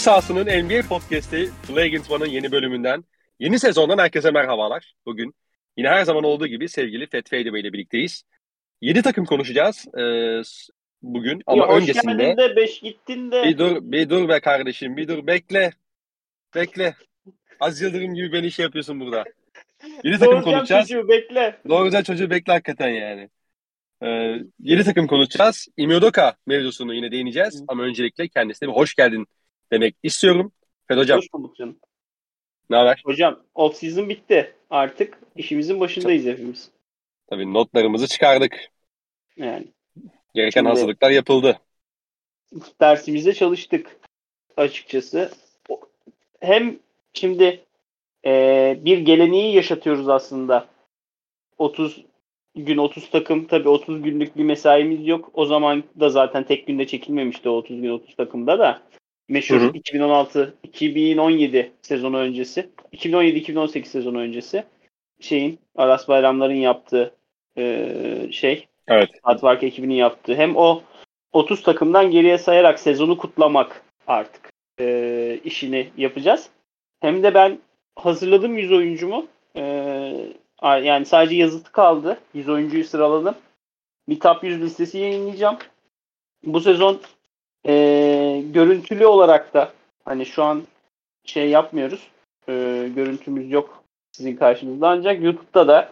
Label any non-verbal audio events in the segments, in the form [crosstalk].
Taktik sahasının NBA podcast'i Flagrant One'ın yeni bölümünden, yeni sezondan herkese merhabalar. Bugün yine her zaman olduğu gibi sevgili Fethi Bey ile birlikteyiz. 7 takım konuşacağız ee, bugün ama ya öncesinde... Hoş de 5 gittin de. Bir dur, bir dur be kardeşim, bir dur bekle. Bekle. Az Yıldırım gibi beni şey yapıyorsun burada. 7 takım konuşacağız. çocuğu bekle. Doğrucan çocuğu bekle hakikaten yani. Ee, 7 takım konuşacağız. Imiodoka mevzusunu yine değineceğiz. Ama öncelikle kendisine bir hoş geldin demek istiyorum. Fed hocam Hoş bulduk canım. ne haber? Hocam off season bitti. Artık işimizin başındayız hepimiz. Tabii notlarımızı çıkardık. Yani Gereken Şimdi- hazırlıklar yapıldı. dersimizde çalıştık açıkçası. Hem şimdi eee, bir geleneği yaşatıyoruz aslında. 30 gün 30 takım tabii 30 günlük bir mesaimiz yok. O zaman da zaten tek günde çekilmemişti o 30 gün 30 takımda da. Meşhur Hı hı. 2016 2017 sezonu öncesi. 2017 2018 sezonu öncesi. Şeyin Aras Bayramlar'ın yaptığı eee, şey Evet. Hardwork ekibinin yaptığı hem o 30 takımdan geriye sayarak sezonu kutlamak artık e, işini yapacağız. Hem de ben hazırladım 100 oyuncumu. E, yani sadece yazıtı kaldı. 100 oyuncuyu sıraladım. Bir top 100 listesi yayınlayacağım. Bu sezon e, görüntülü olarak da hani şu an şey yapmıyoruz. E, görüntümüz yok sizin karşınızda ancak YouTube'da da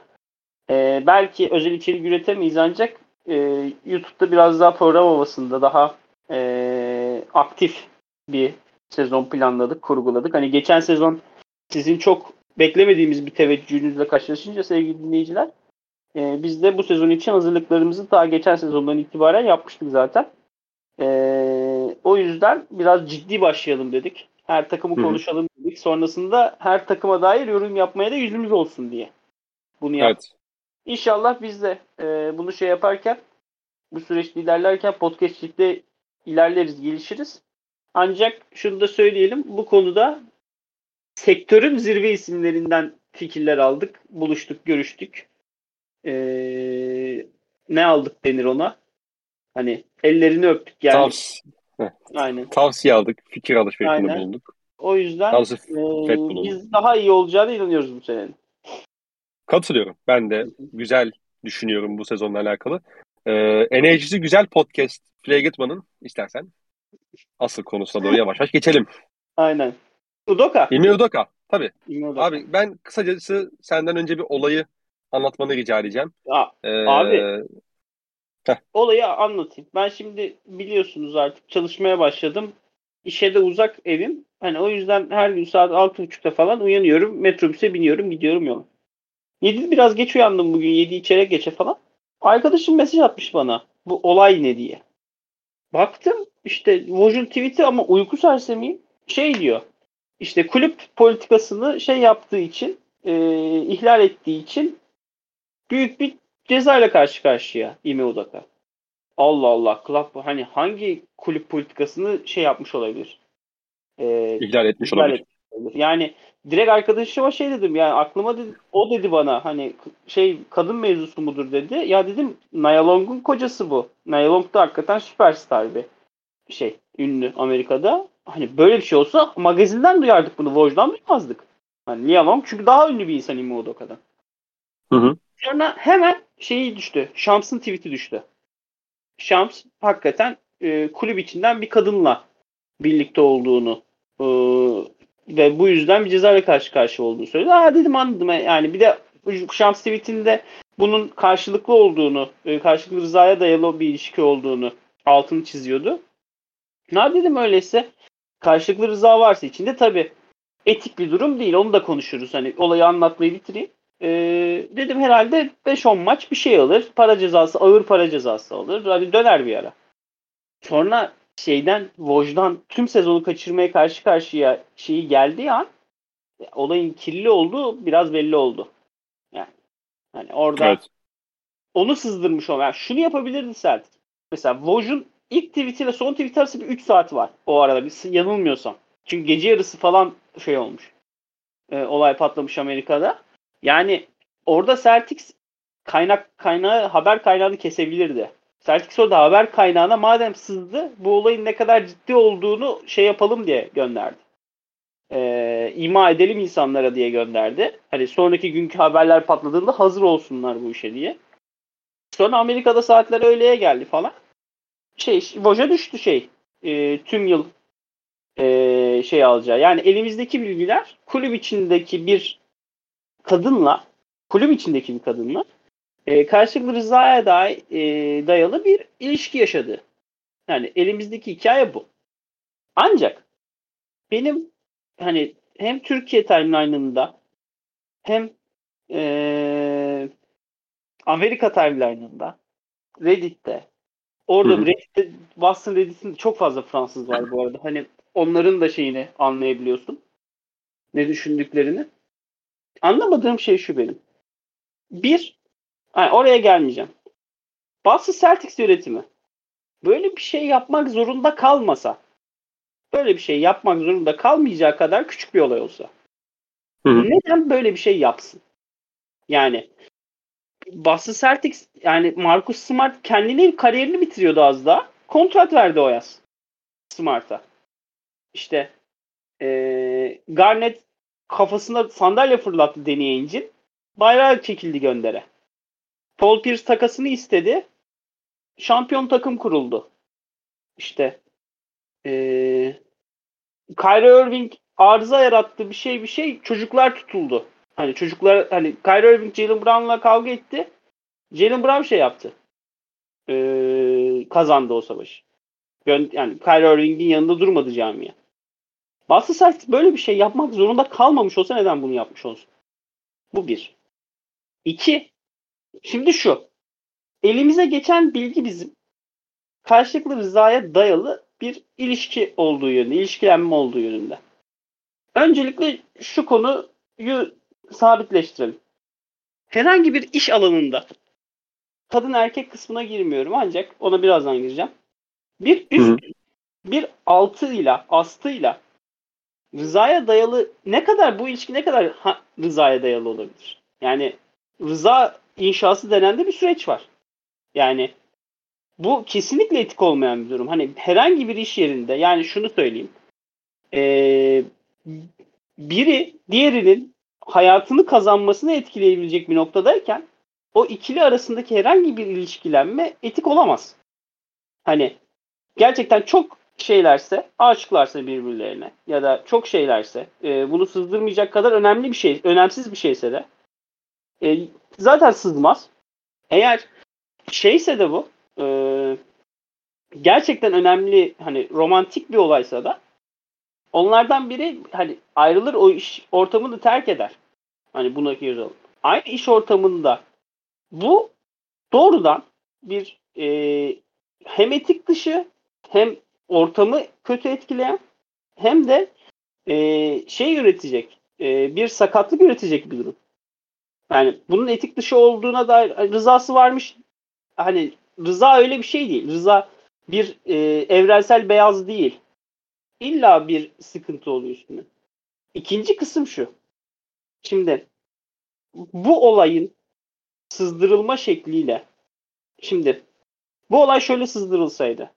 e, belki özel içerik üretemeyiz ancak e, YouTube'da biraz daha program havasında daha e, aktif bir sezon planladık, kurguladık. Hani geçen sezon sizin çok beklemediğimiz bir teveccühünüzle karşılaşınca sevgili dinleyiciler e, biz de bu sezon için hazırlıklarımızı daha geçen sezondan itibaren yapmıştık zaten. E, o yüzden biraz ciddi başlayalım dedik. Her takımı Hı hı. konuşalım dedik. Sonrasında her takıma dair yorum yapmaya da yüzümüz olsun diye. Bunu yaptık. Evet. İnşallah biz de e, bunu şey yaparken bu süreçte ilerlerken podcastçilikte ilerleriz, gelişiriz. Ancak şunu da söyleyelim. Bu konuda sektörün zirve isimlerinden fikirler aldık. Buluştuk, görüştük. E, ne aldık denir ona? Hani ellerini öptük yani. Tavs [laughs] Aynen. tavsiye aldık. Fikir alışverişinde bulunduk. O yüzden e, bulunduk. biz daha iyi olacağına inanıyoruz bu senenin. Katılıyorum. Ben de güzel düşünüyorum bu sezonla alakalı. Ee, enerjisi güzel podcast Flagrant istersen asıl konusuna doğru yavaş yavaş geçelim. Aynen. Udoka. Imiodoka. Tabii. Udoka. Abi ben kısacası senden önce bir olayı anlatmanı rica edeceğim. Aa, Ee, Abi. Olayı anlatayım. Ben şimdi biliyorsunuz artık çalışmaya başladım. İşe de uzak evim. Hani o yüzden her gün saat 6.30'da falan uyanıyorum. Metrobüse biniyorum gidiyorum yola. 7 biraz geç uyandım bugün. 7 içeri geçe falan. Arkadaşım mesaj atmış bana. Bu olay ne diye. Baktım işte Woj'un tweet'i ama uyku sersemiyim. Şey diyor. İşte kulüp politikasını şey yaptığı için e, ihlal ettiği için büyük bir cezayla karşı karşıya Ime Udaka. Allah Allah. Club hani hangi kulüp politikasını şey yapmış olabilir? Ee, ihlal etmiş ihlal olabilir. etmiş olabilir. Yani direkt arkadaşıma şey dedim yani aklıma dedi, o dedi bana hani şey kadın mevzusu mudur dedi. Ya dedim Nia Long'un kocası bu. Nia Long da hakikaten süperstar bir şey ünlü Amerika'da. Hani böyle bir şey olsa magazinden duyardık bunu. Woj'dan duymazdık. Hani Long çünkü daha ünlü bir insan Ime Udoka'dan. Hı hı. Sonra hemen şeyi düştü. Şams'ın tweet'i düştü. Şams hakikaten e, kulüp içinden bir kadınla birlikte olduğunu e, ve bu yüzden bir cezayla karşı karşıya olduğunu söyledi. Aa dedim anladım. Yani bir de Şams tweet'inde bunun karşılıklı olduğunu, e, karşılıklı rızaya dayalı bir ilişki olduğunu altını çiziyordu. Ne dedim öyleyse karşılıklı rıza varsa içinde tabii etik bir durum değil. Onu da konuşuruz. Hani olayı anlatmayı bitireyim. Ee, dedim herhalde 5-10 maç bir şey alır. Para cezası, ağır para cezası alır. Hadi döner bir ara. Sonra şeyden, Voj'dan tüm sezonu kaçırmaya karşı karşıya şeyi geldiği an olayın kirli olduğu biraz belli oldu. Yani hani orada Evet. onu sızdırmış o. Yani şunu yapabilirdi Sert. Mesela Voj'un ilk tweet ile son tweet arası bir 3 saat var o arada. Bir yanılmıyorsam. Çünkü gece yarısı falan şey olmuş. Ee, olay patlamış Amerika'da. Yani orada Celtics kaynak kaynağı haber kaynağını kesebilirdi. Celtics orada haber kaynağına madem sızdı bu olayın ne kadar ciddi olduğunu şey yapalım diye gönderdi. Ee, ima edelim insanlara diye gönderdi. Hani sonraki günkü haberler patladığında hazır olsunlar bu işe diye. Sonra Amerika'da saatler öğleye geldi falan. Şey, boşa düştü şey. E, tüm yıl e, şey alacağı. Yani elimizdeki bilgiler kulüp içindeki bir kadınla kulüp içindeki bir kadınla e, karşılıklı rızaya day, e, dayalı bir ilişki yaşadı. Yani elimizdeki hikaye bu. Ancak benim hani hem Türkiye timeline'ında hem e, Amerika timeline'ında Reddit'te orada Hı-hı. Reddit'te Boston Reddit'in çok fazla Fransız var bu arada. Hani onların da şeyini anlayabiliyorsun. Ne düşündüklerini. Anlamadığım şey şu benim. Bir, yani oraya gelmeyeceğim. Boston Celtics yönetimi böyle bir şey yapmak zorunda kalmasa, böyle bir şey yapmak zorunda kalmayacağı kadar küçük bir olay olsa. Hı hı. Neden böyle bir şey yapsın? Yani Boston Celtics yani Marcus Smart kendini kariyerini bitiriyordu az daha. Kontrat verdi o yaz. Smart'a. İşte ee, Garnett kafasına sandalye fırlattı deneyince bayrağı çekildi göndere. Paul Pierce takasını istedi. Şampiyon takım kuruldu. İşte ee, Kyrie Irving arıza yarattı bir şey bir şey çocuklar tutuldu. Hani çocuklar hani Kyrie Irving Jalen Brown'la kavga etti. Jalen Brown şey yaptı. Ee, kazandı o savaşı. Yani Kyrie Irving'in yanında durmadı camia. Boston Celtics böyle bir şey yapmak zorunda kalmamış olsa neden bunu yapmış olsun? Bu bir. İki. Şimdi şu. Elimize geçen bilgi bizim karşılıklı rızaya dayalı bir ilişki olduğu yönünde, ilişkilenme olduğu yönünde. Öncelikle şu konuyu sabitleştirelim. Herhangi bir iş alanında kadın erkek kısmına girmiyorum ancak ona birazdan gireceğim. Bir üst, Hı. bir altıyla, astıyla rızaya dayalı ne kadar bu ilişki ne kadar ha, rızaya dayalı olabilir? Yani rıza inşası denen de bir süreç var. Yani bu kesinlikle etik olmayan bir durum. Hani herhangi bir iş yerinde yani şunu söyleyeyim. Ee, biri diğerinin hayatını kazanmasını etkileyebilecek bir noktadayken o ikili arasındaki herhangi bir ilişkilenme etik olamaz. Hani gerçekten çok şeylerse, aşıklarsa birbirlerine ya da çok şeylerse, e, bunu sızdırmayacak kadar önemli bir şey, önemsiz bir şeyse de e, zaten sızmaz. Eğer şeyse de bu, e, gerçekten önemli, hani romantik bir olaysa da onlardan biri hani ayrılır o iş ortamını terk eder. Hani buna yazalım. Aynı iş ortamında bu doğrudan bir e, hem etik dışı hem ortamı kötü etkileyen hem de e, şey üretecek, e, bir sakatlık üretecek bir durum. Yani bunun etik dışı olduğuna dair rızası varmış. Hani rıza öyle bir şey değil. Rıza bir e, evrensel beyaz değil. İlla bir sıkıntı oluyor üstüne. İkinci kısım şu. Şimdi bu olayın sızdırılma şekliyle şimdi bu olay şöyle sızdırılsaydı.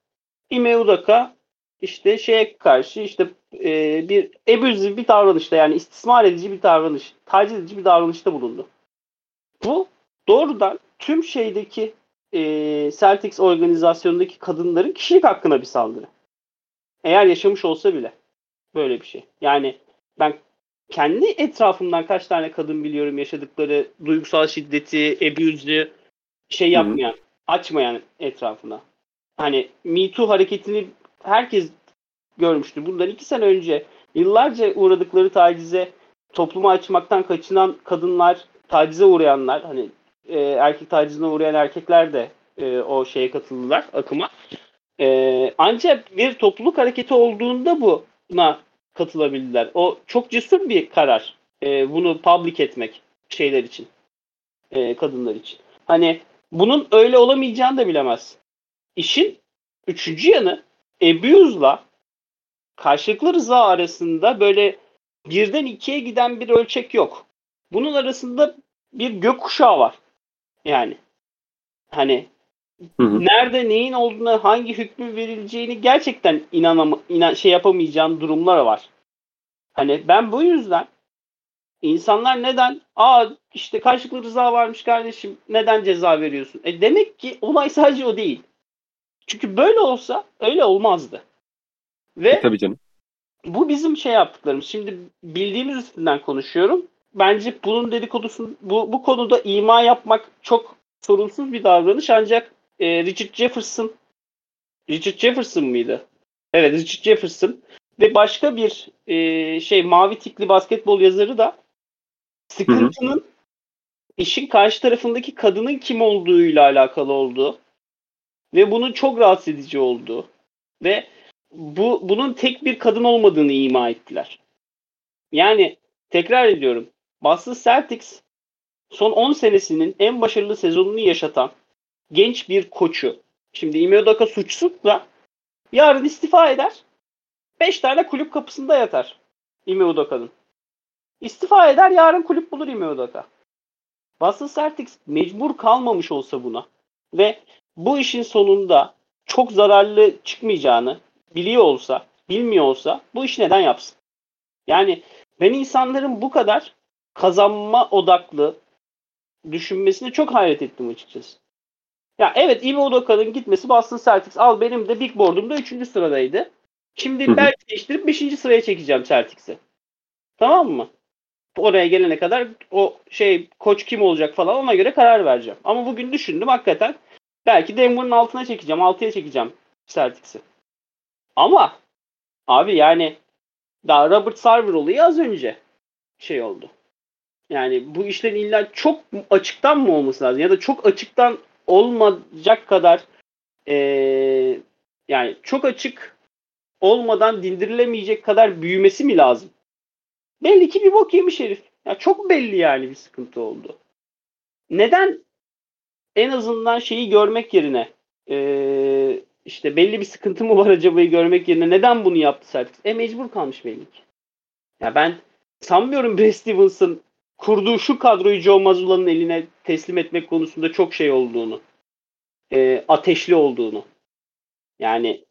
Ime Udaka işte şeye karşı işte e, bir ebüzif bir davranışta yani istismar edici bir davranış, taciz edici bir davranışta bulundu. Bu doğrudan tüm şeydeki e, Celtics organizasyonundaki kadınların kişilik hakkına bir saldırı. Eğer yaşamış olsa bile böyle bir şey. Yani ben kendi etrafımdan kaç tane kadın biliyorum yaşadıkları duygusal şiddeti, abuse'ü şey yapmayan, Hı-hı. açmayan etrafına hani Me Too hareketini herkes görmüştür. Bundan iki sene önce yıllarca uğradıkları tacize toplumu açmaktan kaçınan kadınlar, tacize uğrayanlar, hani e, erkek tacizine uğrayan erkekler de e, o şeye katıldılar akıma. E, ancak bir topluluk hareketi olduğunda buna katılabildiler. O çok cesur bir karar. E, bunu public etmek şeyler için. E, kadınlar için. Hani bunun öyle olamayacağını da bilemez. İşin üçüncü yanı abuse'la karşılıklı rıza arasında böyle birden ikiye giden bir ölçek yok. Bunun arasında bir gökkuşağı var. Yani hani hı hı. nerede neyin olduğuna hangi hükmü verileceğini gerçekten inanama, inan, şey yapamayacağın durumlar var. Hani ben bu yüzden insanlar neden aa işte karşılıklı rıza varmış kardeşim neden ceza veriyorsun? E demek ki olay sadece o değil. Çünkü böyle olsa öyle olmazdı. Ve e, tabii canım. Bu bizim şey yaptıklarımız. Şimdi bildiğimiz üstünden konuşuyorum. Bence bunun dedikodusu bu, bu konuda ima yapmak çok sorunsuz bir davranış ancak e, Richard Jefferson Richard Jefferson mıydı? Evet Richard Jefferson ve başka bir e, şey mavi tikli basketbol yazarı da sıkıntının hı hı. işin karşı tarafındaki kadının kim olduğuyla alakalı olduğu ve bunun çok rahatsız edici olduğu ve bu bunun tek bir kadın olmadığını ima ettiler. Yani tekrar ediyorum. Boston Celtics son 10 senesinin en başarılı sezonunu yaşatan genç bir koçu. Şimdi Ime Udoka suçsuzsa yarın istifa eder. 5 tane kulüp kapısında yatar Ime Udoka'nın. İstifa eder yarın kulüp bulur Ime Udoka. Boston Celtics mecbur kalmamış olsa buna ve bu işin sonunda çok zararlı çıkmayacağını biliyor olsa, bilmiyor olsa bu işi neden yapsın? Yani ben insanların bu kadar kazanma odaklı düşünmesine çok hayret ettim açıkçası. Ya evet Ime Udoka'nın gitmesi Boston Celtics al benim de Big Board'umda 3. sıradaydı. Şimdi hı hı. belki değiştirip 5. sıraya çekeceğim Celtics'i. Tamam mı? Oraya gelene kadar o şey koç kim olacak falan ona göre karar vereceğim. Ama bugün düşündüm hakikaten belki Denver'ın altına çekeceğim, 6'ya çekeceğim Celtics'i. Ama abi yani daha Robert Sarver olayı az önce şey oldu. Yani bu işlerin illa çok açıktan mı olması lazım? Ya da çok açıktan olmayacak kadar ee, yani çok açık olmadan dindirilemeyecek kadar büyümesi mi lazım? Belli ki bir bok yemiş herif. Ya çok belli yani bir sıkıntı oldu. Neden en azından şeyi görmek yerine ee, işte belli bir sıkıntı mı var acaba'yı görmek yerine neden bunu yaptı Celtics? E mecbur kalmış belli ki. Ya ben sanmıyorum Brad Stevens'ın kurduğu şu kadroyu Joe Mazzulla'nın eline teslim etmek konusunda çok şey olduğunu. E, ateşli olduğunu. Yani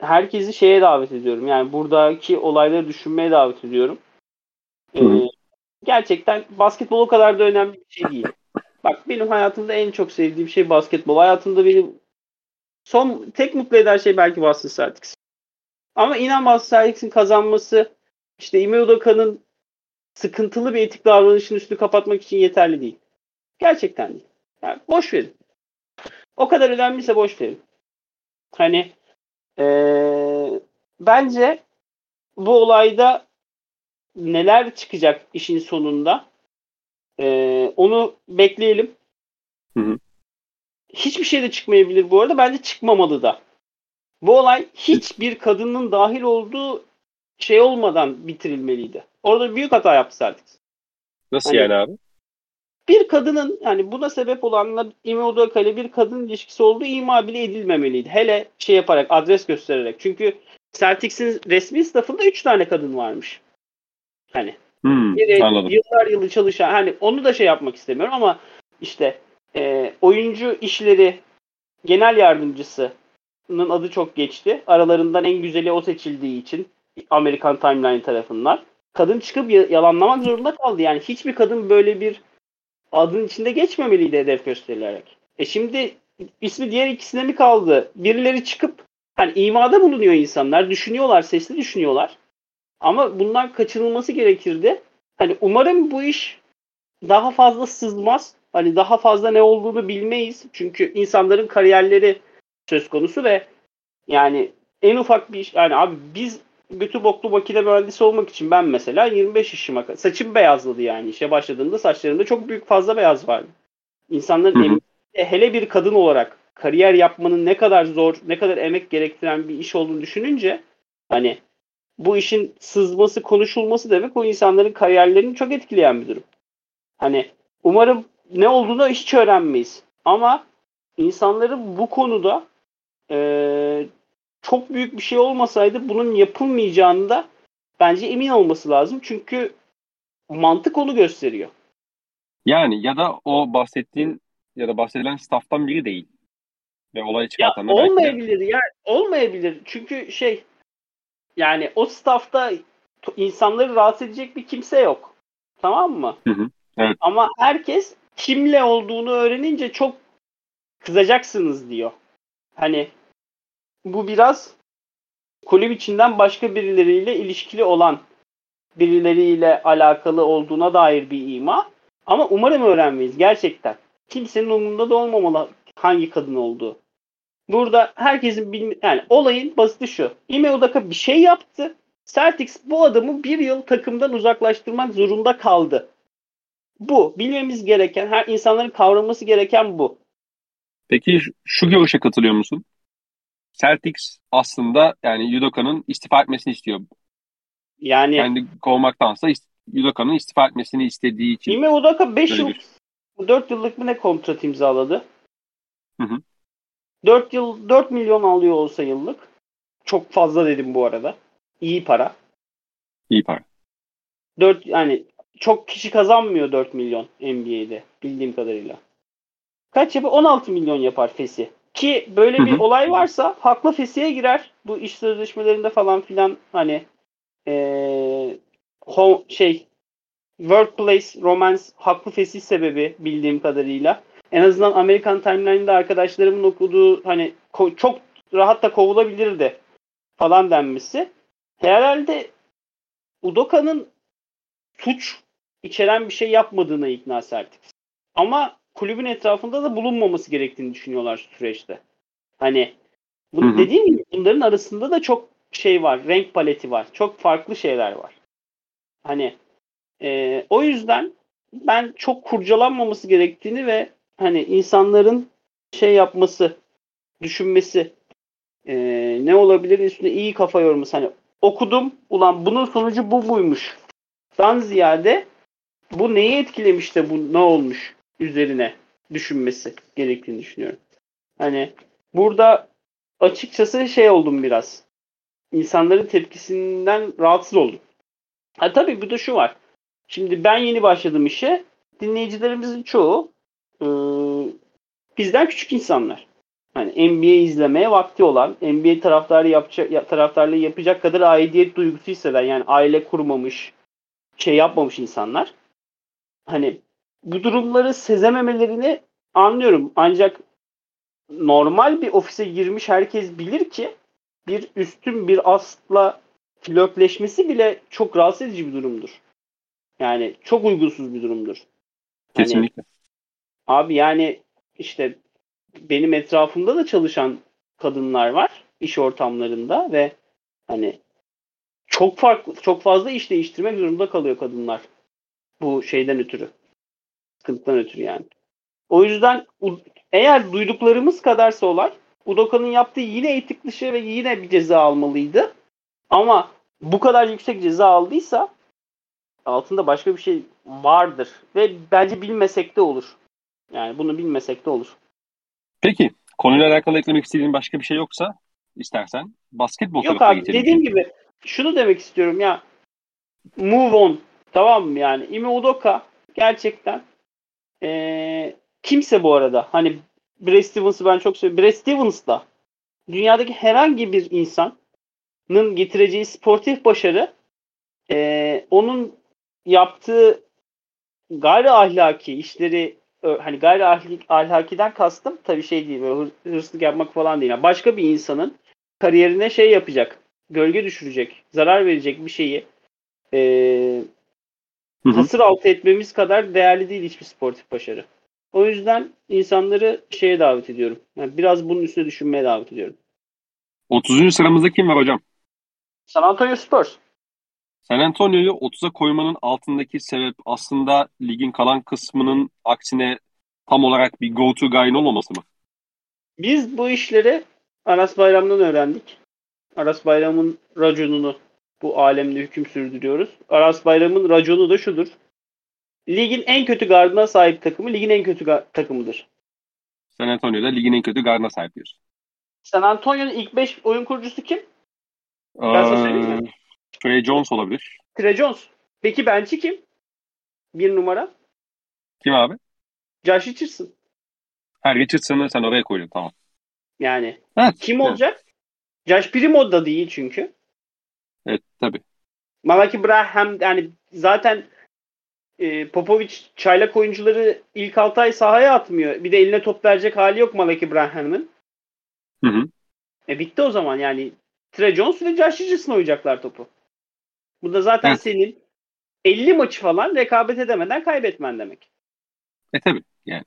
herkesi şeye davet ediyorum. Yani buradaki olayları düşünmeye davet ediyorum. E, gerçekten basketbol o kadar da önemli bir şey değil. Bak benim hayatımda en çok sevdiğim şey basketbol. Hayatımda benim son tek mutlu eden şey belki Boston Celtics. Ama inan Boston Celtics'in kazanması işte Ime Udoka'nın sıkıntılı bir etik davranışın üstünü kapatmak için yeterli değil. Gerçekten değil. Yani boş verin. O kadar önemliyse boş verin. Hani ee, bence bu olayda neler çıkacak işin sonunda ee, onu bekleyelim. Hı hı. Hiçbir şey de çıkmayabilir bu arada. Bence çıkmamalı da. Bu olay hiçbir kadının dahil olduğu şey olmadan bitirilmeliydi. Orada büyük hata yaptı Celtics. Nasıl hani, yani abi? Bir kadının yani buna sebep olanla Ime Udoka ile bir kadın ilişkisi olduğu ima bile edilmemeliydi. Hele şey yaparak, adres göstererek. Çünkü Celtics'in resmi staffında 3 tane kadın varmış. Hani. Hmm, biri, anladım. Yıllar yılı çalışan. Hani onu da şey yapmak istemiyorum ama işte e, oyuncu işleri genel yardımcısının adı çok geçti. Aralarından en güzeli o seçildiği için Amerikan Timeline tarafından. Kadın çıkıp yalanlamak zorunda kaldı. Yani hiçbir kadın böyle bir adın içinde geçmemeliydi hedef gösterilerek. E şimdi ismi diğer ikisine mi kaldı? Birileri çıkıp hani imada bulunuyor insanlar. Düşünüyorlar, sesli düşünüyorlar. Ama bundan kaçınılması gerekirdi. Hani umarım bu iş daha fazla sızmaz. Hani daha fazla ne olduğunu bilmeyiz. Çünkü insanların kariyerleri söz konusu ve yani en ufak bir iş yani abi biz götü boklu makine mühendisi olmak için ben mesela 25 yaşıma saçım beyazladı yani işe başladığımda saçlarımda çok büyük fazla beyaz vardı. İnsanların emeği, hele bir kadın olarak kariyer yapmanın ne kadar zor, ne kadar emek gerektiren bir iş olduğunu düşününce hani bu işin sızması, konuşulması demek o insanların kariyerlerini çok etkileyen bir durum. Hani umarım ne olduğunu hiç öğrenmeyiz. Ama insanların bu konuda e, çok büyük bir şey olmasaydı bunun yapılmayacağını da bence emin olması lazım. Çünkü mantık onu gösteriyor. Yani ya da o bahsettiğin ya da bahsedilen stafftan biri değil. ve olay Ya çıkartanlar belki de- olmayabilir ya olmayabilir. Çünkü şey yani o staffta insanları rahatsız edecek bir kimse yok. Tamam mı? Hı hı, evet. Ama herkes kimle olduğunu öğrenince çok kızacaksınız diyor. Hani bu biraz kulüp içinden başka birileriyle ilişkili olan birileriyle alakalı olduğuna dair bir ima. Ama umarım öğrenmeyiz gerçekten. Kimsenin umurunda da olmamalı hangi kadın olduğu. Burada herkesin bilme yani olayın basiti şu. Ime Udaka bir şey yaptı. Celtics bu adamı bir yıl takımdan uzaklaştırmak zorunda kaldı. Bu. Bilmemiz gereken, her insanların kavraması gereken bu. Peki şu- görüşe katılıyor musun? Celtics aslında yani Udoka'nın istifa etmesini istiyor. Yani Kendi kovmaktansa ist- Udoka'nın istifa etmesini istediği için. Ime Udaka 5 Böyle yıl, bir- 4 yıllık mı ne kontrat imzaladı? Hı hı. 4 yıl 4 milyon alıyor olsa yıllık. Çok fazla dedim bu arada. İyi para. İyi para. 4 yani çok kişi kazanmıyor 4 milyon NBA'de bildiğim kadarıyla. Kaç yapar? 16 milyon yapar Fesi. Ki böyle bir olay varsa haklı Fesi'ye girer. Bu iş sözleşmelerinde falan filan hani eee, ho- şey workplace romance haklı Fesi sebebi bildiğim kadarıyla. En azından Amerikan Timeline'da arkadaşlarımın okuduğu hani ko- çok rahat da kovulabilirdi falan denmesi. Herhalde Udoka'nın suç içeren bir şey yapmadığına ikna Celtics. Ama kulübün etrafında da bulunmaması gerektiğini düşünüyorlar süreçte. Hani bu, Hı hı. dediğim gibi bunların arasında da çok şey var. Renk paleti var. Çok farklı şeyler var. Hani e, o yüzden ben çok kurcalanmaması gerektiğini ve hani insanların şey yapması, düşünmesi e, ne olabilir üstüne iyi kafa yorması. Hani okudum ulan bunun sonucu bu buymuş. Dan ziyade bu neyi etkilemiş de bu ne olmuş üzerine düşünmesi gerektiğini düşünüyorum. Hani burada açıkçası şey oldum biraz. İnsanların tepkisinden rahatsız oldum. Ha tabii bir de şu var. Şimdi ben yeni başladım işe. Dinleyicilerimizin çoğu e, bizden küçük insanlar. Hani NBA izlemeye vakti olan, NBA taraftarı yapacak ya- taraftarlığı yapacak kadar aidiyet duygusu hisseden yani aile kurmamış, şey yapmamış insanlar. Hani bu durumları sezememelerini anlıyorum. Ancak normal bir ofise girmiş herkes bilir ki bir üstün bir asla flörtleşmesi bile çok rahatsız edici bir durumdur. Yani çok uygunsuz bir durumdur. Hani Kesinlikle. Abi yani işte benim etrafımda da çalışan kadınlar var iş ortamlarında ve hani çok farklı çok fazla iş değiştirmek zorunda kalıyor kadınlar bu şeyden ötürü. Sıkıntıdan ötürü yani. O yüzden eğer duyduklarımız kadarsa olay Udoka'nın yaptığı yine etik dışı ve yine bir ceza almalıydı. Ama bu kadar yüksek ceza aldıysa altında başka bir şey vardır. Ve bence bilmesek de olur. Yani bunu bilmesek de olur. Peki konuyla alakalı eklemek istediğin başka bir şey yoksa istersen basketbol Yok abi dediğim gibi şunu demek istiyorum ya move on tamam mı yani Ime Udoka gerçekten eee, kimse bu arada hani Brad Stevens'ı ben çok seviyorum. Brad Stevens da dünyadaki herhangi bir insanın getireceği sportif başarı eee, onun yaptığı gayri ahlaki işleri hani gayri ahli- ahlakiden kastım tabii şey değil böyle hır- hırsızlık yapmak falan değil. Yani başka bir insanın kariyerine şey yapacak, gölge düşürecek, zarar verecek bir şeyi eee Hı hı. hasır altı etmemiz kadar değerli değil hiçbir sportif başarı. O yüzden insanları şeye davet ediyorum. Yani biraz bunun üstüne düşünmeye davet ediyorum. 30. sıramızda kim var hocam? San Antonio Spurs. San Antonio'yu 30'a koymanın altındaki sebep aslında ligin kalan kısmının aksine tam olarak bir go-to guy'ın olmaması mı? Biz bu işleri Aras Bayram'dan öğrendik. Aras Bayram'ın raconunu bu alemde hüküm sürdürüyoruz. Aras Bayram'ın raconu da şudur. Ligin en kötü gardına sahip takımı ligin en kötü ga- takımıdır. San Antonio'da ligin en kötü gardına sahip diyoruz. San Antonio'nun ilk 5 oyun kurucusu kim? Ben sana söyleyeyim mi? Ee, Trey Jones olabilir. Trey Jones. Peki bench'i kim? Bir numara. Kim abi? Josh Richardson. Her Richardson'ı sen oraya koydun tamam. Yani Evet. kim evet. olacak? Josh Primo da değil çünkü. Evet tabii. Malaki Braham yani zaten e, Popovic çaylak oyuncuları ilk 6 ay sahaya atmıyor. Bir de eline top verecek hali yok Malaki Braham'ın. Hı hı. E bitti o zaman yani. Trey Jones ve Josh Richardson oynayacaklar topu. Bu da zaten Evet. senin 50 maçı falan rekabet edemeden kaybetmen demek. E tabii. Yani.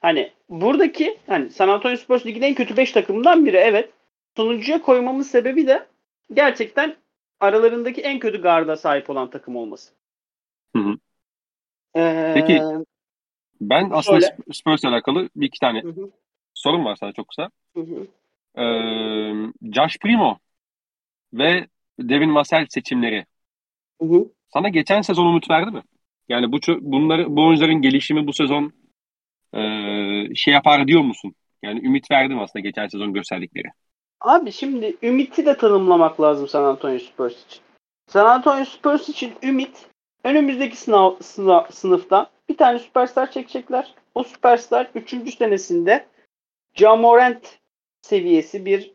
Hani buradaki hani San Antonio Spurs ligin en kötü 5 takımından biri evet. Sonuncuya koymamın sebebi de gerçekten aralarındaki en kötü garda sahip olan takım olması. Hı hı. Ee, Peki. Ben aslında Şöyle. Sp- Spurs'la alakalı bir iki tane Hı hı, sorum var sana çok kısa. hı hı. Ee, Josh Primo ve Devin Vassell seçimleri Hı hı. sana geçen sezon umut verdi mi? Yani bu bunları bu oyuncuların gelişimi bu sezon ee, şey yapar diyor musun? Yani ümit verdi mi aslında geçen sezon gösterdikleri? Abi şimdi ümiti de tanımlamak lazım San Antonio Spurs için. San Antonio Spurs için ümit önümüzdeki sınav, sınav sınıfta bir tane süperstar çekecekler. O süperstar 3. senesinde Jamorant seviyesi bir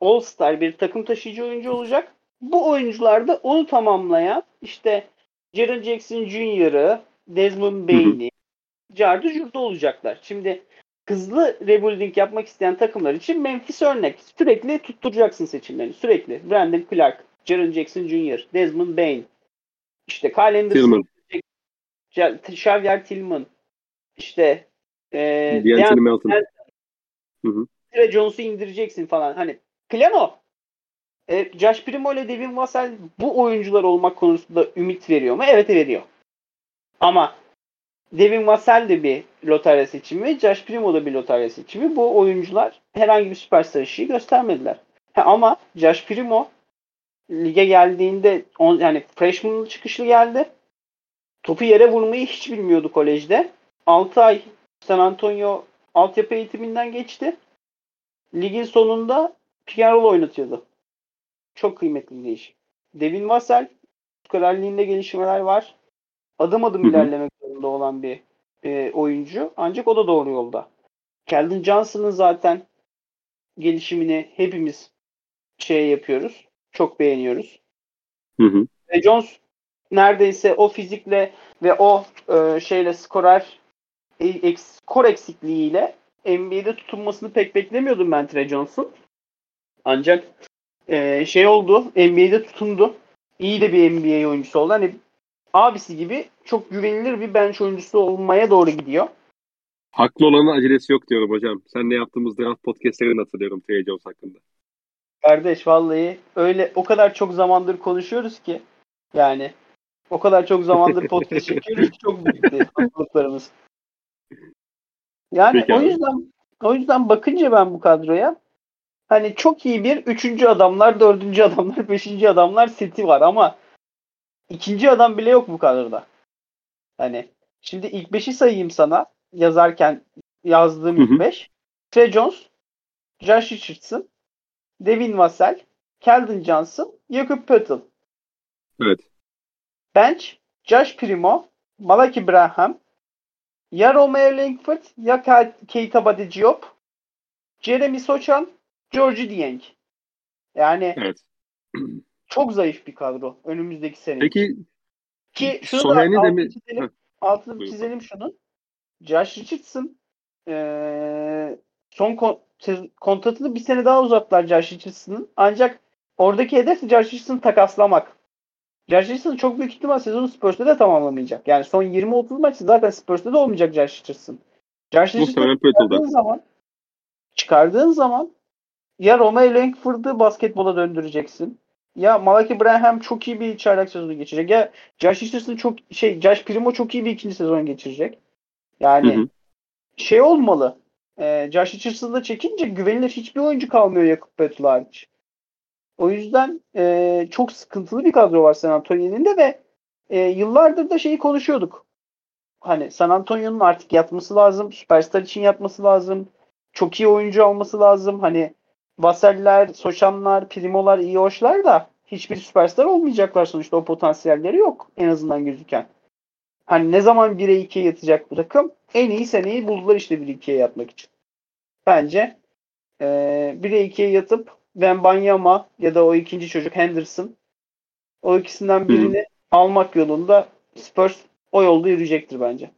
All-Star bir takım taşıyıcı oyuncu olacak. Bu oyuncular da onu tamamlayan işte Jaren Jackson Jr.'ı, Desmond Bain'i, Cardı Curda olacaklar. Şimdi hızlı rebuilding yapmak isteyen takımlar için Memphis örnek. Sürekli tutturacaksın seçimlerini. Sürekli. Brandon Clark, Jaren Jackson Jr., Desmond Bain, işte Kyle Anderson, Xavier Tillman, işte e, D'Anthony Melton. Hı Jones'u indireceksin falan. Hani plan o. E, Josh Primo ile Devin Vassell bu oyuncular olmak konusunda ümit veriyor mu? Evet veriyor. Ama Devin Vassell de bir lotarya seçimi, Josh Primo da bir lotarya seçimi. Bu oyuncular herhangi bir süperstar ışığı göstermediler. Ha, ama Josh Primo lige geldiğinde on, yani freshman çıkışlı geldi. Topu yere vurmayı hiç bilmiyordu kolejde. 6 ay San Antonio altyapı eğitiminden geçti. Ligin sonunda pick oynatıyordu. Çok kıymetli bir değişim. Devin Vassell skorerliğinde gelişmeler var. Adım adım Hı hı. ilerlemek zorunda olan bir e, oyuncu. Ancak o da doğru yolda. Keldon Johnson'ın zaten gelişimini hepimiz şey yapıyoruz. Çok beğeniyoruz. Hı hı. Ve Jones neredeyse o fizikle ve o e, şeyle skorer e, skor eksikliğiyle NBA'de tutunmasını pek beklemiyordum ben Trey Jones'un. Ancak e, şey oldu. NBA'de tutundu. İyi de bir NBA oyuncusu oldu. Hani abisi gibi çok güvenilir bir bench oyuncusu olmaya doğru gidiyor. Haklı olanın acelesi yok diyorum hocam. Sen ne yaptığımız draft podcastlerini hatırlıyorum Trey Jones hakkında. Kardeş vallahi öyle o kadar çok zamandır konuşuyoruz ki yani o kadar çok zamandır [laughs] podcast çekiyoruz ki çok büyük haklılıklarımız. Yani Peki o abi. yüzden o yüzden bakınca ben bu kadroya hani çok iyi bir üçüncü adamlar, dördüncü adamlar, [laughs] beşinci adamlar seti var ama ikinci adam bile yok bu kadroda. Hani şimdi ilk beşi sayayım sana yazarken yazdığım Hı ilk hı. beş. Trey Jones, Josh Richardson, Devin Vassell, Keldon Johnson, Jakob Poeltl. Evet. Bench, Josh Primo, Malaki Braham, ya Romeo Langford ya Keita Badidiop, Jeremy Sochan, Georgie Dieng. Yani Evet. çok zayıf bir kadro önümüzdeki sene. Peki Ki şunu da altını mi? çizelim, Heh, altını buyur. çizelim şunu. Josh Richardson eee, son kon- kontratını bir sene daha uzattılar Josh Richardson'ın. Ancak oradaki hedef Josh Richardson'ı takaslamak. Josh Richardson çok büyük ihtimal sezonu Spurs'ta da tamamlamayacak. Yani son 20-30 maçı zaten Spurs'ta da olmayacak Josh Richardson. Josh Richardson'ı çıkardığın zaman çıkardığın zaman ya Romeo Langford'u basketbola döndüreceksin. Ya Malaki Branham çok iyi bir çaylak sezonu geçirecek. Ya Josh Richardson çok şey Josh Primo çok iyi bir ikinci sezon geçirecek. Yani Hı hı. şey olmalı. E, Josh Richardson'ı da çekince güvenilir hiçbir oyuncu kalmıyor Jakob Poeltl hariç. O yüzden e, çok sıkıntılı bir kadro var San Antonio'nun da ve e, yıllardır da şeyi konuşuyorduk. Hani San Antonio'nun artık yatması lazım. Süperstar için yatması lazım. Çok iyi oyuncu alması lazım. Hani Vassell'ler, Soşanlar, Primo'lar iyi hoşlar da hiçbir süperstar olmayacaklar sonuçta. O potansiyelleri yok en azından gözüken. Hani ne zaman 1'e 2'ye yatacak bu takım? En iyi seneyi buldular işte 1'e 2'ye yatmak için. Bence e, 1'e 2'ye yatıp Wembanyama ya da o ikinci çocuk Henderson o ikisinden birini Hı. almak yolunda Spurs o yolda yürüyecektir bence.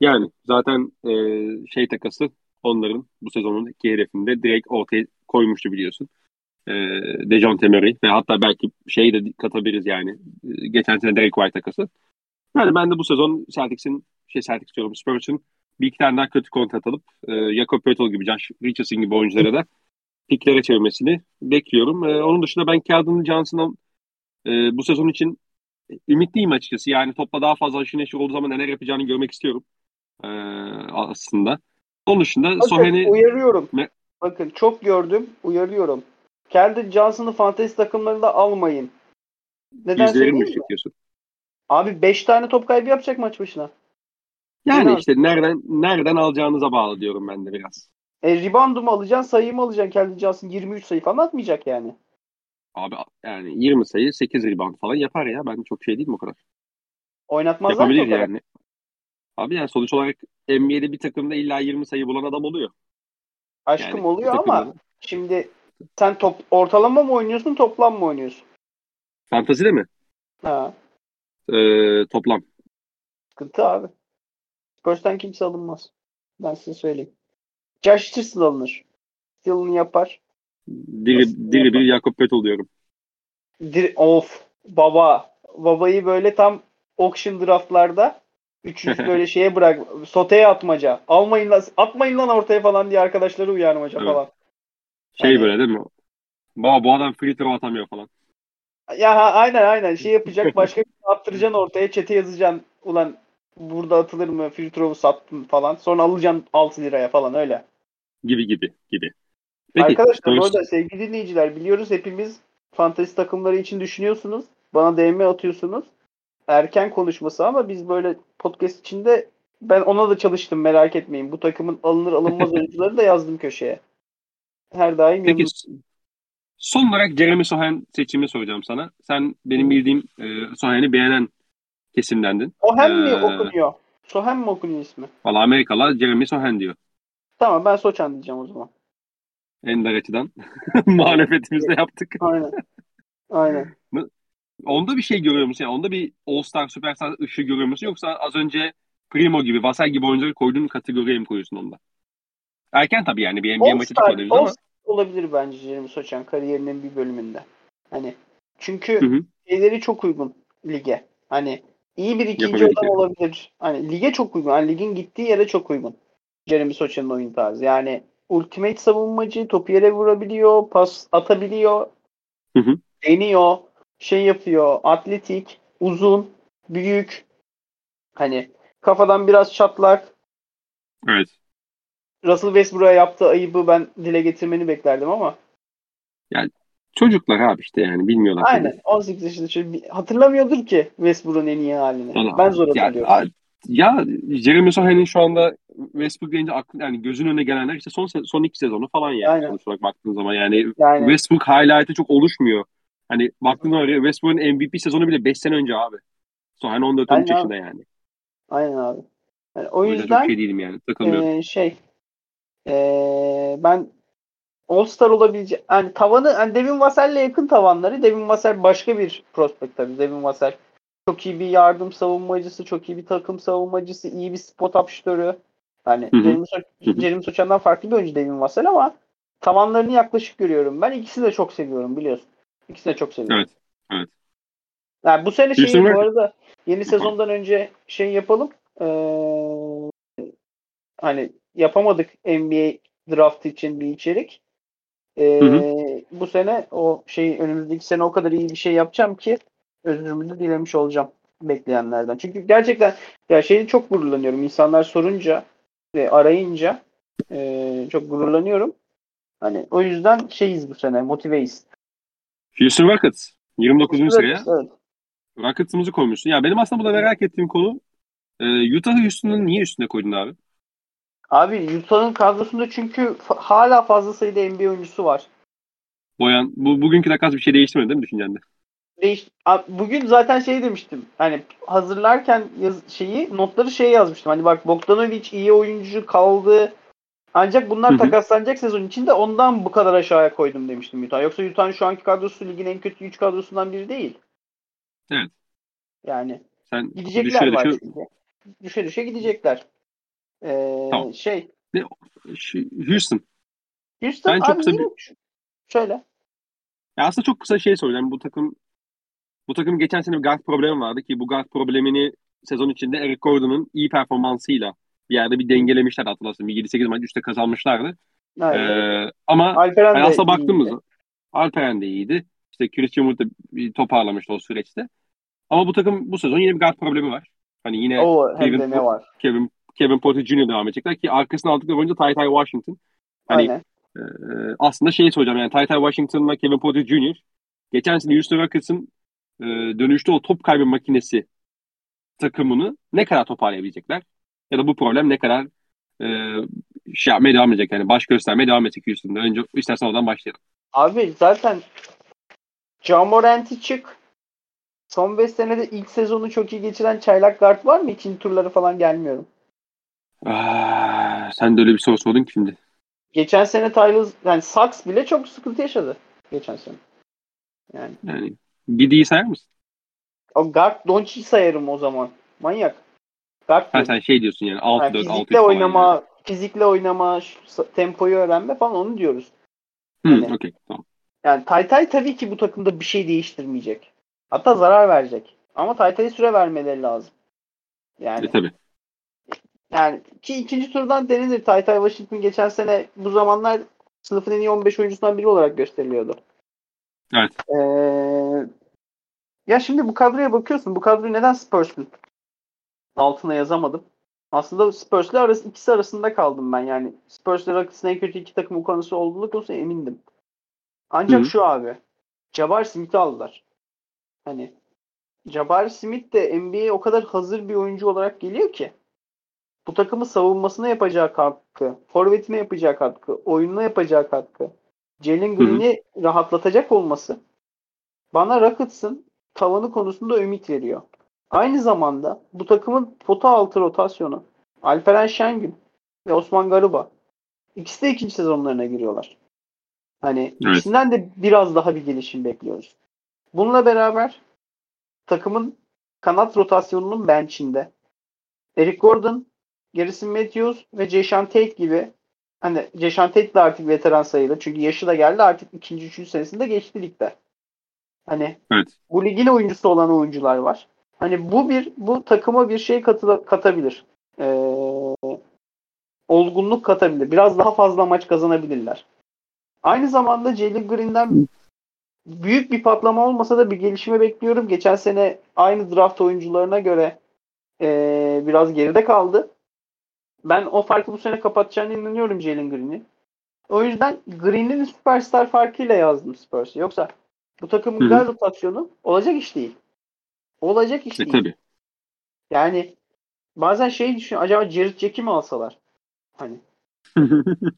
Yani zaten e, şey takası onların bu sezonun iki hedefinde direkt ortaya koymuştu biliyorsun. E, Dejounte Murray ve hatta belki şey de katabiliriz yani. E, geçen sene Derek White takası. Yani ben de bu sezon Celtics'in şey Celtics diyorum Spurs'un bir iki tane daha kötü kontrat alıp e, Jakob Pöttl gibi, Josh Richardson gibi oyunculara da piklere çevirmesini bekliyorum. E, onun dışında ben Keldon Johnson'ın e, bu sezon için ümitliyim açıkçası. Yani topla daha fazla aşırı neşir olduğu zaman neler yapacağını görmek istiyorum e, aslında. Onun dışında Bakın, Sohen'i... Uyarıyorum. Me- Bakın çok gördüm. Uyarıyorum. Keldon Johnson'ı fantezi takımlarında almayın. Neden söyleyeyim mi? Diyorsun. Abi 5 tane top kaybı yapacak maç başına. Yani işte nereden nereden alacağınıza bağlı diyorum ben de biraz. E, reboundu mu alacaksın, sayı mı alacaksın? Kendi Johnson 23 sayı falan atmayacak yani. Abi yani 20 sayı 8 rebound falan yapar ya. Ben çok şey değilim o kadar. Oynatmazlar Yapabilir yani. Abi yani sonuç olarak NBA'de bir takımda illa 20 sayı bulan adam oluyor. Aşkım yani, oluyor ama şimdi sen top ortalama mı oynuyorsun, toplam mı oynuyorsun? Fantazide mi? Ha. Ee, toplam. Sıkıntı abi. Spurs'tan kimse alınmaz. Ben size söyleyeyim. Josh Richardson alınır. Yılını yapar. Diri, diri bir Jakob Pöttl diyorum. Diri, of. Baba. Babayı böyle tam auction draftlarda 300 böyle şeye bırak. Soteye atmaca. Almayın lan, atmayın lan ortaya falan diye arkadaşları uyarmaca evet. falan. Şey yani, böyle değil mi? Baba bu adam free throw atamıyor falan. Ya aynen aynen şey yapacak [laughs] başka bir şey attıracaksın ortaya çete yazacaksın. Ulan burada atılır mı filtrovu sattım falan. Sonra alacaksın 6 liraya falan öyle. Gibi gibi gibi. Peki, Arkadaşlar bu arada sevgili dinleyiciler biliyoruz hepimiz fantezi takımları için düşünüyorsunuz. Bana DM atıyorsunuz. Erken konuşması ama biz böyle podcast içinde ben ona da çalıştım merak etmeyin. Bu takımın alınır alınmaz [laughs] oyuncuları da yazdım köşeye. Her daim Peki son olarak Jeremy Sohan seçimi soracağım sana. Sen benim bildiğim e, Sohan'ı beğenen kesimlendin. Sohen ee, mi okunuyor? Sohen mi okunuyor ismi? Valla Amerikalı Jeremy Sohen diyor. Tamam ben Soçan diyeceğim o zaman. Ender açıdan. [laughs] Muhalefetimizi yaptık. Aynen. Aynen. Onda bir şey görüyor musun? Yani onda bir All-Star, Superstar ışığı görüyor musun? Yoksa az önce Primo gibi, Vassell gibi oyuncuları koyduğun kategoriye mi koyuyorsun onda? Erken tabii yani bir NBA maçı çıkmadı ama. olabilir bence Jeremy Soçan kariyerinin bir bölümünde. Hani çünkü hı hı. şeyleri çok uygun lige. Hani iyi bir ikinci adam olabilir. Hani lige çok uygun. Hani ligin gittiği yere çok uygun. Jeremy Soçan'ın oyun tarzı. Yani ultimate savunmacı, topu yere vurabiliyor, pas atabiliyor, hı hı. deniyor, şey yapıyor, atletik, uzun, büyük. Hani kafadan biraz çatlak. Evet. Russell Westbrook'a yaptığı ayıbı ben dile getirmeni beklerdim ama. Yani çocuklar abi işte yani bilmiyorlar. Aynen. Tabii. 18 yaşında çocuk hatırlamıyordur ki Westbrook'un en iyi halini. Yani, ben zor hatırlıyorum. Ya, ya Jeremy Sohan'in şu anda Westbrook deyince aklı, yani gözün önüne gelenler işte son son iki sezonu falan yani Aynen. sonuç olarak baktığın zaman yani, yani. Westbrook highlight'ı çok oluşmuyor. Hani baktığın zaman Westbrook'un MVP sezonu bile 5 sene önce abi. Sohan 14 13 yaşında yani. Aynen abi. Yani o, o yüzden çok şey değilim yani takılmıyorum. E, şey e, ben All-Star olabilecek yani tavanı yani Devin Vassell'le yakın tavanları. Devin Vassell başka bir prospekt tabii. Devin Vassell çok iyi bir yardım savunmacısı, çok iyi bir takım savunmacısı, iyi bir spot up şutörü. Yani Jeremy Soçan'dan farklı bir oyuncu Devin Vassell ama tavanlarını yaklaşık görüyorum. Ben ikisini de çok seviyorum biliyorsun. İkisini de çok seviyorum. Evet. Evet. Yani bu sene şeyi bu arada yeni sezondan önce şey yapalım. Ee, hani yapamadık NBA draft için bir içerik. Ee, hı hı. Bu sene o şey önümüzdeki sene o kadar iyi bir şey yapacağım ki özürümü de dilemiş olacağım bekleyenlerden. Çünkü gerçekten ya şeyi çok gururlanıyorum. İnsanlar sorunca ve arayınca e, çok gururlanıyorum. Hani o yüzden şeyiz bu sene motiveyiz. Houston Rockets 29. sıraya. Evet. Rockets'ımızı koymuşsun. Ya benim aslında burada merak ettiğim konu e, Utah'ı Houston'ın niye üstüne koydun abi? Abi Utah'ın kadrosunda çünkü hala fazla sayıda NBA oyuncusu var. Boyan, bu bugünkü takas bir şey değiştirmedi değil mi düşüncende? Değiş, bugün zaten şey demiştim. Hani hazırlarken yaz, şeyi notları şey yazmıştım. Hani bak Bogdanovic iyi oyuncu kaldı. Ancak bunlar Hı hı. takaslanacak sezon içinde ondan bu kadar aşağıya koydum demiştim Utah. Yoksa Utah'ın şu anki kadrosu ligin en kötü 3 kadrosundan biri değil. Evet. Yani Sen gidecekler düşe var düşe çünkü. Düşe düşe gidecekler. Ee, Tamam. Şey şu Houston. Houston Ben çok kısa yine- şöyle. Ya aslında çok kısa şey soracağım. Bu takım bu takım geçen sene bir guard problemi vardı ki bu guard problemini sezon içinde Eric Gordon'un iyi performansıyla bir yerde bir dengelemişler hatırlarsın. Bir 7-8 maç üstte kazanmışlardı. Aynen. Ee, ama Alperen yani aslında baktığımızda Alperen de iyiydi. İşte Christian Wood da bir toparlamıştı o süreçte. Ama bu takım bu sezon yine bir guard problemi var. Hani yine O Kevin, ne var. Kevin, Kevin Porter Jr. devam edecekler ki arkasına aldıkları oyuncu Ty Ty Washington. Hani Aynen. Ee, aslında şeyi soracağım yani Ty Ty Washington'la Kevin Porter Jr. geçen sene Houston Rockets'ın e, dönüşte o top kaybı makinesi takımını ne kadar toparlayabilecekler? Ya da bu problem ne kadar e, şey yapmaya devam edecek yani baş göstermeye devam edecek Houston'da. Önce istersen oradan başlayalım. Abi zaten John Morant'i çık. Son 5 senede ilk sezonu çok iyi geçiren çaylak guard var mı? İkinci turları falan gelmiyorum. Aa, sen de öyle bir soru sordun ki şimdi. Geçen sene Tyler yani Sachs bile çok sıkıntı yaşadı geçen sene. Yani Yani Gidi'yi sayar mısın? o guard Doncic sayarım o zaman. Manyak. Guard Ha, sen şey diyorsun yani 6-4, Yani 6-3 fizikle oynama, yani. fizikle oynama, şu- tempoyu öğrenme falan onu diyoruz. Hı, Hani- okey tamam. Yani Taytay tabii ki bu takımda bir şey değiştirmeyecek. Hatta zarar verecek. Ama Taytay'a süre vermeleri lazım. Yani E, tabii. Yani ki ikinci turdan denilir. Taytay Washington geçen sene bu zamanlar sınıfın en iyi 15 oyuncusundan biri olarak gösteriliyordu. Evet. Ee, ya şimdi bu kadroya bakıyorsun. Bu kadroyu neden Spurs'un altına yazamadım? Aslında Spurs'la arası, ikisi arasında kaldım ben. Yani Spurs'la Rockets'ın en kötü iki takım konusu olduğunu konusunda emindim. Ancak Hı. şu abi. Jabari Smith'i aldılar. Hani Jabari Smith de NBA'ye o kadar hazır bir oyuncu olarak geliyor ki bu takımı savunmasına yapacağı katkı, forvetine yapacağı katkı, oyununa yapacağı katkı, Jalen. Green'i rahatlatacak olması bana Rockets'ın tavanı konusunda ümit veriyor. Aynı zamanda bu takımın pota altı rotasyonu Alperen Şengün ve Osman Garuba ikisi de ikinci sezonlarına giriyorlar. Hani Evet. ikisinden de biraz daha bir gelişim bekliyoruz. Bununla beraber takımın kanat rotasyonunun bench'inde Eric Gordon, Garrison Matthews ve Jason Tate gibi hani Jason Tate de artık veteran sayılır. Çünkü yaşı da geldi artık ikinci, üçüncü senesinde geçti ligde. Hani Evet. bu ligin oyuncusu olan oyuncular var. Hani bu bir bu takıma bir şey katıla- katabilir. Ee, olgunluk katabilir. Biraz daha fazla maç kazanabilirler. Aynı zamanda Jalen Green'den büyük bir patlama olmasa da bir gelişme bekliyorum. Geçen sene aynı draft oyuncularına göre ee, biraz geride kaldı. Ben o farkı bu sene kapatacağına inanıyorum Jalen Green'i. O yüzden Green'in süperstar farkıyla yazdım Spurs'ı. Yoksa bu takımın guard rotasyonu olacak iş değil. Olacak iş E, değil. tabii. Yani bazen şey düşünüyorum. Acaba Jared Jack'i mi alsalar? Hani [laughs]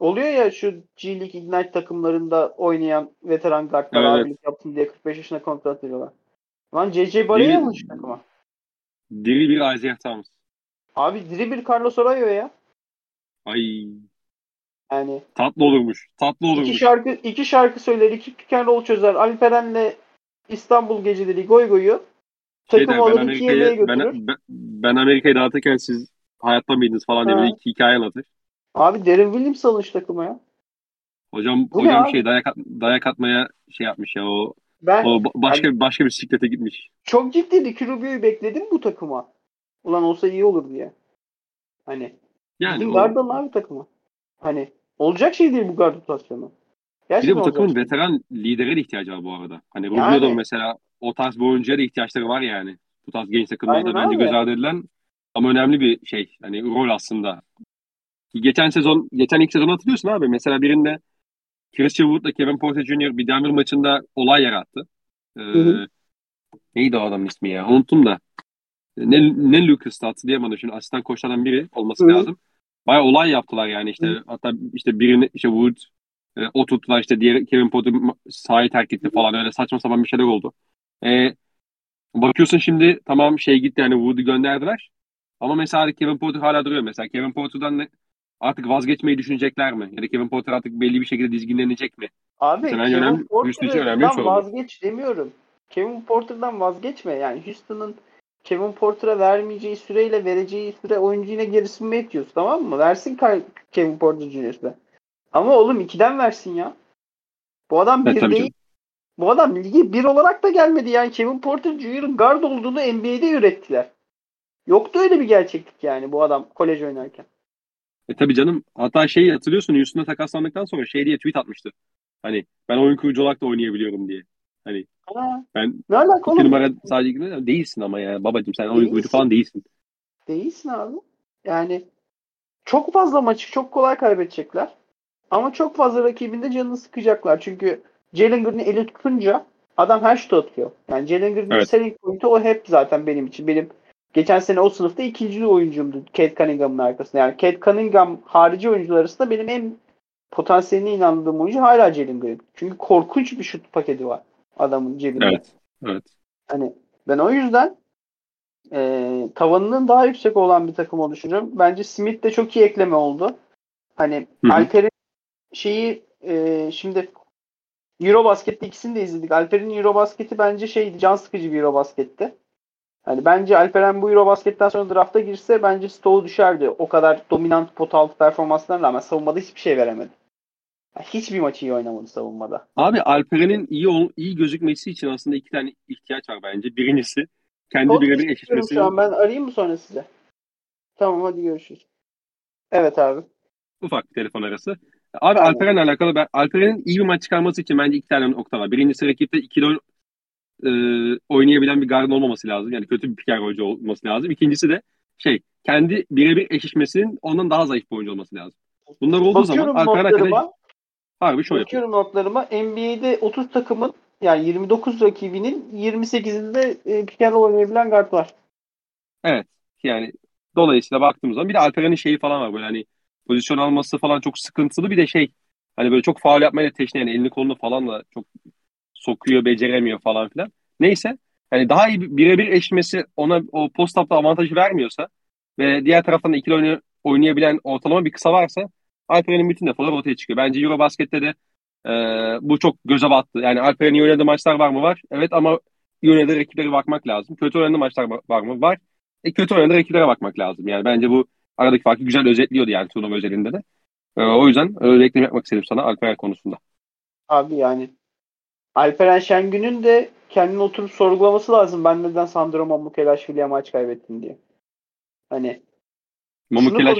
oluyor ya şu G League Ignite takımlarında oynayan veteran guardlar Evet. abilik yaptın diye 45 yaşına kontrat veriyorlar. Lan Barre'yi Diri- alın şu takıma. Diri bir Isaiah Thomas. Abi diri bir Carlos Arroyo ya. Ay Yani tatlı olurmuş. Tatlı iki olurmuş. şarkı iki şarkı söyler, iki pick and roll çözer. Alperen'le İstanbul geceleri goy goyu takımı der, ben iki yemeğe götürür. ben, ben, ben Amerika'yı dağıtırken siz hayatta mıydınız falan diye iki hikaye anlatır. Abi Derin Williams alın şu takıma ya. Hocam Bu hocam abi? şey dayak at- dayak atmaya şey yapmış ya o Ben o ba- başka başka bir bisiklete gitmiş. çok ciddi Ricky Rubio'yu bekledim bu takıma. Ulan olsa iyi olur diye. Hani Yani o, guard alın abi takıma. Hani olacak şey değil bu guard rotasyonu. bir de Gerçekten bu olacak takımın şey. veteran lidere de ihtiyacı var bu arada. Hani Yani. Rubio'da mesela o tarz bir oyuncuya da ihtiyaçları var yani. Bu tarz genç takımlarda bence göz ardı edilen ama önemli bir şey. Hani rol aslında. Geçen sezon, geçen ilk sezonu hatırlıyorsun abi. Mesela birinde Christian Wood'la Kevin Porter Jr. bir Denver maçında olay yarattı. Ee, hı. neydi o adamın ismi ya? Unuttum da. Ne, ne Lucas'tı hatırlayamadım. Şimdi asistan koçlardan biri olması Hı hı. lazım. Baya olay yaptılar yani işte. Hı. Hatta işte birini işte Wood e, o tuttular işte diğer Kevin Porter ma- sahayı terk etti falan öyle saçma sapan bir şeyler oldu. E, bakıyorsun şimdi tamam şey gitti yani Wood'u gönderdiler. Ama mesela Kevin Porter hala duruyor mesela. Kevin Porter'dan ne, artık vazgeçmeyi düşünecekler mi? Ya da Kevin Porter artık belli bir şekilde dizginlenecek mi? Abi Mesela Kevin önemli- Porter'dan vazgeç demiyorum. Kevin Porter'dan vazgeçme. Yani Houston'ın Kevin Porter'a vermeyeceği süreyle vereceği süre oyuncu yine gerisini etiyorsun tamam mı? Versin Kevin Porter Jr.'de. Ama oğlum ikiden versin ya. Bu adam Evet, bir tabii değil. canım. Bu adam lige bir olarak da gelmedi yani. Kevin Porter Jr.'ın guard olduğunu NBA'de ürettiler. Yoktu öyle bir gerçeklik yani bu adam kolej oynarken. E tabii canım. Hatta şey hatırlıyorsun Houston'a takaslandıktan sonra şey diye tweet atmıştı. Hani ben oyun kurucu olarak da oynayabiliyorum diye. Hani Ha, ben ne alaka oğlum? numara sadece değilsin ama ya babacım sen oyun kurucu Değilsin. falan değilsin. Değilsin abi. Yani çok fazla maçı çok kolay kaybedecekler. Ama çok fazla rakibinde canını sıkacaklar. Çünkü Jalen Green'i eli tutunca adam her şutu atıyor. Yani Jalen Green'in Evet. selling point'i o hep zaten benim için. Benim geçen sene o sınıfta ikinci oyuncumdu Kate Cunningham'ın arkasında. Yani Kate Cunningham harici oyuncular arasında benim en potansiyeline inandığım oyuncu hala Jalen Green. Çünkü korkunç bir şut paketi var adamın cebinde. Evet. Evet. Hani ben o yüzden e, tavanının daha yüksek olan bir takım oluşturuyorum. Bence Smith de çok iyi ekleme oldu. Hani Hı hı. Şeyi e, şimdi Eurobasket'te ikisini de izledik. Alper'in Eurobasket'i bence şeydi can sıkıcı bir Eurobasketti. Hani bence Alperen bu Eurobasket'ten sonra drafta girse bence stoğu düşerdi. O kadar dominant pot altı performanslarına rağmen savunmada hiçbir şey veremedi. Yani Hiçbir maçı iyi oynamadı savunmada. Abi Alperen'in iyi ol, iyi gözükmesi için aslında iki tane ihtiyaç var bence. Birincisi kendi birebir eşleşmesini şu an. Ben arayayım mı sonra size? Tamam hadi görüşürüz. Evet abi. ufak bir telefon arası. Abi. Alperen'le alakalı ben Alperen'in iyi bir maç çıkarması için bence iki tane nokta var. Birincisi rakipte ikili oyn- e, oynayabilen bir gardın olmaması lazım. Yani kötü bir piker oyuncu olması lazım. İkincisi de şey kendi birebir eşleşmesinin ondan daha zayıf bir oyuncu olması lazım. Bunlar olduğu zaman Bakıyorum Alperen hakikaten notlarıma. harbi şov yapıyor. Bakıyorum notlarıma. NBA'de 30 takımın yani 29 rakibinin 28'inde e, roll oynayabilen guard var. Evet. Yani dolayısıyla baktığımız zaman bir de Alperen'in şeyi falan var böyle hani pozisyon alması falan çok sıkıntılı bir de şey hani böyle çok faul yapmayla teşne yani elini kolunu falan da çok sokuyor, beceremiyor falan filan. Neyse hani daha iyi bir- birebir eşleşmesi ona o post-up'ta avantajı vermiyorsa ve diğer taraftan ikili oyna- oynayabilen ortalama bir kısa varsa Alperen'in bütün defoları ortaya çıkıyor. Bence Eurobasket'te de e, bu çok göze battı. Yani Alperen'in iyi oynadığı maçlar var mı? Var. Evet ama iyi oynadığı rakiplere bakmak lazım. Kötü oynadığı maçlar var mı? Var. E, kötü oynadığı rakiplere bakmak lazım. Yani bence bu aradaki farkı güzel özetliyordu yani turnuva özelinde de. E, o yüzden öyle ekleme yapmak istedim sana Alperen konusunda. Abi yani Alperen Şengün'ün de kendini oturup sorgulaması lazım. Ben neden Sandro Mamukelashvili'ye maç kaybettim diye. Hani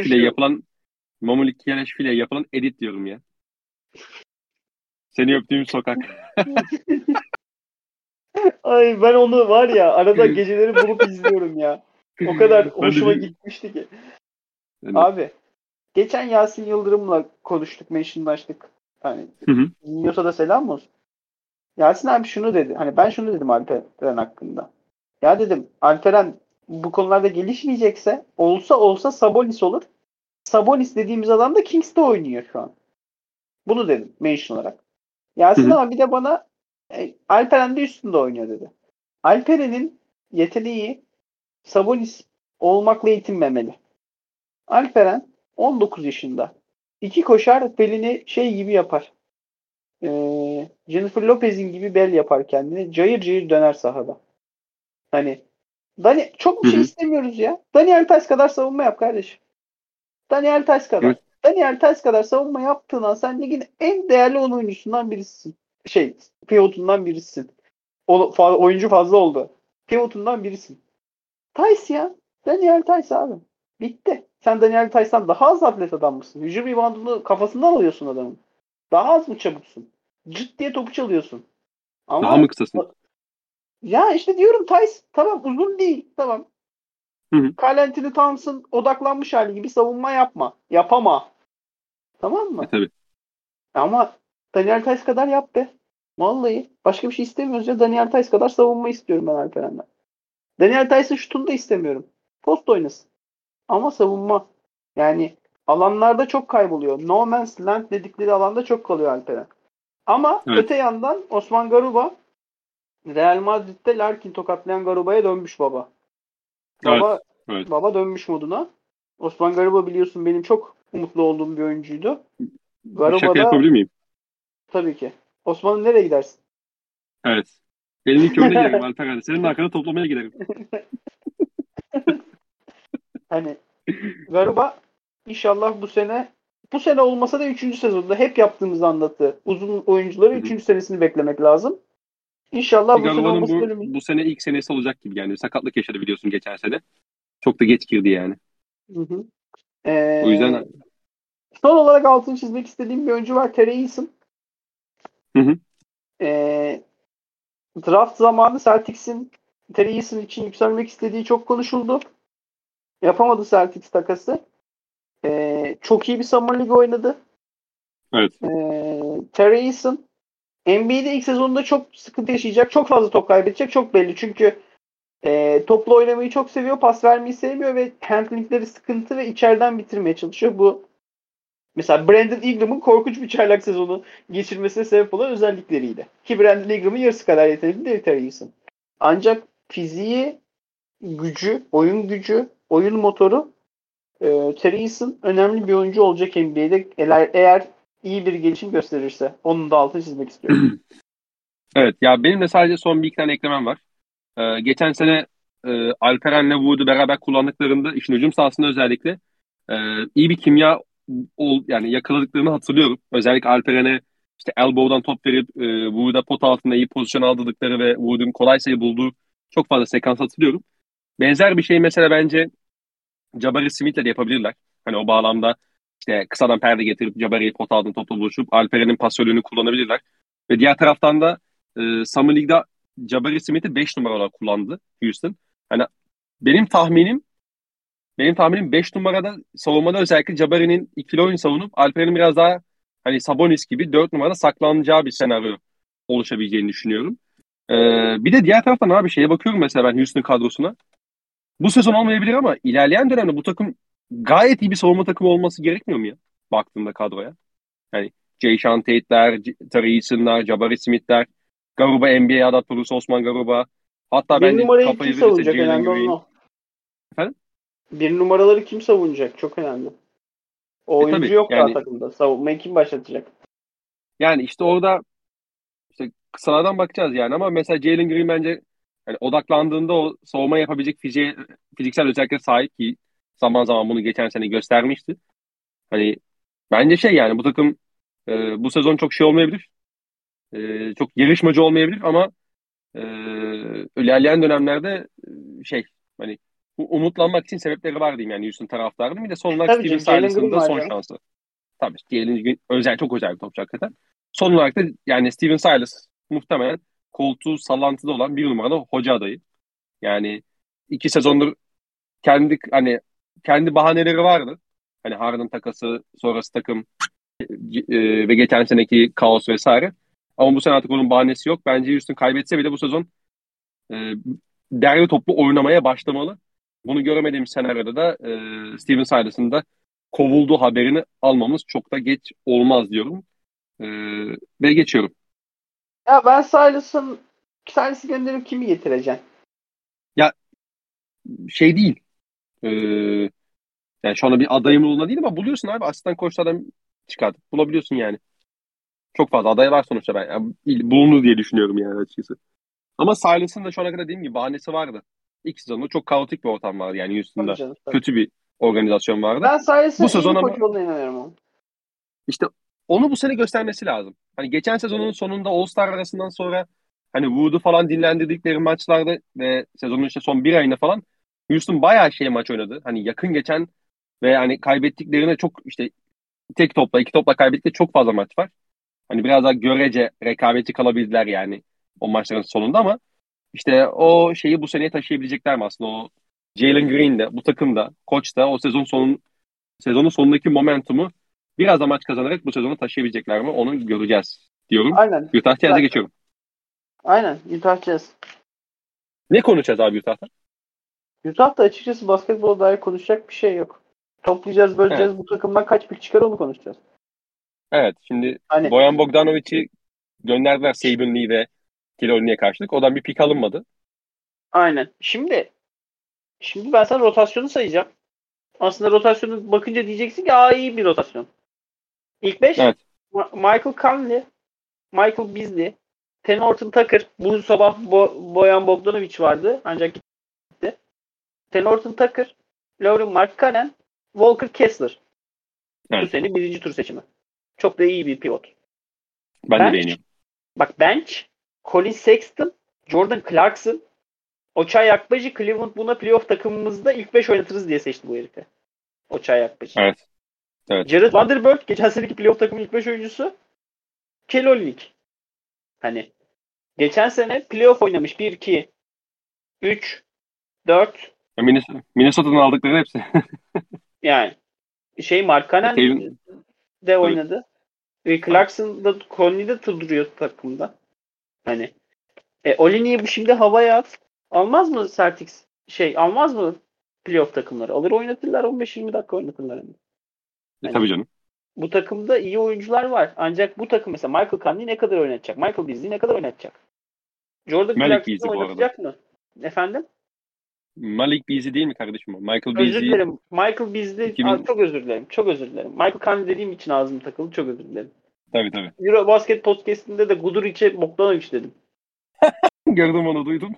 file yapılan Mamukelaş file yapılan edit diyorum ya. Seni öptüğüm sokak. [laughs] ay ben onu var ya arada [laughs] geceleri bulup izliyorum ya. O kadar hoşuma gitmişti ki. Yani- Abi geçen Yasin Yıldırım'la konuştuk, mentionlaştık. Hani Hı hı. dinliyorsa da selam olsun. Yasin abi şunu dedi. Hani ben şunu dedim Alperen hakkında. Ya dedim Alperen bu konularda gelişmeyecekse olsa olsa Sabonis olur. Sabonis dediğimiz adam da Kings'te oynuyor şu an. Bunu dedim mention olarak. Yasin Hı hı. abi de bana e, Alperen de üstünde oynuyor dedi. Alperen'in yeteneği Sabonis olmakla yetinmemeli. Alperen 19 yaşında. İki koşar belini şey gibi yapar. Ee, Jennifer Lopez'in gibi bel yapar kendini. Cayır cayır döner sahada. Hani Dani çok bir şey Hı hı. istemiyoruz ya. Daniel Tays kadar savunma yap kardeşim. Daniel Tays kadar. Evet. Daniel Tays kadar savunma yaptığın an sen ligin en değerli 10 oyuncusundan birisin. Şey, pivotundan birisin. O, fa- oyuncu fazla oldu. Pivotundan birisin. Tays ya. Daniel Tays abi. Bitti. Sen Daniel Tays'tan daha az atlet adam mısın? Hücum reboundunu kafasından alıyorsun adamın. Daha az mı çabuksun? Cıt diye topu çalıyorsun. Ama Daha mı kısasın? ya işte diyorum Tays tamam uzun değil. Tamam. Anthony Towns'ın odaklanmış hali gibi savunma yapma. Yapama. Tamam mı? E, tabii. Ama Daniel Tays kadar yap be. Vallahi. Başka bir şey istemiyoruz ya. Daniel Tays kadar savunma istiyorum ben Alperen'den. Daniel Tays'ın şutunu da istemiyorum. Post oynasın. Ama savunma. Yani alanlarda çok kayboluyor. No man's land dedikleri alanda çok kalıyor Alperen. Ama Evet. öte yandan Osman Garuba Real Madrid'de Larkin tokatlayan Garuba'ya dönmüş baba. Baba evet. baba dönmüş moduna. Osman Garuba biliyorsun benim çok umutlu olduğum bir oyuncuydu. Bir şaka yapabilir miyim? Tabii ki. Osman'ın nereye gidersin? Evet. Elini köyüne giderim Alper. Senin arkada toplamaya giderim. [laughs] hani Garuba inşallah bu sene bu sene olmasa da 3. sezonda hep yaptığımız anlatı. Uzun oyuncuları 3. senesini beklemek lazım. İnşallah bu sene bu, bölümü. bu sene ilk senesi olacak gibi yani. Sakatlık yaşadı biliyorsun geçen sene. Çok da geç girdi yani. Hı hı. Ee, o yüzden son olarak altını çizmek istediğim bir oyuncu var. Terry Eason. Hı hı. Ee, draft zamanı Celtics'in Terry Eason için yükselmek istediği çok konuşuldu. Yapamadı Celtics takası. Ee, çok iyi bir Summer League oynadı. Evet. Ee, Terry Eason NBA'de ilk sezonunda çok sıkıntı yaşayacak. Çok fazla top kaybedecek. Çok belli. Çünkü e, toplu oynamayı çok seviyor. Pas vermeyi sevmiyor ve handlingleri sıkıntı ve içeriden bitirmeye çalışıyor. Bu mesela Brandon Ingram'ın korkunç bir çaylak sezonu geçirmesine sebep olan özellikleriydi. Ki Brandon Ingram'ın yarısı kadar yetenekli değil Terry Eason. Ancak fiziği, gücü, oyun gücü, oyun motoru e, Terry Eason önemli bir oyuncu olacak NBA'de eğer, eğer iyi bir gelişim gösterirse. Onun da altını çizmek istiyorum. [clears throat] evet ya benim de sadece son bir iki tane eklemem var. Ee, geçen sene e, Alperen'le Wood'u beraber kullandıklarında işin hücum sahasında özellikle e, iyi bir kimya ol, yani yakaladıklarını hatırlıyorum. Özellikle Alperen'e işte elbow'dan top verip e, Wood'a pot altında iyi pozisyon aldırdıkları ve Wood'un kolay sayı bulduğu çok fazla sekans hatırlıyorum. Benzer bir şey mesela bence Jabari Smith'le de yapabilirler. Hani o bağlamda işte kısadan perde getirip Jabari'yi pot altında topla buluşup Alperen'in pasörlüğünü kullanabilirler. Ve diğer taraftan da e, Summer League'da Jabari Smith'i 5 numara olarak kullandı Houston. Hani benim tahminim benim tahminim 5 numarada savunmada özellikle Jabari'nin ikili oyun savunup Alperen'in biraz daha hani Sabonis gibi 4 numarada saklanacağı bir senaryo oluşabileceğini düşünüyorum. Ee, bir de diğer taraftan abi şeye bakıyorum mesela ben Houston kadrosuna. Bu sezon olmayabilir ama ilerleyen dönemde bu takım gayet iyi bir savunma takımı olması gerekmiyor mu ya? Baktığında kadroya. Yani Jay Sean Tate'ler, Terry Eason'lar, Jabari Smith'ler, Garuba NBA adaptörüsü Osman Garuba. Hatta bir bence numarayı kim savunacak önemli olan o. Efendim? Bir numaraları kim savunacak? Çok önemli. O e, oyuncu tabii, yok yani, daha takımda. Savunmayı kim başlatacak? Yani işte orada işte kısalardan bakacağız yani ama mesela Jalen Green bence yani odaklandığında o savunma yapabilecek fiziğe, fiziksel özelliklere sahip ki zaman zaman bunu geçen sene göstermişti. Hani bence şey yani bu takım e, bu sezon çok şey olmayabilir. E, çok yarışmacı olmayabilir ama e, ilerleyen dönemlerde e, şey hani umutlanmak için sebepleri var diyeyim yani Houston taraftarının. Bir de son olarak Steven Silas'ın da son ya. şansı. Tabii Jalen özel, çok özel bir topçu hakikaten. Son olarak da yani Steven Silas muhtemelen koltuğu sallantıda olan bir numaralı hoca adayı. Yani iki sezondur kendi hani kendi bahaneleri vardı. Hani Harden takası, sonrası takım e, ve geçen seneki kaos vesaire. Ama bu sene artık onun bahanesi yok. Bence Houston kaybetse bile bu sezon e, derli toplu oynamaya başlamalı. Bunu göremediğim senaryoda da e, Steven Silas'ın da kovulduğu haberini almamız çok da geç olmaz diyorum. E, ve geçiyorum. Ya ben Silas'ın Silas'ı gönderip kimi getireceksin? Ya şey değil. E, yani şu anda bir adayım yolunda değil ama buluyorsun abi. Asistan koçlardan çıkartıp bulabiliyorsun yani. Çok fazla aday var sonuçta ben. Yani bulunur diye düşünüyorum yani açıkçası. Ama Silas'ın da şu ana kadar dediğim gibi bahanesi vardı. İlk sezonda çok kaotik bir ortam vardı yani Houston'da. Canım, Kötü bir organizasyon vardı. Ben Silas'ın bu sezon ama, inanıyorum. İşte onu bu sene göstermesi lazım. Hani geçen sezonun sonunda All-Star arasından sonra hani Wood'u falan dinlendirdikleri maçlarda ve sezonun işte son bir ayında falan Houston bayağı şey maç oynadı. Hani yakın geçen ve hani kaybettiklerine çok işte tek topla iki topla kaybettikleri çok fazla maç var. Hani biraz daha görece rekabeti kalabildiler yani o maçların sonunda ama işte o şeyi bu seneye taşıyabilecekler mi aslında o Jalen Green de bu takım da koç da o sezon sonun sezonun sonundaki momentumu biraz da maç kazanarak bu sezonu taşıyabilecekler mi onu göreceğiz diyorum. Aynen. Utah Jazz'e geçiyorum. Aynen Utah Jazz. Ne konuşacağız abi Utah'ta? Utah'ta açıkçası basketbol dair konuşacak bir şey yok. Toplayacağız, böleceğiz. Evet. Bu takımdan kaç pik çıkar onu konuşacağız. Evet. Şimdi hani... Boyan Bogdanovic'i gönderdiler Saban Lee ve Kilolini'ye karşılık. Odan bir pik alınmadı. Aynen. Şimdi şimdi ben sana rotasyonu sayacağım. aslında rotasyonu bakınca diyeceksin ki aa iyi bir rotasyon. İlk 5 Evet. Michael Conley, Michael Beasley, Ten Horton Tucker. Bu sabah Bo- Boyan Bogdanovic vardı ancak gitti. Ten Horton Tucker, Lauren Markkanen, Walker Kessler. Bu Evet. sene birinci tur seçimi. Çok da iyi bir pivot. Ben de Bench. beğeniyorum. Bak bench, Colin Sexton, Jordan Clarkson, Ochai Akbacı, Cleveland buna playoff takımımızda ilk 5 oynatırız diye seçti bu herifi. Ochai Akbacı. Evet. Evet. Jared Vanderbilt geçen seneki playoff takımın ilk 5 oyuncusu. Kelly Olynyk. Hani geçen sene playoff oynamış 1 2 3 4 Minnes- Minnesota'dan aldıkları hepsi. [laughs] yani şey Markkanen Taylor- de oynadı. Ve Clarkson da Conley de duruyor takımda. Hani e, Olini'yi bu şimdi havaya at. Almaz mı Celtics? Şey almaz mı playoff takımları? Alır oynatırlar 15-20 dakika oynatırlar. Hani. E, tabii canım. Bu takımda iyi oyuncular var. Ancak bu takım mesela Michael Conley ne kadar oynatacak? Michael Beasley ne kadar oynatacak? Jordan Malik arada. oynatacak mı? Efendim? Malik Beasley değil mi kardeşim? Michael Özür Beasley. dilerim. Michael Beasley 2000 Aa, çok özür dilerim. Çok özür dilerim. Michael Conley dediğim için ağzım takıldı. Çok özür dilerim. Tabii tabii. Euro Basket Podcast'inde de Guduric'e Bogdanovic dedim. [laughs] Gördüm onu duydum.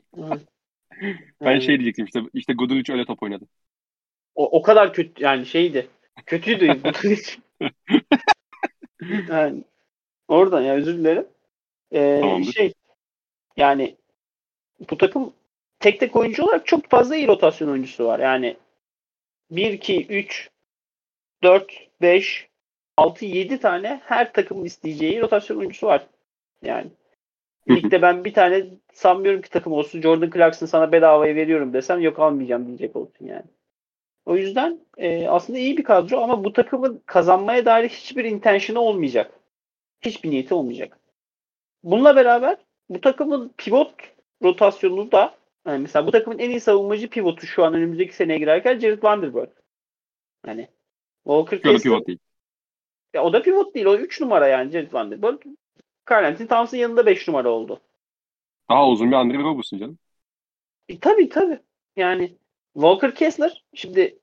Ben şey diyecektim işte işte Guduric öyle top oynadı. o, o kadar kötü yani şeydi. Kötüydü [laughs] Guduric. yani oradan ya özür dilerim. Ee, Tamamdır. şey yani bu takım tek tek oyuncu olarak çok fazla iyi rotasyon oyuncusu var. Yani 1 2 3 4 5 6 7 tane her takımın isteyeceği rotasyon oyuncusu var. Yani ligde ben bir tane sanmıyorum ki takım olsun. Jordan Clarkson sana bedavaya veriyorum desem yok almayacağım diyecek olsun yani. O yüzden e, aslında iyi bir kadro ama bu takımın kazanmaya dair hiçbir intention'ı olmayacak. Hiçbir niyeti olmayacak. Bununla beraber bu takımın pivot rotasyonu da yani mesela bu takımın en iyi savunmacı pivotu şu an önümüzdeki seneye girerken Jared Vanderbilt. Hani Walker Kessler, pivot değil. ya o da pivot değil. O 3 numara yani Jared Vanderbilt. Carl Anthony Towns'ın yanında 5 numara oldu. Daha uzun bir Andre Robertson canım. E, tabii tabii. Yani Walker Kessler şimdi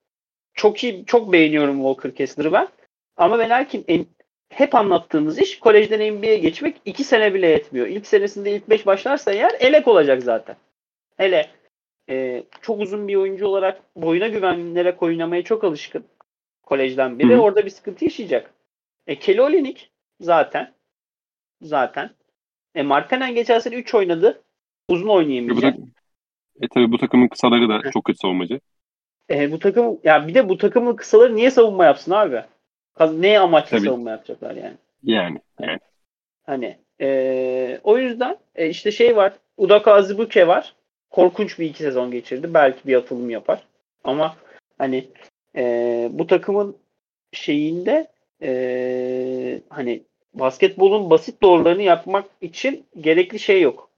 çok iyi çok beğeniyorum Walker Kessler'ı ben. Ama ve lakin en- hep anlattığımız iş kolejden NBA'ye geçmek 2 sene bile yetmiyor. İlk senesinde ilk 5 başlarsa eğer elek olacak zaten. Hele e, çok uzun bir oyuncu olarak boyuna güvenlerek oynamaya çok alışkın kolejden beri. Hı. Orada bir sıkıntı yaşayacak. E, Kelly Olynyk zaten zaten. E, Markkanen geçen sene 3 oynadı. Uzun E, bu, oynayamayacak. E tabii bu takımın kısaları da çok kötü savunmacı. E, bu takım ya bir de bu takımın kısaları niye savunma yapsın abi? Neye amaçlı Tabii. savunma yapacaklar yani? Yani. yani. Hani e, o yüzden e, işte şey var. Udaka Azubuike var. Korkunç bir iki sezon geçirdi. Belki bir atılım yapar. Ama hani e, bu takımın şeyinde e, hani basketbolun basit doğrularını yapmak için gerekli şey yok.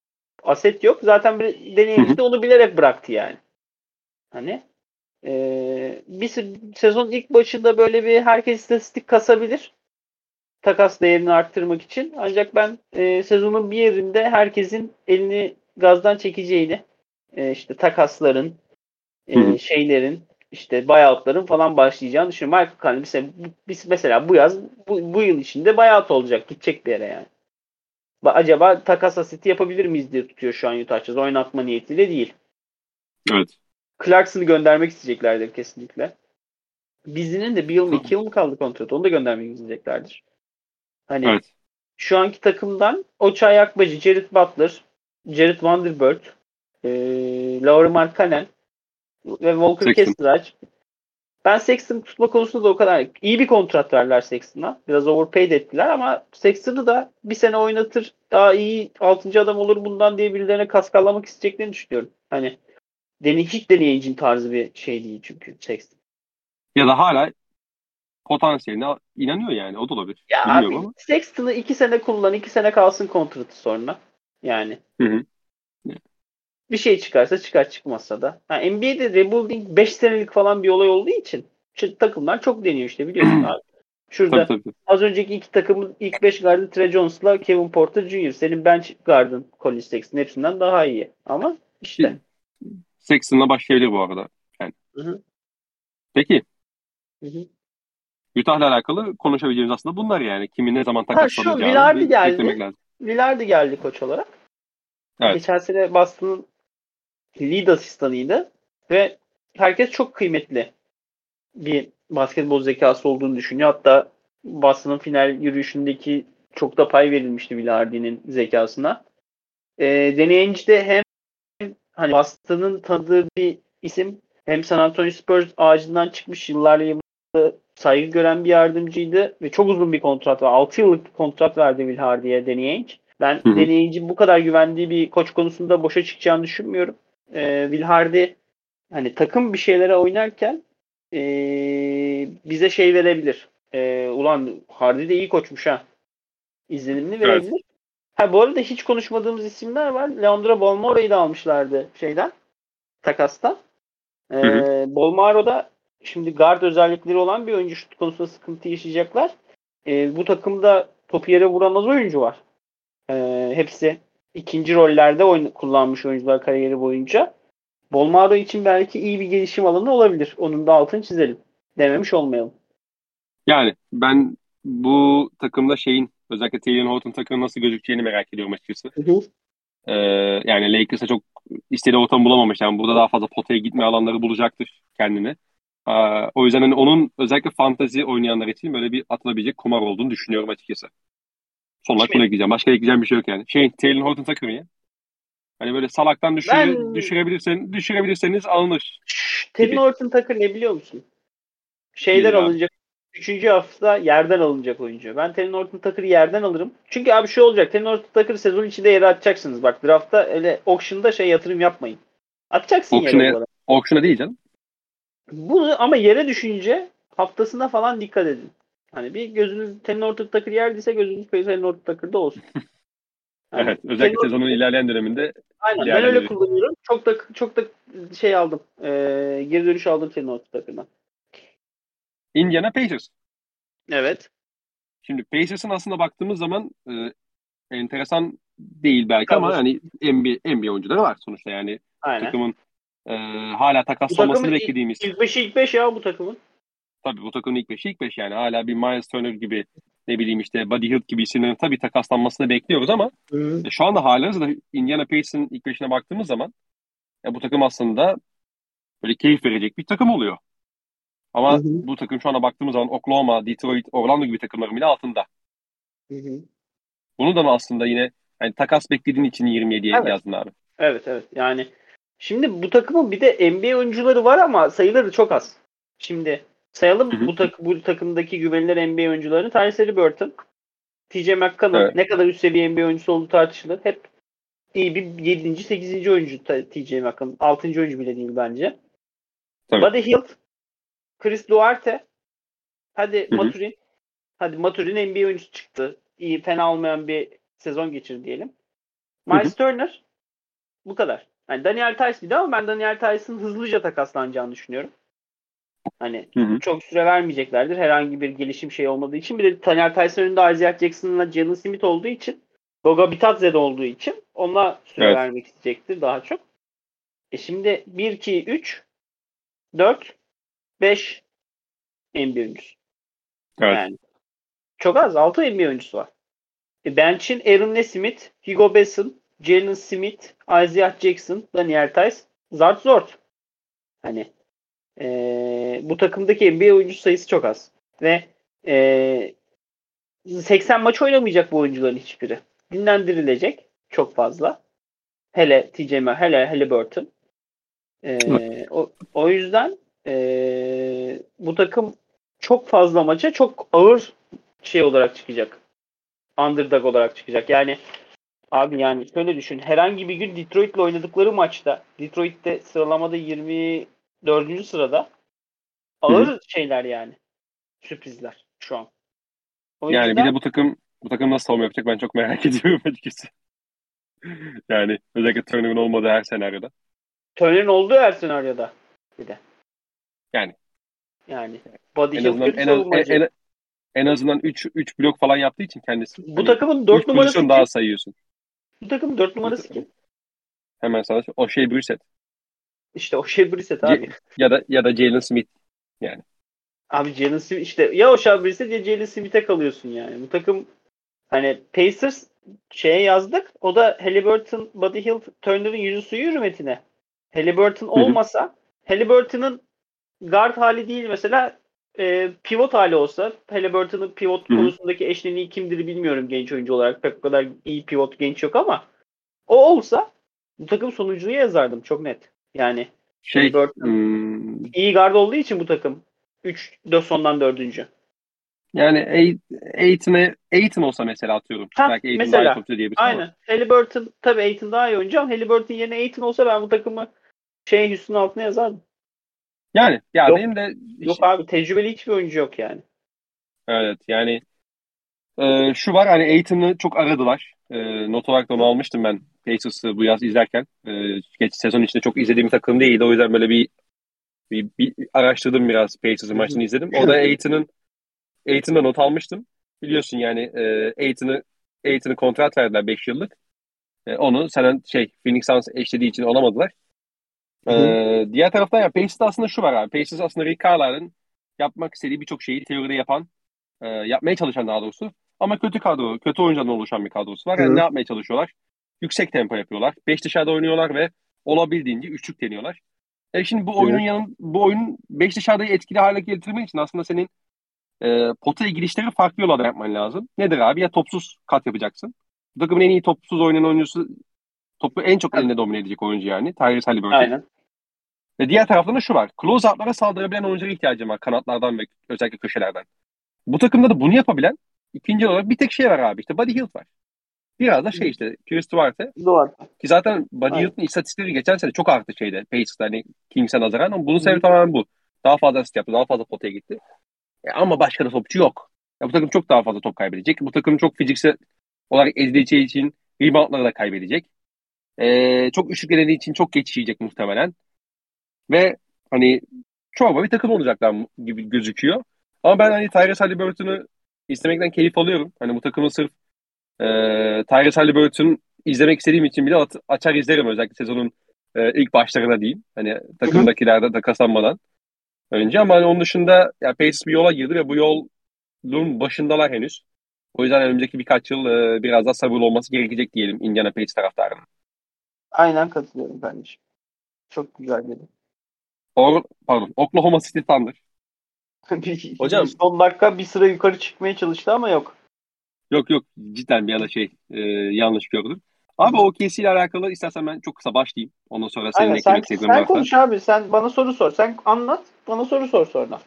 Aset yok. Zaten bir deneyimci de onu bilerek bıraktı yani. Hani e, bir se- sezon ilk başında böyle bir herkes istatistik kasabilir takas değerini arttırmak için. Ancak ben e, sezonun bir yerinde herkesin elini gazdan çekeceğini, e, işte takasların, e, şeylerin, işte buyoutların falan başlayacağını düşünüyorum. Michael Conley mesela, mesela bu yaz, bu, bu yıl içinde buyout olacak, gidecek bir yere yani. Ba- Acaba takas asiti yapabilir miyiz diye tutuyor şu an Utah Jazz. Oynatma niyetiyle değil. Evet. Clarkson'ı göndermek isteyeceklerdir kesinlikle. Bizinin de bir yıl mı iki yıl mı kaldı kontratı? Onu da göndermek isteyeceklerdir. Hani Evet. şu anki takımdan Ochai Akbacı, Jared Butler, Jared Vanderbilt, e, Lauri Markkanen ve Walker. Kessler. Ben Sexton tutma konusunda da o kadar iyi bir kontrat verdiler Sexton'a. Biraz overpaid ettiler ama Sexton'ı da bir sene oynatır daha iyi 6. adam olur bundan diye birilerine kaskallamak isteyeceklerini düşünüyorum. Hani deni hiç deneyicin tarzı bir şey değil çünkü Sexton. Ya da hala potansiyeline inanıyor yani. O da olabilir. Ya Bilmiyorum abi ama. Sexton'ı iki sene kullan, iki sene kalsın kontratı sonra. Yani. Hı hı. Bir şey çıkarsa çıkar çıkmazsa da. Ha, NBA'de rebuilding 5 senelik falan bir olay olduğu için takımlar çok deniyor işte biliyorsun [clears throat] abi. Şurada Tabii tabii. az önceki iki takımın ilk 5 gardı Trey Jones'la Kevin Porter Jr. Senin bench gardın Colin Sexton hepsinden daha iyi. Ama işte. Sexton'la başlayabilir bu arada. Yani. Hı hı. Peki. Hı hı. Utah'la alakalı konuşabileceğimiz aslında bunlar yani. Kimin ne zaman Ha, şu takaslanacağını bir geldi. Lillardi geldi koç olarak. Evet. Geçen sene Boston'ın lead asistanıydı ve herkes çok kıymetli bir basketbol zekası olduğunu düşünüyor. Hatta Boston'ın final yürüyüşündeki çok da pay verilmişti Villardi'nin zekasına. E, Danny Ainge de hem hani Boston'ın tanıdığı bir isim hem San Antonio Spurs ağacından çıkmış yıllarla yıllarla saygı gören bir yardımcıydı ve çok uzun bir kontrat var. 6 yıllık bir kontrat verdi Will Hardy'ye Danny Ainge. Ben Hı hı. Danny Ainge'in bu kadar güvendiği bir koç konusunda boşa çıkacağını düşünmüyorum. Ee, Will Hardy hani takım bir şeylere oynarken ee, bize şey verebilir. Ee, ulan Hardy de iyi koçmuş ha. İzlenimini Evet. verebilir. Ha bu arada hiç konuşmadığımız isimler var. Leandro Bolmaro'yu da almışlardı şeyden. Takastan. Hı Bolmaro da şimdi guard özellikleri olan bir oyuncu şut konusunda sıkıntı yaşayacaklar. Ee, bu takımda topu yere vuramaz oyuncu var. Ee, hepsi ikinci rollerde oyun, kullanmış oyuncular kariyeri boyunca. Bolmaro için belki iyi bir gelişim alanı olabilir. Onun da altını çizelim. Dememiş olmayalım. Yani ben bu takımda şeyin özellikle Taylor Horton takımı nasıl gözükeceğini merak ediyorum açıkçası. Ee, yani Lakers'a çok istediği ortamı bulamamış. Yani burada daha fazla potaya gitme alanları bulacaktır kendini. Ee, o yüzden hani onun özellikle fantezi oynayanlar için böyle bir atılabilecek kumar olduğunu düşünüyorum açıkçası. Son olarak bunu ekleyeceğim. Başka ekleyeceğim bir şey yok yani. Şey, Taylor Horton takımı ya. Hani böyle salaktan düşür, Ben- düşürebilirsen, düşürebilirseniz alınır. Gibi. Horton Tucker ne biliyor musun? Abi? alınacak. Üçüncü hafta yerden alınacak oyuncu. Ben Tevin Horton Tucker'ı yerden alırım. Çünkü abi şu olacak. Tevin Horton Tucker'ı sezon içinde yere atacaksınız. Bak draftta öyle auction'da şey yatırım yapmayın. Atacaksın Auction'a- yere. Auction'a değil canım. Bunu ama yere düşünce haftasına falan dikkat edin. Hani bir gözünüz Horton Tucker yerdiyse gözünüz Horton Tucker'da olsun. [laughs] Hani Evet. Özellikle sezonun ilerleyen döneminde Aynen ben Yani- öyle kullanıyorum. Çok da çok da şey aldım. Ee, geri dönüş aldım Tevin Horton Tucker'dan. Indiana Pacers. Evet. Şimdi Pacers'ın aslında baktığımız zaman e, enteresan değil belki Tabii. ama hani NBA, NBA oyuncuları var sonuçta yani Aynen. takımın e, hala takaslanmasını beklediğimiz. İlk 5 ilk 5 ya bu takımın. Tabii bu takımın ilk beşi ilk beş yani hala bir Miles Turner gibi ne bileyim işte Buddy Hield gibi isimlerin tabii takaslanmasını bekliyoruz ama e, şu anda halihazırda Indiana Pacers'ın ilk beşine baktığımız zaman ya bu takım aslında böyle keyif verecek bir takım oluyor. Ama Hı hı. bu takım şu anda baktığımız zaman Oklahoma, Detroit, Orlando gibi takımların bile altında. Hı hı. Bunu da mı aslında yine yani takas beklediğin için 27'ye Evet. yazdın abi? Evet evet yani şimdi bu takımın bir de NBA oyuncuları var ama sayıları çok az. Şimdi sayalım Hı hı. bu, tak bu takımdaki güvenilir NBA oyuncularını. Tyrese Halliburton, TJ McConnell Evet. ne kadar üst seviye NBA oyuncusu olduğu tartışılır. Hep iyi bir 7. 8. oyuncu TJ McConnell. 6. oyuncu bile değil bence. Tabii. Buddy Hield, Chris Duarte, hadi Hı hı. Maturin. Hadi Maturin NBA oyuncusu çıktı. İyi fena olmayan bir sezon geçirdi diyelim. Miles Turner bu kadar. Yani Daniel Tice bir de ama ben Daniel Tice'ın hızlıca takaslanacağını düşünüyorum. Hani Hı hı. çok süre vermeyeceklerdir. Herhangi bir gelişim şey olmadığı için. Bir de Daniel Tice'ın önünde Isaiah Jackson'la Jalen Smith olduğu için Goga Bitadze de olduğu için onunla süre Evet. vermek isteyecektir daha çok. E şimdi 1, 2, 3, 4, 5 NBA oyuncusu. Evet. Yani çok az. 6 NBA oyuncusu var. E bench'in Aaron Nesmith, Hugo Besson, Jalen Smith, Isaiah Jackson, Daniel Tice, Zart Zort. Hani e, bu takımdaki NBA oyuncu sayısı çok az. Ve e, 80 maç oynamayacak bu oyuncuların hiçbiri. Dinlendirilecek çok fazla. Hele TJ hele hele Burton. E, o, o yüzden e, bu takım çok fazla maça çok ağır şey olarak çıkacak. Underdog olarak çıkacak. Yani abi yani şöyle düşün. Herhangi bir gün Detroit'le oynadıkları maçta Detroit'te sıralamada 24. sırada ağır şeyler yani. Sürprizler şu an. O Yani bir yüzden- de bu takım bu takım nasıl savunma yapacak ben çok merak [laughs] ediyorum açıkçası. Yani özellikle Turner'ın olmadığı her senaryoda. Turner'ın olduğu her senaryoda bir de. Yani. Yani. Body En azından en, az, en, en, en azımdan 3 3 blok falan yaptığı için kendisi. bu Hani takımın üç 4 numarası kim? daha sayıyorsun. Bu takımın 4 numarası kim? Hemen sana o şey Brissett İşte o şey Brissett abi. ya da ya da Jalen Smith. Abi Jalen Smith işte ya o Şabris'e ya Jalen Smith'e kalıyorsun yani. Bu takım hani Pacers şeye yazdık. O da Halliburton, Buddy Hill, Turner'ın yüzü suyu hürmetine. Halliburton olmasa Halliburton'ın guard hali değil mesela e, pivot hali olsa Halliburton'ın pivot Hı-hı. konusundaki eşleniği kimdir bilmiyorum genç oyuncu olarak. Pek o kadar iyi pivot genç yok ama o olsa bu takım sonucunu yazardım çok net. Yani şey, hmm. iyi guard olduğu için bu takım 3 sondan dördüncü. Yani Aiton, Aiton olsa mesela atıyorum. Ha, Belki Aiton mesela, daha iyi topçu diyebilirsin Aynen. Ama. Halliburton tabii Aiton daha iyi oyuncu ama Halliburton yerine Aiton olsa ben bu takımı şey Houston altına yazardım. Yani ya yok, benim de yok abi tecrübeli hiçbir oyuncu yok yani. Evet yani e, şu var hani Aiton'u çok aradılar. E, not olarak da onu almıştım ben Pacers'ı bu yaz izlerken. E, geç sezon içinde çok izlediğim takım değildi. O yüzden böyle bir bir, bir araştırdım biraz Pacers'ın maçını izledim. O da Aiton'un Aiton'da not almıştım. Biliyorsun yani e, Aiton'u Aiton'u kontrat verdiler 5 yıllık. E, onu senen şey Phoenix Suns eşlediği için alamadılar. E, diğer taraftan ya Pacers'ta aslında şu var abi. Pacers aslında Rick Carlisle'ın yapmak istediği birçok şeyi teoride yapan, e, yapmaya çalışan daha doğrusu. Ama kötü kadro, kötü oyuncudan oluşan bir kadrosu var. Yani ne yapmaya çalışıyorlar? Yüksek tempo yapıyorlar. 5 dışarıda oynuyorlar ve olabildiğince üçlük deniyorlar. E şimdi bu oyunun yanın bu oyunun 5 dışarıdayı etkili hale getirmek için aslında senin e, potaya girişleri farklı yolda yapman lazım. Nedir abi? Ya topsuz kat yapacaksın. Bu takımın en iyi topsuz oynayan oyuncusu topu en çok elinde domine edecek oyuncu yani. Tyrese Halliburton. Aynen. Ve diğer taraftan da şu var. Close-out'lara saldırabilen oyunculara ihtiyacım var. Kanatlardan ve özellikle köşelerden. Bu takımda da bunu yapabilen ikinci olarak bir tek şey var abi. İşte Buddy Hield var. Biraz da şey işte Chris Duarte. Duarte. Ki zaten Buddy Hield'ın istatistikleri geçen sene çok arttı şeyde. Pacers'da hani Kings'e nazaran ama bunun sebebi tamamen bu. Daha fazla asist yaptı. Daha fazla potaya gitti. E, ama başka da topçu yok. Ya bu takım çok daha fazla top kaybedecek. Bu takım çok fiziksel olarak ezileceği için reboundları da kaybedecek. E, çok üşük denediği için çok geçişecek muhtemelen. Ve hani çorba bir takım olacaklar gibi gözüküyor. Ama ben hani Tyrese Halliburton'u istemekten keyif alıyorum. Hani bu takımın sırf e, Tyrese Halliburton izlemek istediğim için bile açar izlerim özellikle sezonun e, ilk başlarına diyeyim. Hani takımdakilerde takaslanmadan önce ama hani onun dışında ya Pacers bir yola girdi ve bu yolun başındalar henüz. O yüzden önümüzdeki birkaç yıl e, biraz daha sabırlı olması gerekecek diyelim Indiana Pacers taraftarının. Aynen katılıyorum kardeşim. Çok güzel dedi. Or, pardon, Oklahoma City Thunder. Hocam son dakika bir sıra yukarı çıkmaya çalıştı ama yok. Yok yok cidden bir ara şey e, yanlış gördüm. Abi OKC ile alakalı istersen ben çok kısa başlayayım. Ondan sonra senin Aynen, eklemek istediğin varsa. Sen konuş abi. Sen bana soru sor. Sen anlat. Bana soru sor sonra.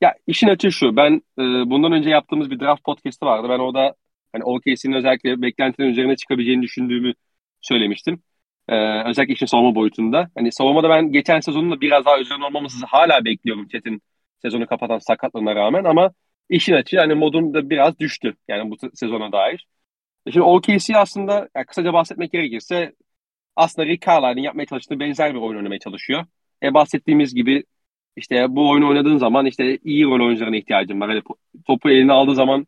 Ya işin açığı şu. Ben e, bundan önce yaptığımız bir draft podcast'ı vardı. Ben orada hani OKC'nin özellikle beklentilerin üzerine çıkabileceğini düşündüğümü söylemiştim. E, özellikle işin savunma boyutunda. Hani savunmada ben geçen sezonun da biraz daha üzerine olmamızı hala bekliyorum Çetin sezonu kapatan sakatlığına rağmen ama işin açığı hani modum da biraz düştü yani bu sezona dair. Şimdi OKC aslında yani kısaca bahsetmek gerekirse aslında Rick Carlisle'ın yapmaya çalıştığı benzer bir oyun oynamaya çalışıyor. E bahsettiğimiz gibi işte bu oyunu oynadığın zaman işte iyi rol oyuncularına ihtiyacın var. Hani topu eline aldığı zaman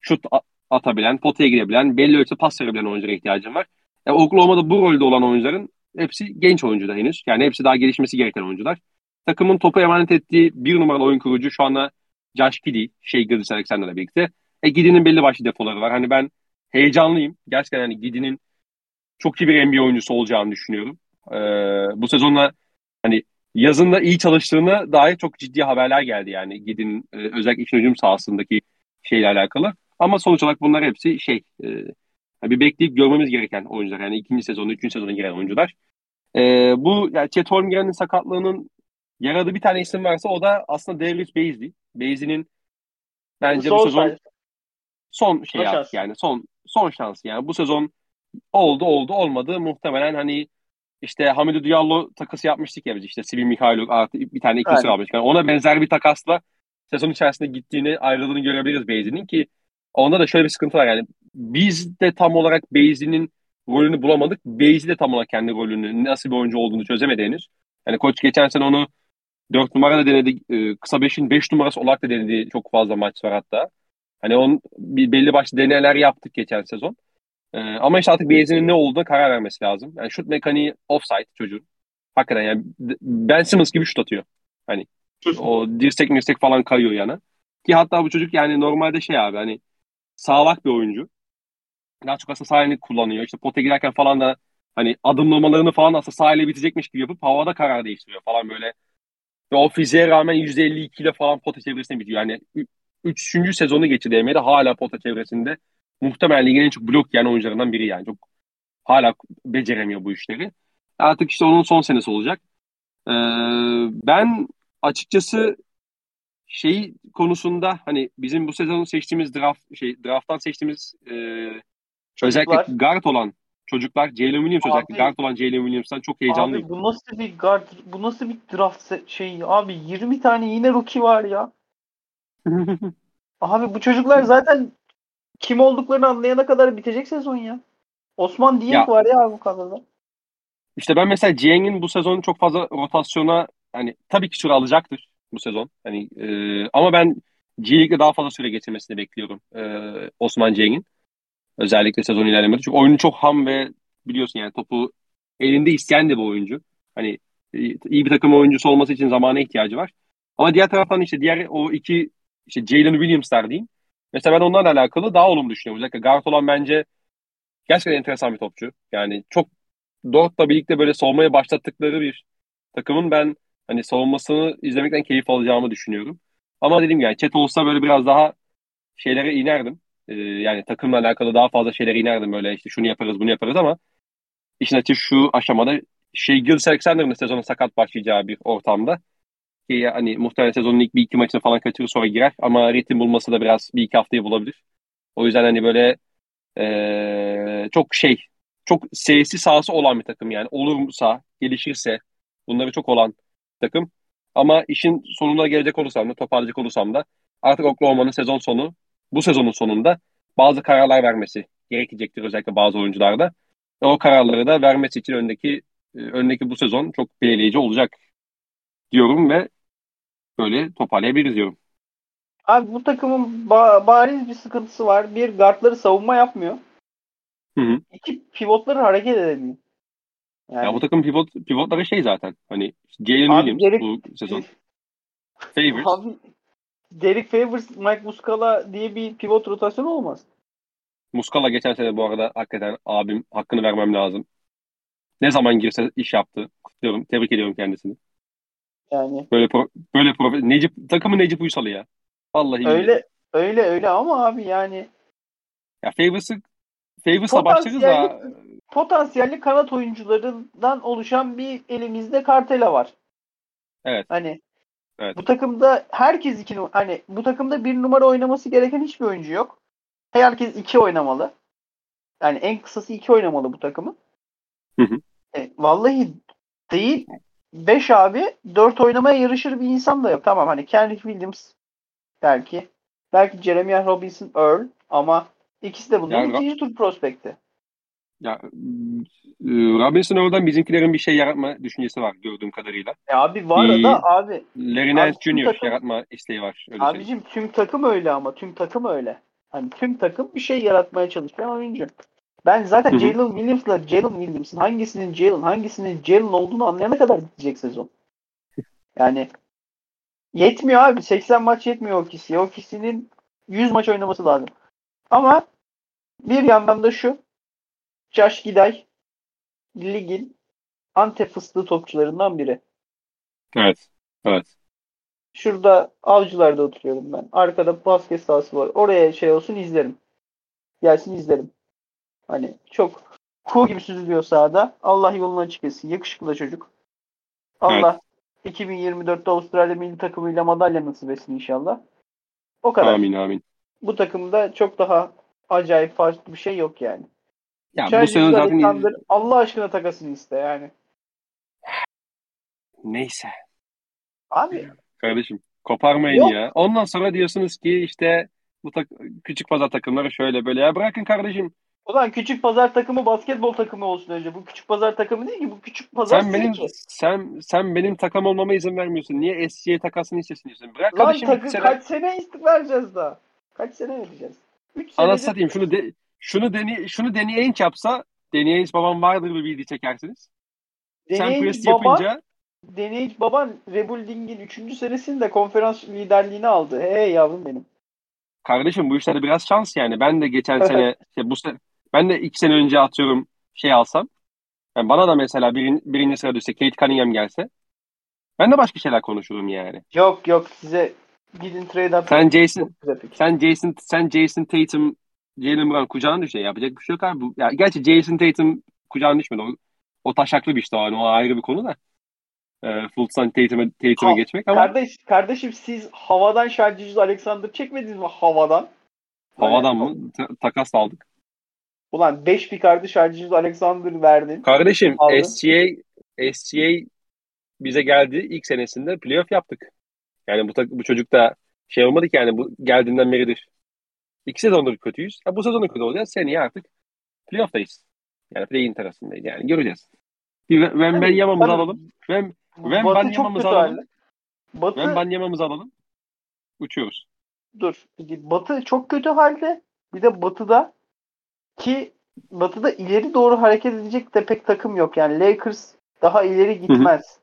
şut atabilen, potaya girebilen, belli ölçüde pas verebilen oyunculara ihtiyacın var. E, Oklahoma'da bu rolde olan oyuncuların hepsi genç oyuncular henüz. Yani hepsi daha gelişmesi gereken oyuncular. Takımın topu emanet ettiği bir numaralı oyun kurucu şu anda Josh Giddy, şey Gilles Alexander'la birlikte. E Giddy'nin belli başlı defoları var. Hani ben heyecanlıyım. Gerçekten hani Giddy'nin çok iyi bir NBA oyuncusu olacağını düşünüyorum. Ee, bu sezonla hani yazında iyi çalıştığına dair çok ciddi haberler geldi yani Giddy'nin e, özellikle işin hücum sahasındaki şeyle alakalı. Ama sonuç olarak bunlar hepsi şey e, bir bekleyip görmemiz gereken oyuncular. Yani ikinci sezonu, üçüncü sezona giren oyuncular. E, bu yani Chet Holmgren'in sakatlığının yaradığı bir tane isim varsa o da aslında Darius Bazley. Bazley'nin bence son bu sezon say. son şey yani son son şans yani bu sezon oldu oldu olmadı muhtemelen hani işte Hamidou Diallo takası yapmıştık ya biz işte Sivil Mikhailov artı bir tane ikisi almıştık. Yani ona benzer bir takasla sezon içerisinde gittiğini ayrıldığını görebiliriz Beyzi'nin ki onda da şöyle bir sıkıntı var yani biz de tam olarak Beyzi'nin rolünü bulamadık. Beyzi de tam olarak kendi rolünü nasıl bir oyuncu olduğunu çözemedi henüz. Yani koç geçen sene onu 4 numara da denedi. E, kısa 5'in 5 numarası olarak da denediği çok fazla maç var hatta. Hani bir belli başlı denemeler yaptık geçen sezon. E, ama işte artık Beyzi'nin ne olduğuna karar vermesi lazım. Yani şut mekaniği offside çocuğun. Hakikaten yani Ben Simmons gibi şut atıyor. Hani O dirsek mirsek falan kayıyor yana. Ki hatta bu çocuk yani normalde şey abi hani sağlak bir oyuncu. Daha çok aslında sahilini kullanıyor. İşte pota girerken falan da hani adımlamalarını falan aslında sahile bitecekmiş gibi yapıp havada karar değiştiriyor falan böyle. Ve o fiziğe rağmen %52 ile falan pota çevresine bitiyor. Yani 3. sezonu geçirdi Emre'de hala pota çevresinde. Muhtemelen ligin en çok blok yiyen oyuncularından biri yani. Çok hala beceremiyor bu işleri. Artık işte onun son senesi olacak. Ee, ben açıkçası şey konusunda hani bizim bu sezon seçtiğimiz draft şey drafttan seçtiğimiz e, özellikle guard olan çocuklar Jalen Williams özellikle guard olan Jalen Williams'tan çok heyecanlıyım. Abi bu nasıl bir guard bu nasıl bir draft şey abi 20 tane yine rookie var ya. [laughs] abi bu çocuklar zaten kim olduklarını anlayana kadar bitecek sezon ya. Osman Diyek var ya bu kadroda. İşte ben mesela Cieng'in bu sezon çok fazla rotasyona hani tabii ki süre alacaktır bu sezon. Hani e, ama ben G daha fazla süre geçirmesini bekliyorum e, Osman Cieng'in. Özellikle sezon ilerlemede. Çünkü oyunu çok ham ve biliyorsun yani topu elinde isteyen de bir oyuncu. Hani iyi bir takım oyuncusu olması için zamana ihtiyacı var. Ama diğer taraftan işte diğer o iki işte Jalen Williams'lar diyeyim. Mesela ben onlarla alakalı daha olumlu düşünüyorum. Özellikle guard olan bence gerçekten enteresan bir topçu. Yani çok Dort'la birlikte böyle savunmaya başlattıkları bir takımın ben hani savunmasını izlemekten keyif alacağımı düşünüyorum. Ama dediğim yani chat olsa böyle biraz daha şeylere inerdim. Ee, yani takımla alakalı daha fazla şeylere inerdim böyle işte şunu yaparız bunu yaparız ama işin açığı şu aşamada şey Gils Alexander'ın sezona sakat başlayacağı bir ortamda ki hani muhtemelen sezonun ilk bir iki maçını falan kaçırır sonra girer ama ritim bulması da biraz bir iki haftayı bulabilir. O yüzden hani böyle ee, çok şey çok seyirci sahası olan bir takım yani olursa gelişirse bunları çok olan takım. Ama işin sonuna gelecek olursam da toparlayacak olursam da artık Oklahoma'nın sezon sonu bu sezonun sonunda bazı kararlar vermesi gerekecektir özellikle bazı oyuncularda. Ve o kararları da vermesi için öndeki e, öndeki bu sezon çok belirleyici olacak diyorum ve böyle toparlayabiliriz diyorum. Abi bu takımın ba- bariz bir sıkıntısı var. Bir guardları savunma yapmıyor. Hı hı. İki pivotları hareket edemiyor. Yani, ya bu takım pivot pivotları şey zaten. Hani Jalen Williams Derek, bu sezon. Favors. Abi Derek Favors, Mike Muscala diye bir pivot rotasyonu olmaz. Muscala geçen sene bu arada hakikaten abim hakkını vermem lazım. Ne zaman girse iş yaptı. Kutluyorum. Tebrik ediyorum kendisini. Yani. Böyle pro, böyle pro, Necip takımı Necip Uysal'ı ya. Vallahi öyle billahi. öyle öyle ama abi yani ya Favors'ı Favors'la başlarız da potansiyelli kanat oyuncularından oluşan bir elimizde Kartela var. Evet. Hani evet. bu takımda herkes iki hani bu takımda bir numara oynaması gereken hiçbir oyuncu yok. Herkes iki oynamalı. Yani en kısası iki oynamalı bu takımın. Hı hı. E, vallahi değil 5 abi 4 oynamaya yarışır bir insan da yok. Tamam hani Kendrick Williams belki. Belki Jeremiah Robinson Earl ama ikisi de bunların yani, ikinci tur prospekti. Ya e, Robinson oradan bizimkilerin bir şey yaratma düşüncesi var gördüğüm kadarıyla. E abi var ee, da abi. Larry Nance Jr. Takım, yaratma isteği var. Öyle abicim şey. tüm takım öyle ama tüm takım öyle. Hani tüm takım bir şey yaratmaya çalışan oyuncu. Ben zaten Jalen Williams'la Jalen Williams'ın hangisinin Jalen hangisinin Jalen olduğunu anlayana kadar bitecek sezon. Yani yetmiyor abi. 80 maç yetmiyor o kişiye. O kişinin 100 maç oynaması lazım. Ama bir yandan da şu Josh Giday ligin Antep fıstığı topçularından biri. Evet. Evet. Şurada avcılarda oturuyorum ben. Arkada basket sahası var. Oraya şey olsun izlerim. Gelsin izlerim. Hani çok kuğu gibi süzülüyor sahada. Allah yolunu açık etsin. Yakışıklı çocuk. Allah evet. 2024'te Avustralya milli takımıyla madalya nasip etsin inşallah. O kadar. Amin amin. Bu takımda çok daha acayip farklı bir şey yok yani. Ya bu sene zaten Allah aşkına takasını iste yani. Neyse. Abi. Kardeşim koparmayın yok. ya. Ondan sonra diyorsunuz ki işte bu tak küçük pazar takımları şöyle böyle ya bırakın kardeşim. Ulan küçük pazar takımı basketbol takımı olsun önce. Bu küçük pazar takımı değil ki. Bu küçük pazar sen benim ki. sen sen benim takım olmama izin vermiyorsun. Niye SC'ye takasını istiyorsun? Bırak Lan kardeşim. Takı, sene... kaç sene vereceğiz daha? Kaç sene vereceğiz? 3 sene. Anasını satayım şunu de, şunu deni şunu deneyen yapsa deneyen babam vardır bir bilgi çekersiniz. Deneyen Sen baba, yapınca deneyici baban Rebuilding'in 3. senesinde konferans liderliğini aldı. Hey yavrum benim. Kardeşim bu işlerde biraz şans yani. Ben de geçen [laughs] sene işte bu sene ben de iki sene önce atıyorum şey alsam. Yani bana da mesela birin, birinci sırada işte Kate Cunningham gelse ben de başka şeyler konuşurum yani. Yok yok size gidin trade up. Sen Jason sen Jason sen Jason Tatum Jalen Brown kucağına düşüyor. Yapacak bir şey yok abi. Ya, gerçi Jason Tatum kucağına düşmedi. O, o taşaklı bir işte o. Yani, o ayrı bir konu da. E, Fultz'tan Tatum'a Tatum'a geçmek ama. Kardeş, kardeşim siz havadan Şarjicuz Alexander çekmediniz mi havadan? Havadan yani, mı? Ta- takas aldık. Ulan 5 pikardı Şarjicuz Alexander verdin. Kardeşim SCA SCA bize geldi ilk senesinde playoff yaptık. Yani bu, bu çocuk da şey olmadı ki yani bu geldiğinden beridir. İki sezondur kötüyüz. Ha, bu sezonda kötü olacağız. Seneye artık playoff'tayız. Yani play-in tarafındayız. Yani göreceğiz. Bir Ven Ben Yamamızı alalım. Ven Ven Ben Yamamızı alalım. Batı... Ven Ben Yamamızı alalım. Uçuyoruz. Dur. Batı çok kötü halde. Bir de Batı'da ki Batı'da ileri doğru hareket edecek de pek takım yok. Yani Lakers daha ileri gitmez.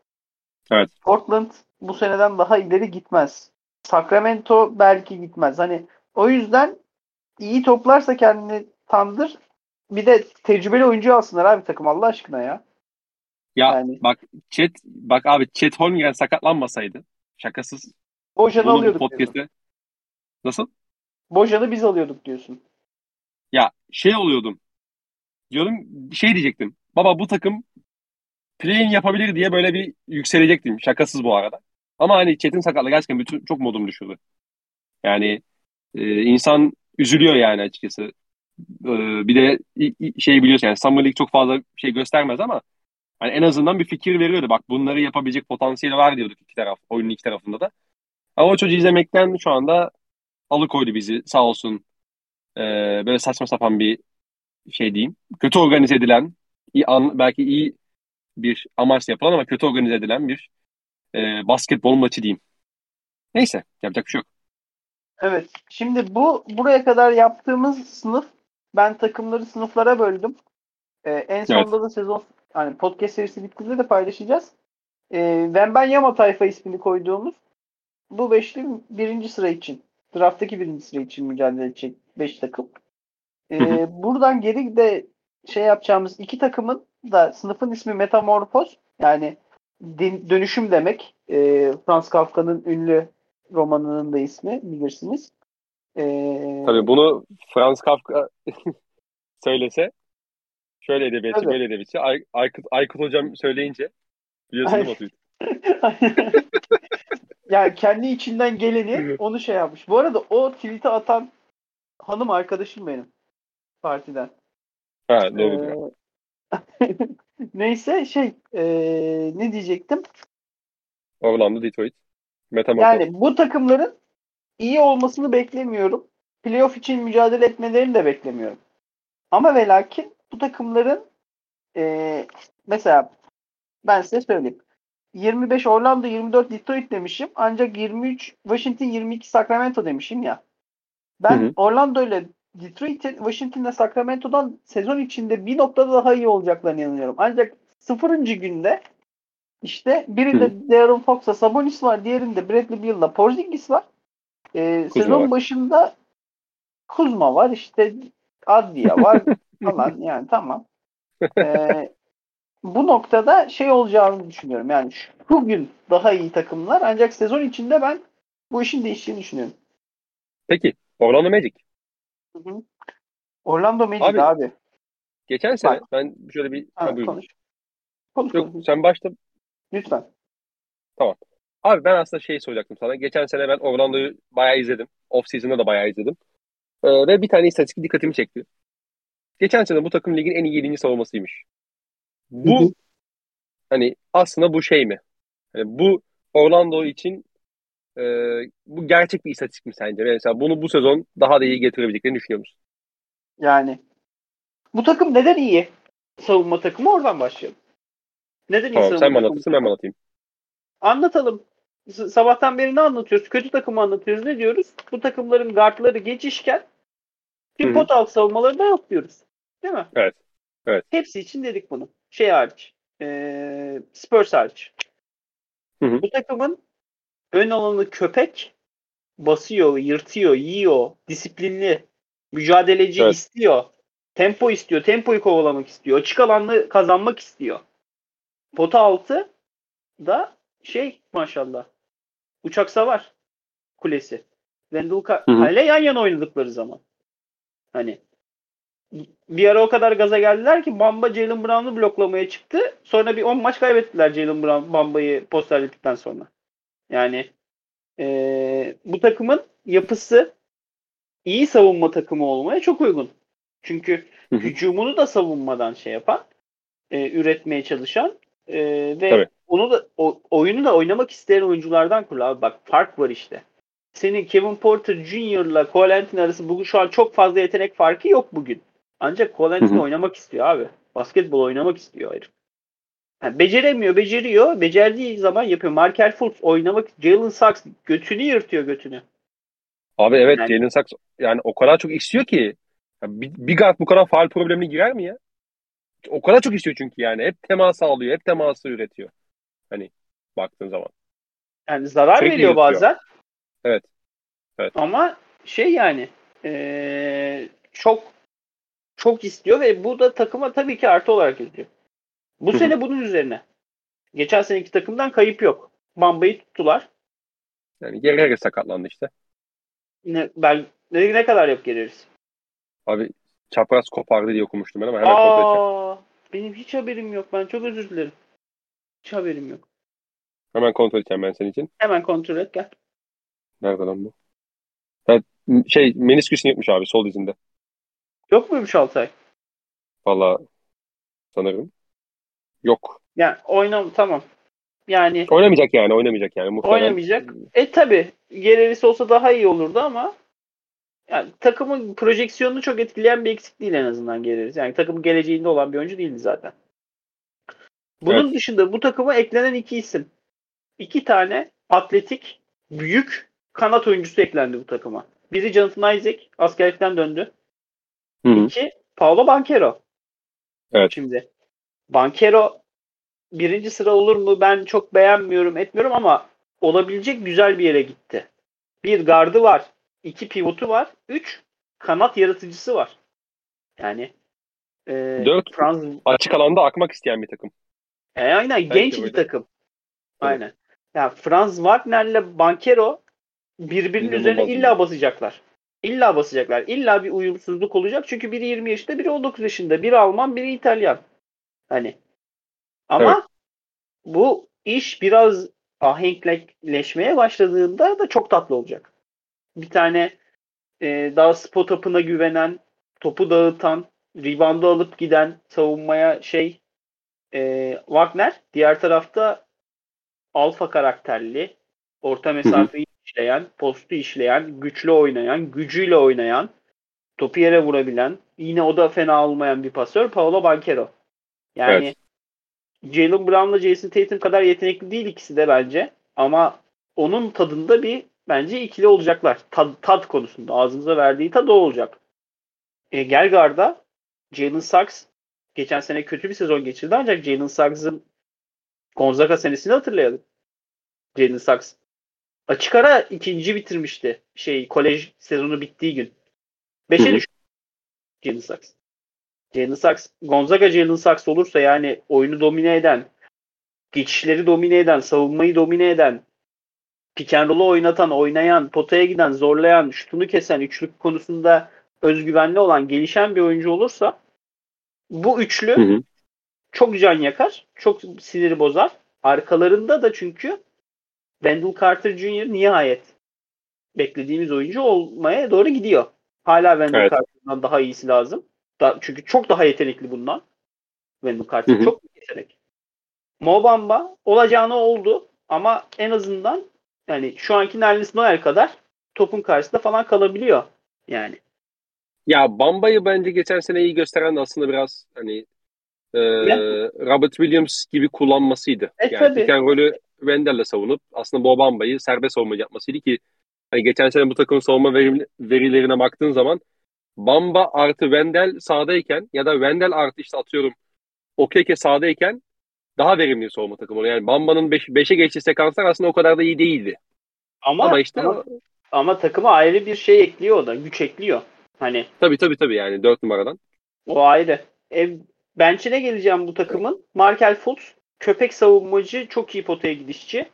Evet. Portland bu seneden daha ileri gitmez. Sacramento belki gitmez. Hani o yüzden iyi toplarsa kendini Tandır bir de tecrübeli oyuncu alsınlar abi takım Allah aşkına ya. Ya yani. bak Chet bak abi Chet Holmgren sakatlanmasaydı şakasız. Bojan'ı alıyorduk. Podcast'te. Nasıl? Bojan'ı biz alıyorduk diyorsun. Ya şey oluyordum. Diyorum şey diyecektim. Baba bu takım play yapabilir diye böyle bir yükselecektim. Şakasız bu arada. Ama hani Chet'in sakatlığı gerçekten bütün, çok modum düşürdü. Yani e, insan üzülüyor yani açıkçası. E, bir de şey biliyorsun yani Summer League çok fazla şey göstermez ama hani en azından bir fikir veriyordu. Bak bunları yapabilecek potansiyeli var diyorduk iki taraf, oyunun iki tarafında da. Ama o çocuğu izlemekten şu anda alıkoydu bizi sağ olsun. E, böyle saçma sapan bir şey diyeyim. Kötü organize edilen, iyi, an, belki iyi bir amaçla yapılan ama kötü organize edilen bir e, basketbol maçı diyeyim. Neyse yapacak bir şey yok. Evet. Şimdi bu buraya kadar yaptığımız sınıf ben takımları sınıflara böldüm. Ee, en sonunda evet. da sezon hani podcast serisi bittiğinde de paylaşacağız. Ee, Yama tayfa ismini koyduğumuz bu beşli birinci sıra için drafttaki birinci sıra için mücadele edecek beş takım. Ee, buradan geri de şey yapacağımız iki takımın da sınıfın ismi Metamorfoz yani dönüşüm demek. Ee, Franz Kafka'nın ünlü romanının da ismi bilirsiniz. Ee, Tabii bunu Franz Kafka [laughs] söylese şöyle edebiyatçı böyle edebiyatçı Ay, Aykut, Aykut hocam söyleyince biliyorsunuz mu tweet? yani kendi içinden geleni onu şey yapmış. Bu arada o tweet'i atan hanım arkadaşım benim partiden. Ha doğru. Ee, [laughs] neyse şey ee, ne diyecektim? Orlando Detroit. Metamorfoz. Yani bu takımların iyi olmasını beklemiyorum. Playoff için mücadele etmelerini de beklemiyorum. Ama ve lakin bu takımların e, mesela ben size söyleyeyim. 25 Orlando, 24 Detroit demişim. Ancak 23 Washington, 22 Sacramento demişim ya. Ben hı hı. Orlando ile Detroit'in Washington'la Sacramento'dan sezon içinde bir noktada daha iyi olacaklarını inanıyorum. Ancak sıfırıncı günde işte birinde Hı. De'Aaron Fox'a Sabonis var. Diğerinde Bradley Beal'la Porzingis var. Ee, sezon var. başında Kuzma var. işte Adlia var [laughs] falan yani tamam. Ee, bu noktada şey olacağını düşünüyorum. Yani şu gün daha iyi takımlar ancak sezon içinde ben bu işin değiştiğini düşünüyorum. Peki Orlando Magic. Hı hı. Orlando Magic abi. abi. Geçen sene Bak. ben şöyle bir ha, konuş. Konuş, Yok, konuş. sen başta Lütfen. Tamam. Abi ben aslında şey soracaktım sana. Geçen sene ben Orlando'yu bayağı izledim. Off season'da da bayağı izledim. Ee, ve bir tane istatistik dikkatimi çekti. Geçen sene bu takım ligin en iyi 7. savunmasıymış. Bu hı hı. hani aslında bu şey mi? Yani bu Orlando için e, bu gerçek bir istatistik mi sence? Mesela bunu bu sezon daha da iyi getirebileceklerini düşünüyor musun? Yani bu takım neden iyi savunma takımı? Oradan başlayalım. Neden tamam, sen mi anlatırsın ben anlatayım? Anlatalım. Sabahtan beri ne anlatıyoruz? Kötü takımı anlatıyoruz. Ne diyoruz? Bu takımların guardları geçişken bir pot alt savunmaları da yok diyoruz. Değil mi? Evet. evet. Hepsi için dedik bunu. Şey hariç. Ee, Spurs hariç. Hı hı. Bu takımın ön alanı köpek basıyor, yırtıyor, yiyor, disiplinli, mücadeleci evet. istiyor. Tempo istiyor, tempoyu kovalamak istiyor. Açık alanlı kazanmak istiyor. Pota altı da şey maşallah. Uçak savar kulesi. Wendell Carter'le yan yana oynadıkları zaman. Hani bir ara o kadar gaza geldiler ki Bamba Jalen Brown'u bloklamaya çıktı. Sonra bir 10 maç kaybettiler Jalen Brown Bamba'yı posterledikten sonra. Yani ee, bu takımın yapısı iyi savunma takımı olmaya çok uygun. Çünkü hücumunu da savunmadan şey yapan, e, üretmeye çalışan e, ve Tabii. onu da o, oyunu da oynamak isteyen oyunculardan kurulu. Abi bak fark var işte. Senin Kevin Porter Jr. ile Cole Anthony arası bugün şu an çok fazla yetenek farkı yok bugün. Ancak Cole Anthony oynamak istiyor abi. Basketbol oynamak istiyor herif. Yani beceremiyor, beceriyor. Becerdiği zaman yapıyor. Markel Fultz oynamak, Jalen Sachs götünü yırtıyor götünü. Abi evet yani, Jalen Sachs yani o kadar çok istiyor ki bir, bir guard bu kadar faal problemine girer mi ya? O kadar çok istiyor çünkü yani. Hep temas alıyor, hep teması üretiyor. Hani baktığın zaman. Yani zarar Sürekli veriyor bazen. Evet. evet. Ama şey yani ee, çok çok istiyor ve bu da takıma tabii ki artı olarak gidiyor. Bu sene bunun üzerine. Geçen seneki takımdan kayıp yok. Bamba'yı tuttular. Yani Gerreri sakatlandı işte. Ne, ben ne, ne kadar yok Gerreri'si? Abi çapraz kopardı diye okumuştum ben ama hemen kontrol edeceğim. Benim hiç haberim yok. Ben çok özür dilerim. Hiç haberim yok. Hemen kontrol edeceğim ben senin için. Hemen kontrol et gel. Nerede lan bu? Ha, şey menisküsünü yapmış abi sol dizinde. Yok muymuş Altay? Valla sanırım. Yok. Yani oynam tamam. Yani oynamayacak yani oynamayacak yani muhtemelen. Oynamayacak. E tabi Gererisi olsa daha iyi olurdu ama yani takımın projeksiyonunu çok etkileyen bir eksik değil en azından geliriz. Yani takımın geleceğinde olan bir oyuncu değildi zaten. Bunun evet. dışında bu takıma eklenen iki isim. İki tane atletik, büyük kanat oyuncusu eklendi bu takıma. Biri Jonathan Isaac, askerlikten döndü. Hı-hı. İki, Paulo Banquero. Evet. Şimdi Banquero birinci sıra olur mu ben çok beğenmiyorum etmiyorum ama olabilecek güzel bir yere gitti. Bir gardı var iki pivotu var. Üç kanat yaratıcısı var. Yani e, Dört Franz... açık alanda akmak isteyen bir takım. E, aynen Belki genç bir takım. Aynen. Ya yani Franz Wagner'le Bankero birbirinin İnanılmaz üzerine illa basacaklar. İlla basacaklar. İlla bir uyumsuzluk olacak. Çünkü biri 20 yaşında, biri 19 yaşında. Biri Alman, biri İtalyan. Hani. Ama evet. bu iş biraz ahenkleşmeye başladığında da çok tatlı olacak bir tane e, daha spot up'ına güvenen, topu dağıtan, reboundu alıp giden savunmaya şey e, Wagner. Diğer tarafta alfa karakterli, orta mesafeyi işleyen, postu işleyen, güçlü oynayan, gücüyle oynayan, topu yere vurabilen, yine o da fena olmayan bir pasör Paolo Banquero. Yani evet. Jalen Brown'la Jason Tatum kadar yetenekli değil ikisi de bence. Ama onun tadında bir bence ikili olacaklar. Tad, tad konusunda ağzımıza verdiği tad o olacak. E, Gelgar'da Jalen Sachs geçen sene kötü bir sezon geçirdi ancak Jalen Sachs'ın Gonzaga senesini hatırlayalım. Jalen Sachs açık ara ikinci bitirmişti. Şey kolej sezonu bittiği gün. Beşe düştü Jalen Sachs. Jalen Sachs Gonzaga Jalen Sachs olursa yani oyunu domine eden, geçişleri domine eden, savunmayı domine eden, pick and roll'u oynatan, oynayan, potaya giden, zorlayan, şutunu kesen, üçlük konusunda özgüvenli olan, gelişen bir oyuncu olursa bu üçlü hı hı. çok can yakar, çok siniri bozar. Arkalarında da çünkü Wendell Carter Jr. nihayet beklediğimiz oyuncu olmaya doğru gidiyor. Hala Wendell evet. Carter'dan daha iyisi lazım. Da, çünkü çok daha yetenekli bundan. Wendell Carter hı hı. çok yetenek. Mobamba olacağını oldu ama en azından yani şu anki Nerlis Noel kadar topun karşısında falan kalabiliyor yani. Ya Bamba'yı bence geçen sene iyi gösteren de aslında biraz hani e, Robert Williams gibi kullanmasıydı. E, yani tabii. pick rolü Wendell'le savunup aslında bu Bamba'yı serbest savunma yapmasıydı ki hani geçen sene bu takımın savunma verim, verilerine baktığın zaman Bamba artı Wendell sahadayken ya da Wendell artı işte atıyorum Okeke sahadayken daha verimli savunma takımı oluyor. Yani Bamba'nın 5'e beş, geçtiği sekanslar aslında o kadar da iyi değildi. Ama, ama işte ama, ama takıma ayrı bir şey ekliyor o da. Güç ekliyor. Hani. Tabii tabii tabii yani 4 numaradan. O ayrı. E, bench'ine geleceğim bu takımın. Markel Fultz köpek savunmacı, çok iyi potaya gidişçi.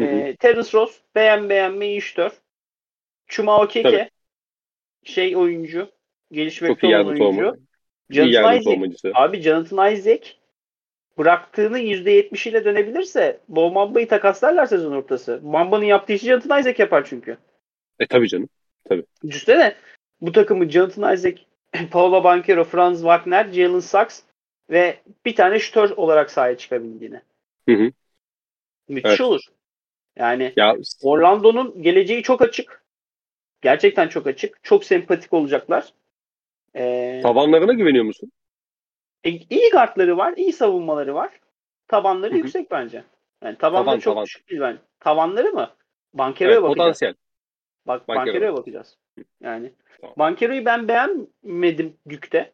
Hı hı. E, Terence Ross beğen beğenme iyi iştör. Chuma Okeke şey oyuncu. Gelişmekte olan oyuncu. Jonathan Isaac. Abi Jonathan Isaac bıraktığının %70 ile dönebilirse Bo Mamba'yı takaslarlar sezon ortası. Mamba'nın yaptığı işi Jonathan Isaac yapar çünkü. E tabii canım. Tabii. Düşünsene bu takımı Jonathan Isaac, [clears throat] Paolo Banquero, Franz Wagner, Jalen Sachs ve bir tane şütör olarak sahaya çıkabildiğini. Hı hı. Müthiş evet. olur. Yani ya, Orlando'nun geleceği çok açık. Gerçekten çok açık. Çok sempatik olacaklar. Ee, Tabanlarına güveniyor musun? E, iyi guardları var, iyi savunmaları var. Tabanları Hı-hı. yüksek bence. Yani tabanları taban, çok taban. düşük değil ben. Tavanları mı? Bankero'ya evet, bakacağız. Potansiyel. Bak Bankero. Bankero'ya bakacağız. Yani tamam. Bankero'yu ben beğenmedim Dük'te.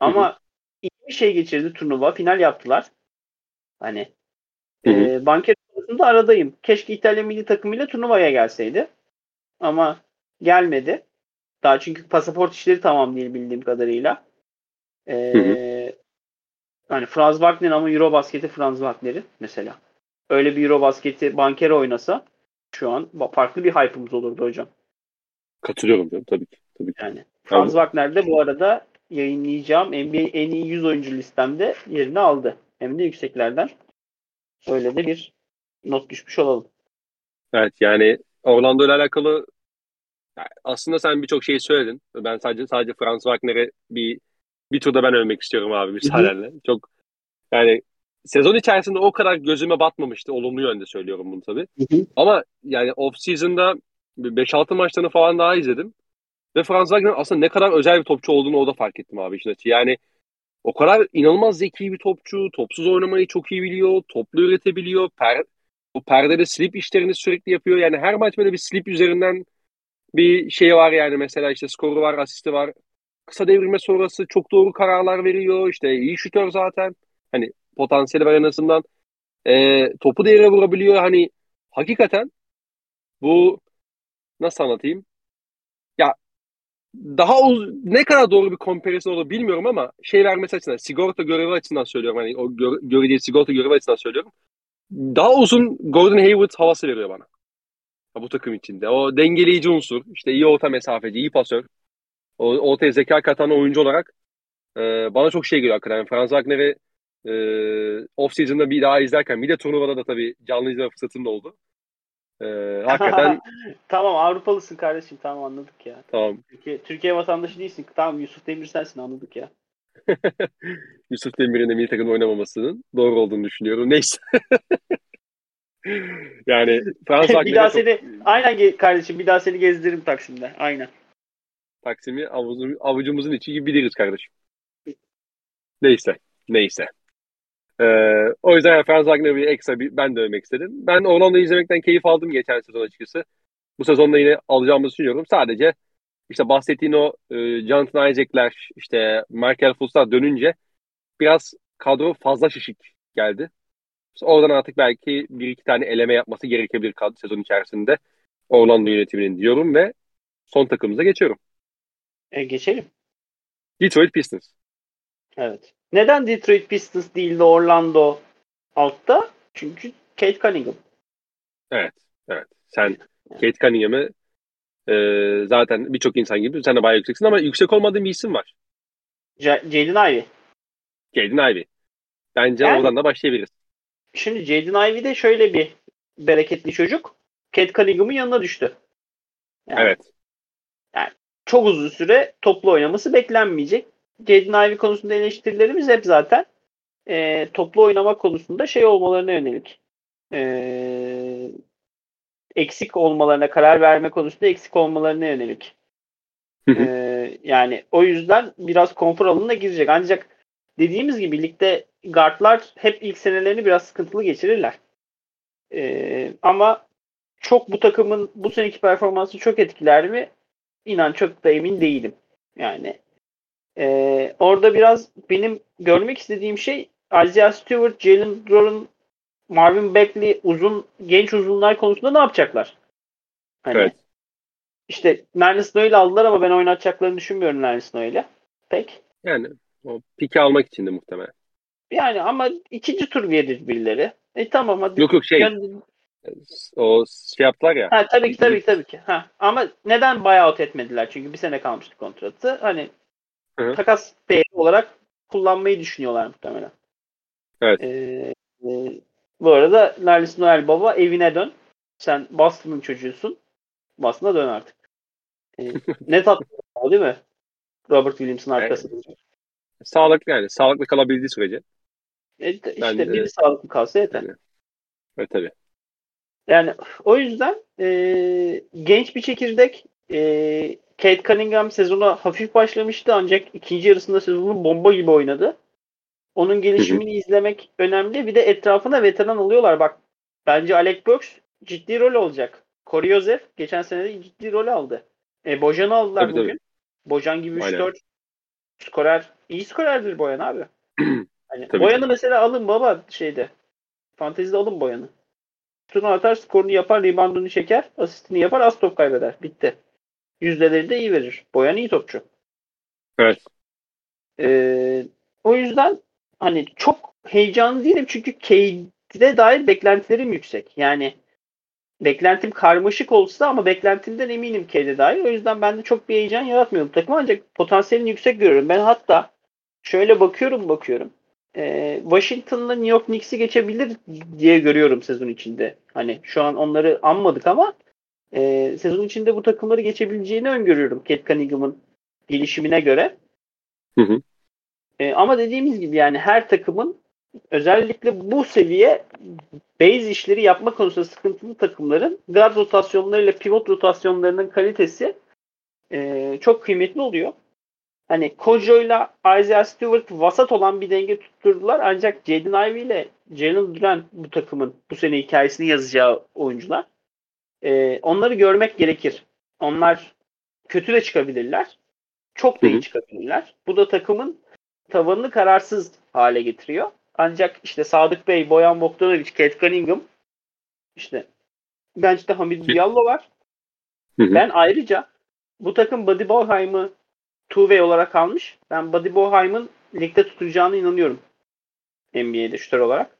Ama Hı-hı. iyi bir şey geçirdi turnuva. Final yaptılar. Hani e, Bankero konusunda aradayım. Keşke İtalya milli takımıyla turnuvaya gelseydi. Ama gelmedi. Daha çünkü pasaport işleri tamam değil bildiğim kadarıyla. Ee, Hani Franz Wagner ama Eurobasket'i Franz Wagner'i mesela. Öyle bir Eurobasket'i banker oynasa şu an farklı bir hype'ımız olurdu hocam. Katılıyorum canım tabii ki. Tabii ki. Yani Franz Wagner de bu arada yayınlayacağım NBA en iyi 100 oyuncu listemde yerini aldı. Hem de yükseklerden. Öyle de bir not düşmüş olalım. Evet yani Orlando ile alakalı aslında sen birçok şeyi söyledin. Ben sadece sadece Franz Wagner'e bir bir turda ben övmek istiyorum abi müsaadenle. Çok yani sezon içerisinde o kadar gözüme batmamıştı. Olumlu yönde söylüyorum bunu tabii. Hı hı. Ama yani off season'da 5-6 maçlarını falan daha izledim. Ve Franz Wagner aslında ne kadar özel bir topçu olduğunu o da fark ettim abi işin açı. Yani o kadar inanılmaz zeki bir topçu. Topsuz oynamayı çok iyi biliyor. Toplu üretebiliyor. Per, bu perdede slip işlerini sürekli yapıyor. Yani her maç böyle bir slip üzerinden bir şey var yani mesela işte skoru var, asisti var. Kısa devrilme sonrası çok doğru kararlar veriyor. İşte iyi şutör zaten. Hani potansiyeli var en azından. E, topu da yere vurabiliyor. Hani hakikaten bu nasıl anlatayım? Ya daha uz- ne kadar doğru bir komparasyon olur bilmiyorum ama şey vermesi açısından sigorta görevi açısından söylüyorum. Hani o gö- göreceği sigorta görevi açısından söylüyorum. Daha uzun Gordon Hayward havası veriyor bana. bu takım içinde. O dengeleyici unsur. işte iyi orta mesafeci, iyi pasör. O, ortaya zeka katan oyuncu olarak e, bana çok şey geliyor hakikaten. Yani Franz Wagner'i e, off-season'da bir daha izlerken bir de turnuvada da tabii canlı izleme fırsatım da oldu. E, hakikaten [laughs] tamam Avrupalısın kardeşim tamam anladık ya. Tamam. Türkiye, Türkiye vatandaşı değilsin. Tamam Yusuf Demir sensin anladık ya. [laughs] Yusuf Demir'in de milli takımda oynamamasının doğru olduğunu düşünüyorum. Neyse. [laughs] yani Fransa bir daha seni aynen kardeşim bir daha seni gezdiririm Taksim'de. Aynen. Taksim'i avucumuzun, avucumuzun içi gibi biliriz kardeşim. Neyse. Neyse. Ee, o yüzden Franz Wagner'ı bir ekstra bir, ben de övmek istedim. Ben Orlando'yu izlemekten keyif aldım geçen sezon açıkçası. Bu sezonda yine alacağımızı düşünüyorum. Sadece işte bahsettiğin o e, Jonathan Isaac'ler, işte Michael Fultz'lar dönünce biraz kadro fazla şişik geldi. Oradan artık belki bir iki tane eleme yapması gerekebilir sezon içerisinde Orlando yönetiminin diyorum ve son takımımıza geçiyorum. E, geçelim. Detroit Pistons. Evet. Neden Detroit Pistons değil de Orlando altta? Çünkü Kate Cunningham. Evet. Evet. Sen Kate Cunningham'ı e, zaten birçok insan gibi sen de bayağı yükseksin ama yüksek olmadığın bir isim var. J- Jaden Ivey. Jaden Ivey. Bence yani, oradan da başlayabiliriz. Şimdi Jaden Ivey de şöyle bir bereketli çocuk. Kate Cunningham'ın yanına düştü. Yani, evet. Çok uzun süre toplu oynaması beklenmeyecek. Jaden Ivey konusunda eleştirilerimiz hep zaten e, toplu oynama konusunda şey olmalarına yönelik. E, eksik olmalarına, karar verme konusunda eksik olmalarına yönelik. e, yani o yüzden biraz konfor alanına girecek. Ancak dediğimiz gibi ligde guardlar hep ilk senelerini biraz sıkıntılı geçirirler. E, ama çok bu takımın bu seneki performansı çok etkiler mi? İnan çok da emin değilim. Yani e, orada biraz benim görmek istediğim şey Isaiah Stewart, Jalen Duran, Marvin Beckley uzun genç uzunlar konusunda ne yapacaklar? Hani Evet. işte Nerlis Noel'i aldılar ama ben oynatacaklarını düşünmüyorum Nerlis Noel'i. Pek. Yani o piki almak için de muhtemelen. Yani ama ikinci tur verir birileri. E tamam hadi. Yok yok şey Gön- o şey yaptılar ya. Ha tabii ki tabii ki tabii ki. Ha ama neden buyout etmediler? Çünkü bir sene kalmıştı kontratı. Hani Hı hı. takas değeri olarak kullanmayı düşünüyorlar muhtemelen. Evet. Ee, e, bu arada Nerlis Noel baba evine dön. Sen Boston'ın çocuğusun. Boston'a dön artık. Ee, [laughs] ne tatlı değil mi? Robert Williams'ın arkasında. Sağlıklı yani. Sağlıklı kalabildiği sürece. E, işte Ben de- biri sağlıklı kalsa yeter. Evet tabii. Yani o yüzden e, genç bir çekirdek. E, Kate Cunningham sezona hafif başlamıştı ancak ikinci yarısında sezonu bomba gibi oynadı. Onun gelişimini izlemek önemli. Bir de etrafına veteran alıyorlar. Bak bence Alec Burks ciddi rol olacak. Corey Joseph geçen sene de ciddi rol aldı. E, Bojan'ı aldılar Tabii, bugün. tabii. Bojan gibi Aynen. 3-4 skorer. İyi skorerdir Boyan abi. [clears throat] Hani Tabii. Boyan'ı mesela alın baba şeyde. Fantezide alın Boyan'ı. Şutunu atar, skorunu yapar, reboundunu çeker, asistini yapar, az top kaybeder. Bitti. Yüzdeleri de iyi verir. Boyan iyi topçu. Evet. Ee, o yüzden hani çok heyecanlı değilim çünkü Cade'e dair beklentilerim yüksek. Yani beklentim karmaşık olsa ama beklentimden eminim Cade'e dair. O yüzden ben de çok bir heyecan yaratmıyorum takım ancak potansiyelini yüksek görüyorum. Ben hatta şöyle bakıyorum bakıyorum. Ee, Washington'la New York Knicks'i geçebilir diye görüyorum sezon içinde. Hani şu an onları anmadık ama e, sezon içinde bu takımları geçebileceğini öngörüyorum Kate Cunningham'ın gelişimine göre. Hı hı. E, ama dediğimiz gibi yani her takımın özellikle bu seviye base işleri yapma konusunda sıkıntılı takımların guard rotasyonlarıyla pivot rotasyonlarının kalitesi e, çok kıymetli oluyor. Hani Kojo'yla Isaiah Stewart vasat olan bir denge tutturdular ancak Jaden Ivey ile Jalen Duran bu takımın bu sene hikayesini yazacağı oyuncular. E, onları görmek gerekir. Onlar kötü de çıkabilirler. Çok da iyi çıkabilirler. Bu da takımın tavanını kararsız hale getiriyor. Ancak işte Sadık Bey, Boyan Bogdanovic, Kate Cunningham işte bench'te Hamid Diallo var. Hı hı. Ben ayrıca bu takım Buddy Boheim'ı two-way olarak almış. Ben Buddy Boheim'ın ligde tutacağına inanıyorum. NBA'de şütör olarak.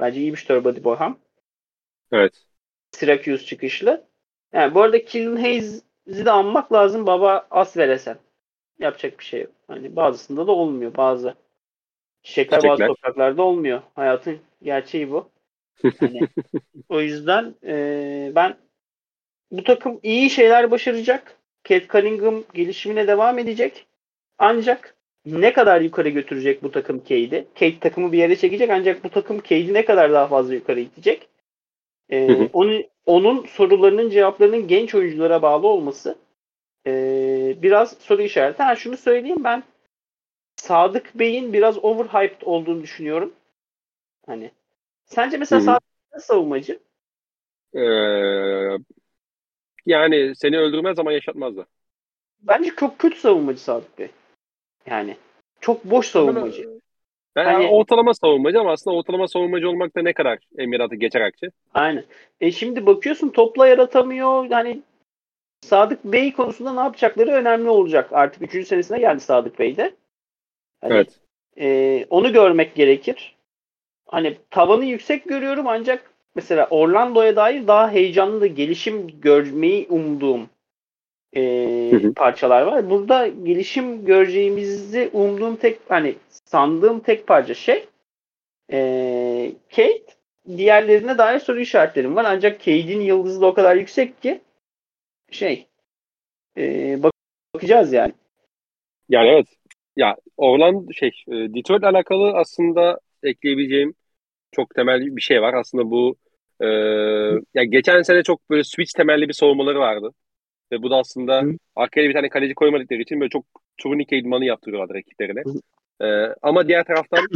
Bence iyi bir şütör Buddy Boheim. Evet. Syracuse çıkışlı. Yani bu arada Killian Hayes'i de anmak lazım. Baba as veresen. Yapacak bir şey yok. Hani bazısında da olmuyor. Bazı çiçekler bazı Çiçekler. topraklarda olmuyor. Hayatın gerçeği bu. Hani, [laughs] o yüzden e, ben bu takım iyi şeyler başaracak. Kate Cunningham gelişimine devam edecek. Ancak ne kadar yukarı götürecek bu takım Cade'i? Cade takımı bir yere çekecek ancak bu takım Cade'i ne kadar daha fazla yukarı itecek? Ee, Hı hı. onu, onun sorularının cevaplarının genç oyunculara bağlı olması ee, biraz soru işareti. Ha şunu söyleyeyim ben Sadık Bey'in biraz overhyped olduğunu düşünüyorum. Hani sence mesela Hı hı. Sadık savunmacı? Ee, yani seni öldürmez ama yaşatmaz da. Bence çok kötü savunmacı Sadık Bey. Yani çok boş savunmacı. Ben Hani- ortalama savunmacı ama aslında ortalama savunmacı olmak da ne kadar Emirat'ı geçer akçe. Aynen. E şimdi bakıyorsun topla yaratamıyor. Hani Sadık Bey konusunda ne yapacakları önemli olacak. Artık 3. senesine geldi Sadık Bey de. Hani, Evet. e, onu görmek gerekir. Hani tavanı yüksek görüyorum ancak mesela Orlando'ya dair daha heyecanlı da gelişim görmeyi umduğum e, Hı hı. parçalar var. Burada gelişim göreceğimizi umduğum tek hani sandığım tek parça şey e, Kate diğerlerine dair soru işaretlerim var. Ancak Cade'in yıldızı da o kadar yüksek ki şey e, bak- bakacağız yani. Yani evet. Ya Orlando şey e, Detroit'le alakalı aslında ekleyebileceğim çok temel bir şey var. Aslında bu e, ya geçen sene çok böyle switch temelli bir savunmaları vardı. Ve bu da aslında Hı. arkaya bir tane kaleci koymadıkları için böyle çok turnike idmanı yaptırıyorlardı rakiplerine. E, ama diğer taraftan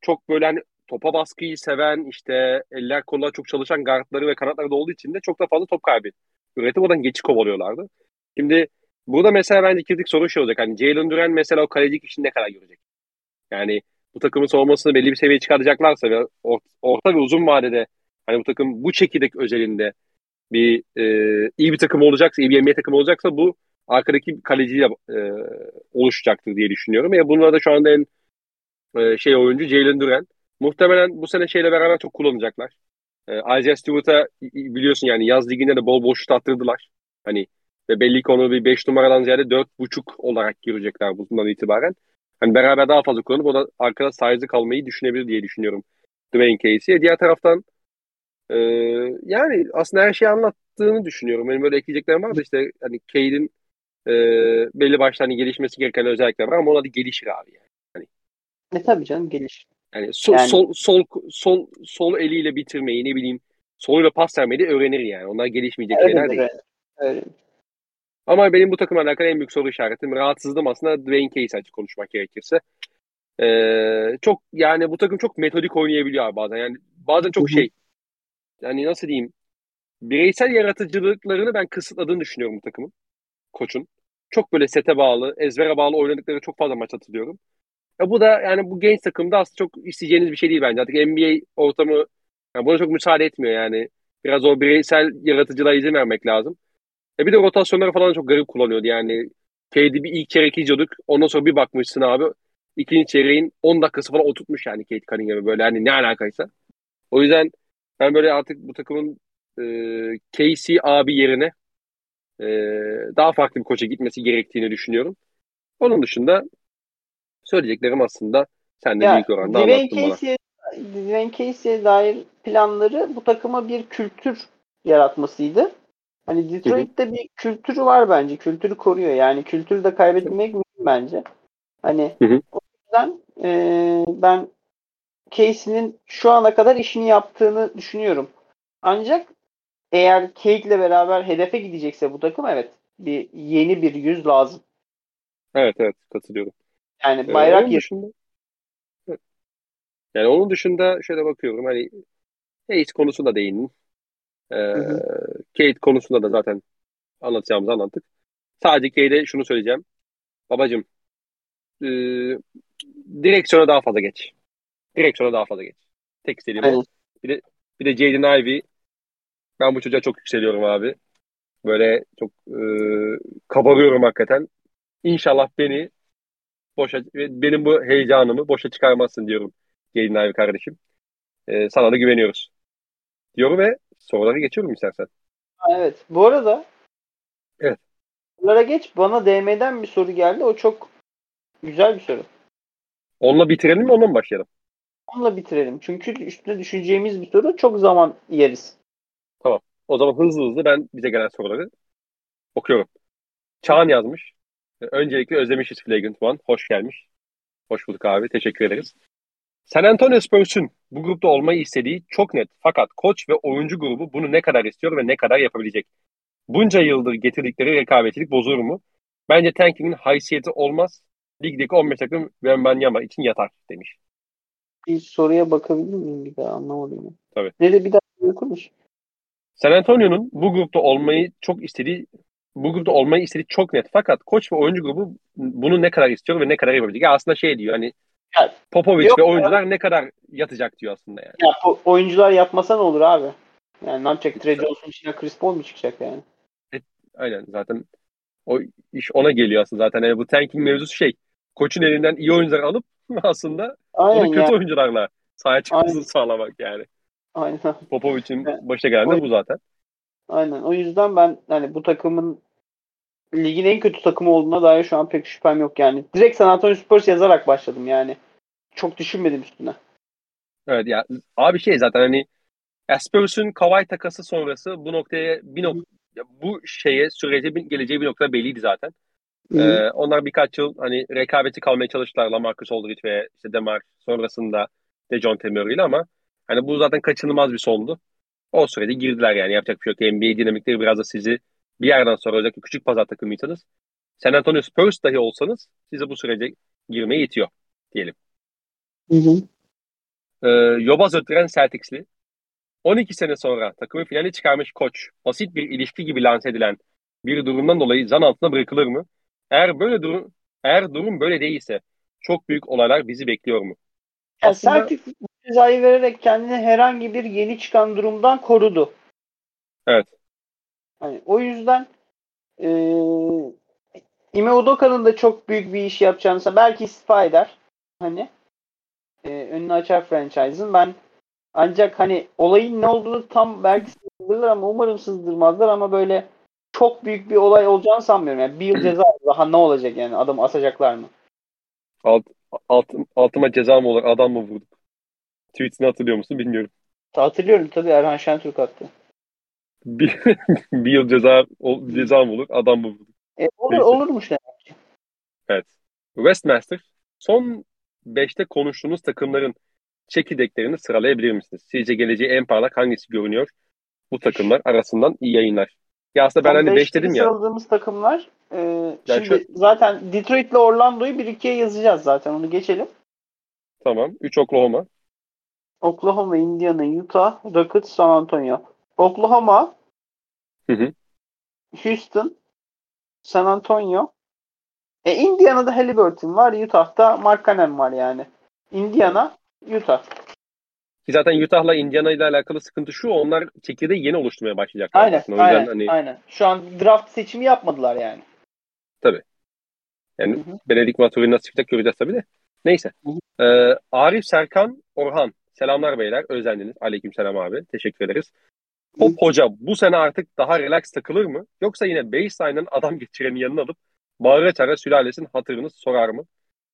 çok böyle hani topa baskıyı seven işte eller kollar çok çalışan guardları ve kanatları da olduğu için de çok da fazla top kaybı üretip oradan geçiş kovalıyorlardı. Şimdi burada mesela bence kritik soru şey olacak. Hani Jalen Duran mesela o kalecilik işini ne kadar görecek? Yani bu takımın savunmasını belli bir seviyeye çıkaracaklarsa ve orta ve uzun vadede hani bu takım bu çekirdek özelinde bir e, iyi bir takım olacaksa, iyi bir NBA takımı olacaksa bu arkadaki kaleciyle e, oluşacaktır diye düşünüyorum. Ya bunlar da şu anda en e, şey oyuncu Jalen Duren. Muhtemelen bu sene şeyle beraber çok kullanacaklar. E, Isaiah Stewart'a biliyorsun yani yaz liginde de bol bol şut attırdılar. Hani ve belli ki onu bir 5 numaradan ziyade 4.5 olarak girecekler bundan itibaren. Hani beraber daha fazla kullanıp o da arkada size kalmayı düşünebilir diye düşünüyorum Dwayne Casey. Diğer taraftan e, yani aslında her şeyi anlattığını düşünüyorum. Benim böyle ekleyeceklerim var da işte hani Cade'in e, belli başlı hani gelişmesi gereken özellikler var ama ona da gelişir abi yani. Hani, e tabii canım gelişir. Yani, so, yani sol sol sol sol eliyle bitirmeyi ne bileyim soluyla pas vermeyi öğrenir yani. Onlar gelişmeyecek şeyler değil. Ama benim bu takımla alakalı en büyük soru işaretim rahatsızlığım aslında Dwayne Case açık konuşmak gerekirse. Ee, çok yani bu takım çok metodik oynayabiliyor abi bazen. Yani bazen çok şey yani nasıl diyeyim bireysel yaratıcılıklarını ben kısıtladığını düşünüyorum bu takımın. Koçun. Çok böyle sete bağlı, ezbere bağlı oynadıkları çok fazla maç hatırlıyorum. Ya bu da yani bu genç takımda aslında çok isteyeceğiniz bir şey değil bence. Artık NBA ortamı yani buna çok müsaade etmiyor yani. Biraz o bireysel yaratıcılığa izin vermek lazım. E bir de rotasyonları falan çok garip kullanıyordu yani. KD bir ilk çeyrek izliyorduk. Ondan sonra bir bakmışsın abi. ikinci çeyreğin 10 dakikası falan oturtmuş yani Kate Cunningham'ı böyle hani ne alakaysa. O yüzden ben böyle artık bu takımın e, Casey abi yerine e, daha farklı bir koça gitmesi gerektiğini düşünüyorum. Onun dışında söyleyeceklerim aslında sen de ya, büyük oranda Dwayne anlattın Casey, bana. Dwayne Casey'e dair planları bu takıma bir kültür yaratmasıydı. Hani Detroit'te bir kültürü var bence. Kültürü koruyor. Yani kültürü de kaybetmek mümkün bence. Hani hı hı. o yüzden e, ben Casey'nin şu ana kadar işini yaptığını düşünüyorum. Ancak eğer Kate ile beraber hedefe gidecekse bu takım evet bir yeni bir yüz lazım. Evet evet katılıyorum. Yani ee, bayrak ee, dışında yani onun dışında şöyle bakıyorum hani Hayes konusunda değindin. Ee, Kate konusunda da zaten anlatacağımızı anlattık. Sadece Kate'e şunu söyleyeceğim. Babacım e, direksiyona daha fazla geç. Direksiyona daha fazla geç. Tek istediğim evet. o. Bir de, bir de Jaden Ivey ben bu çocuğa çok yükseliyorum abi. Böyle çok e, kabarıyorum hakikaten. İnşallah beni boşa benim bu heyecanımı boşa çıkarmazsın diyorum Jaden Ivey kardeşim. E, sana da güveniyoruz. Diyorum ve sorulara geçiyorum istersen. Evet. Bu arada Evet. Sorulara geç. Bana DM'den bir soru geldi. O çok güzel bir soru. Onunla bitirelim mi onunla mı başlayalım? Onunla bitirelim. Çünkü üstüne düşüneceğimiz bir soru. Çok zaman yeriz. Tamam. O zaman hızlı hızlı ben bize gelen soruları okuyorum. Çağan yazmış. Öncelikle özlemişiz Flagrant One. Hoş gelmiş. Hoş bulduk abi. Teşekkür ederiz. San Antonio Spurs'un bu grupta olmayı istediği çok net. Fakat koç ve oyuncu grubu bunu ne kadar istiyor ve ne kadar yapabilecek? Bunca yıldır getirdikleri rekabetçilik bozulur mu? Bence tanking'in haysiyeti olmaz. Ligdeki 15 takım Wembanyama için yatar demiş. Bir soruya bakabilir miyim bir daha anlamadım. Tabii. Ne de bir daha konuş. San Antonio'nun bu grupta olmayı çok istediği bu grupta olmayı istediği çok net. Fakat koç ve oyuncu grubu bunu ne kadar istiyor ve ne kadar yapabilecek? Yani aslında şey diyor hani ya, Popovic ve oyuncular ya. ne kadar yatacak diyor aslında yani. Ya oyuncular yapmasa ne olur abi? Yani ne yapacak? Trey Johnson içine Chris Paul mu çıkacak yani? Evet, aynen zaten o iş ona geliyor aslında zaten. Yani bu tanking mevzusu şey koçun elinden iyi oyuncular alıp [laughs] aslında aynen onu kötü ya. oyuncularla sahaya çıkmasını sağlamak yani. Aynen. Popovic'in evet. başa gelen bu zaten. Aynen. O yüzden ben hani bu takımın ligin en kötü takımı olduğuna dair şu an pek şüphem yok yani. Direkt San Antonio Spurs yazarak başladım yani. Çok düşünmedim üstüne. Evet ya abi şey zaten hani Spurs'un Kawhi takası sonrası bu noktaya bir nok bu şeye sürece bir, geleceği bir nokta belliydi zaten. Ee, onlar birkaç yıl hani rekabeti kalmaya çalıştılar Lamarcus Aldridge ve işte Demar sonrasında de John Temer ile ama hani bu zaten kaçınılmaz bir sondu. O sürede girdiler yani yapacak bir şey yok. NBA dinamikleri biraz da sizi bir yerden sonra özellikle küçük pazar takımıysanız San Antonio Spurs dahi olsanız size bu sürece girmeye yetiyor diyelim. Hı hı. Ee, Yobaz öttüren Celtics'li 12 sene sonra takımı finale çıkarmış koç basit bir ilişki gibi lanse edilen bir durumdan dolayı zan altına bırakılır mı? Eğer böyle durum eğer durum böyle değilse çok büyük olaylar bizi bekliyor mu? Yani aslında... Celtic cezayı vererek kendini herhangi bir yeni çıkan durumdan korudu. Evet. Hani o yüzden e, Ime Udoka'nın da çok büyük bir iş yapacağını belki istifa eder. Hani e, önünü açar franchise'ın. Ben ancak hani olayın ne olduğunu tam belki sızdırırlar ama umarım sızdırmazlar ama böyle çok büyük bir olay olacağını sanmıyorum. Yani bir yıl ceza daha ne olacak yani adam asacaklar mı? Alt, alt, altıma ceza mı olur adam mı vurdu? Tweetini hatırlıyor musun bilmiyorum. Hatırlıyorum tabii Erhan Şentürk attı. Bir, [laughs] bir yıl ceza ceza mı olur adam mı vurdu? E, olur, olurmuş demek ki. Evet. Westmaster son 5'te konuştuğunuz takımların çekirdeklerini sıralayabilir misiniz? Sizce geleceği en parlak hangisi görünüyor? Bu takımlar arasından iyi yayınlar. Ya aslında ben hani 5 dedim ya. Sıraladığımız takımlar e, şimdi şu... zaten Detroit ile Orlando'yu bir ikiye yazacağız zaten onu geçelim. Tamam. 3 Oklahoma. Oklahoma, Indiana, Utah, Rockets, San Antonio. Oklahoma, hı hı. Houston, San Antonio. E Indiana'da Halliburton var. Utah'ta Mark Cannon var yani. Indiana, Utah. Ki zaten Utah'la Indiana ile alakalı sıkıntı şu. Onlar çekirdeği yeni oluşturmaya başlayacaklar. Aynen, o aynen, hani... aynen. Şu an draft seçimi yapmadılar yani. Tabii. Yani hı hı. Benedik Maturin nasıl çıkacak göreceğiz tabii de. Neyse. Ee, Arif Serkan Orhan. Selamlar beyler. Özendiniz. Aleyküm selam abi. Teşekkür ederiz. Pop Hoca bu sene artık daha relax takılır mı? Yoksa yine baseline'ın adam [laughs] geçirenin yanına alıp bağıra çağıra sülalesinin hatırını sorar mı?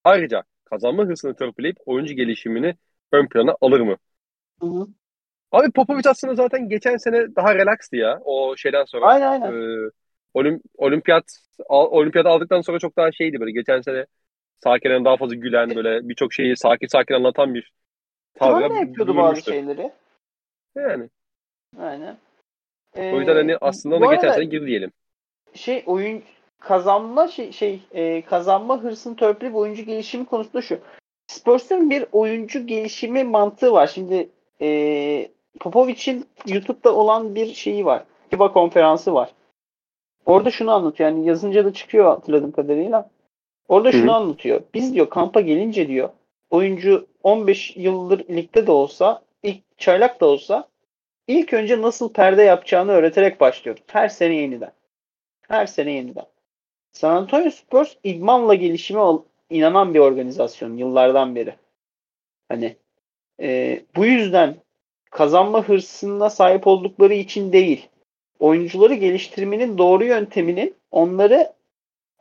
Ayrıca kazanma hırsını törpüleyip oyuncu gelişimini ön plana alır mı? Hı hı. Abi Popovic aslında zaten geçen sene daha relaxtı ya o şeyden sonra. Aynen aynen. E, olim, olimpiyat olimpiyat aldıktan sonra çok daha şeydi böyle geçen sene sakin daha fazla gülen böyle birçok şeyi sakin sakin anlatan bir tavrı. ne yapıyordu bazı şeyleri. Yani. Aynen. Ee, o yüzden hani aslında ona geçen sene girdi diyelim. Şey oyun kazanma şey, şey e, kazanma hırsını törpüleyip oyuncu gelişimi konusunda şu. Spurs'un bir oyuncu gelişimi mantığı var. Şimdi e, Popovic'in YouTube'da olan bir şeyi var. FIBA konferansı var. Orada şunu anlatıyor. Yani yazınca da çıkıyor hatırladığım kadarıyla. Orada şunu Hı. anlatıyor. Biz diyor kampa gelince diyor oyuncu 15 yıldır ligde de olsa ilk çaylak da olsa ilk önce nasıl perde yapacağını öğreterek başlıyor. Her sene yeniden. Her sene yeniden. San Antonio Spurs idmanla gelişime inanan bir organizasyon yıllardan beri. Hani e, bu yüzden kazanma hırsına sahip oldukları için değil, oyuncuları geliştirmenin doğru yönteminin onları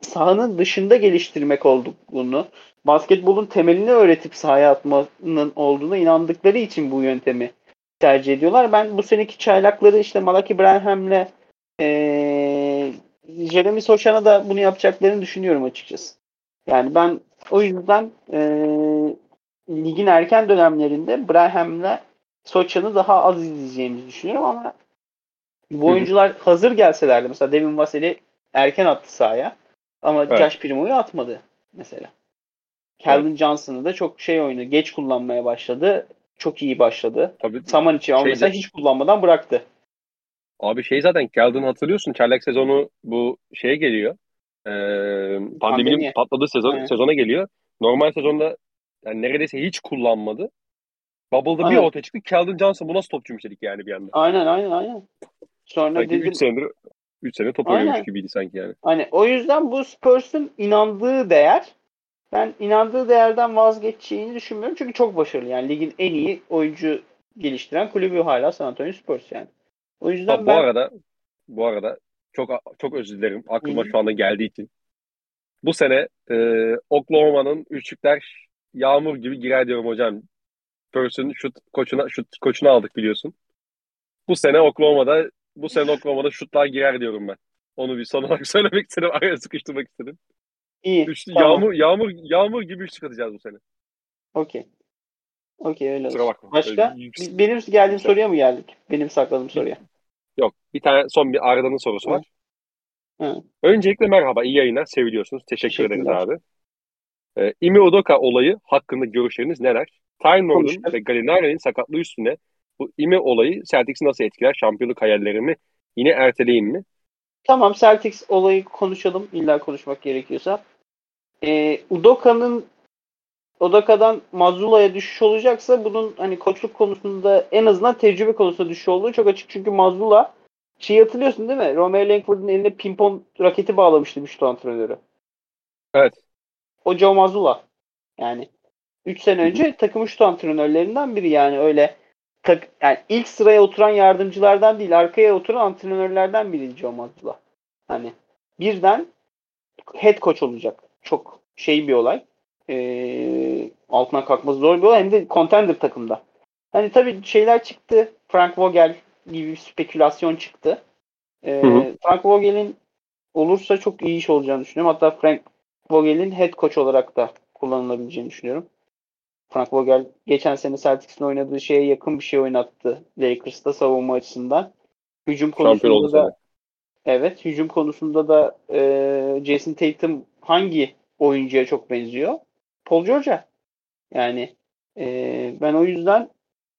sahanın dışında geliştirmek olduğunu, basketbolun temelini öğretip sahaya atmanın olduğunu inandıkları için bu yöntemi tercih ediyorlar. Ben bu seneki çaylakları işte Malaki Branham'le ee, Jeremy Soşan'a da bunu yapacaklarını düşünüyorum açıkçası. Yani ben o yüzden e, ligin erken dönemlerinde Braham'la Soçan'ı daha az izleyeceğimizi düşünüyorum ama bu oyuncular hazır gelselerdi mesela Devin Vassell'i erken attı sahaya ama evet. Josh Primo'yu atmadı mesela. Calvin evet. Johnson'ı da çok şey oyunu geç kullanmaya başladı. Çok iyi başladı. Tabii. Saman için ama şeyde, mesela hiç kullanmadan bıraktı. Abi şey zaten Calvin hatırlıyorsun. Çaylak sezonu bu şeye geliyor. Ee, pandeminin Pandemi. patladığı sezon, evet. sezona geliyor. Normal sezonda yani neredeyse hiç kullanmadı. Bubble'da aynen. bir ortaya çıktı. Calvin Johnson bu nasıl topçuymuş dedik yani bir anda. Aynen aynen aynen. Sonra sanki dedim... 3 senedir 3 sene top oynuyormuş gibiydi sanki yani. Hani o yüzden bu Spurs'un inandığı değer ben inandığı değerden vazgeçeceğini düşünmüyorum. Çünkü çok başarılı. Yani ligin en iyi oyuncu geliştiren kulübü hala San Antonio Spurs yani. O yüzden ha, bu ben... arada bu arada çok çok özür dilerim. Aklıma Hı-hı. şu anda geldiği için. Bu sene e, Oklahoma'nın üçlükler yağmur gibi girer diyorum hocam. Spursun şut koçuna şut koçunu aldık biliyorsun. Bu sene Oklahoma'da bu sene Oklahoma'da şutlar girer diyorum ben. Onu bir son olarak [laughs] söylemek istedim. Araya sıkıştırmak istedim. İyi. Üçlü, tamam. Yağmur yağmur yağmur gibi üçlük atacağız bu sene. Okey. Okey öyle Kusura bakma. Başka? Yüksek... Benim geldiğim soruya mı geldik? Benim sakladığım soruya. Yok. Bir tane son bir Arda'nın sorusu var. Hı. Öncelikle merhaba. iyi yayınlar. Seviliyorsunuz. Teşekkür ederiz abi. Ee, Imi Odoka olayı hakkında görüşleriniz neler? Time Lord'un ve Gallinari'nin sakatlığı üstüne bu Imi olayı Celtics'i nasıl etkiler? Şampiyonluk hayallerimi yine erteleyeyim mi? Tamam Celtics olayı konuşalım. İlla konuşmak gerekiyorsa. Ee, Udoka'nın Odaka'dan Mazula'ya düşüş olacaksa bunun hani koçluk konusunda en azından tecrübe konusunda düşüş olduğu çok açık. Çünkü Mazula şeyi hatırlıyorsun değil mi? Romeo Langford'un eline pimpon raketi bağlamıştı Müştü antrenörü. Evet. O Joe Mazula. Yani 3 sene önce takım şut antrenörlerinden biri yani öyle tak, yani ilk sıraya oturan yardımcılardan değil arkaya oturan antrenörlerden biri Joe Mazula. Hani birden head coach olacak. Çok şey bir olay. Ee, altına kalkması zor bir olay. Hem de contender takımda. Hani tabii şeyler çıktı. Frank Vogel gibi bir spekülasyon çıktı. Ee, Hı hı. Frank Vogel'in olursa çok iyi iş olacağını düşünüyorum. Hatta Frank Vogel'in head coach olarak da kullanılabileceğini düşünüyorum. Frank Vogel geçen sene Celtics'in oynadığı şeye yakın bir şey oynattı Lakers'ta savunma açısından. Hücum konusunda da sana. evet hücum konusunda da e, Jason Tatum hangi oyuncuya çok benziyor? Paul George'a. Yani e, ben o yüzden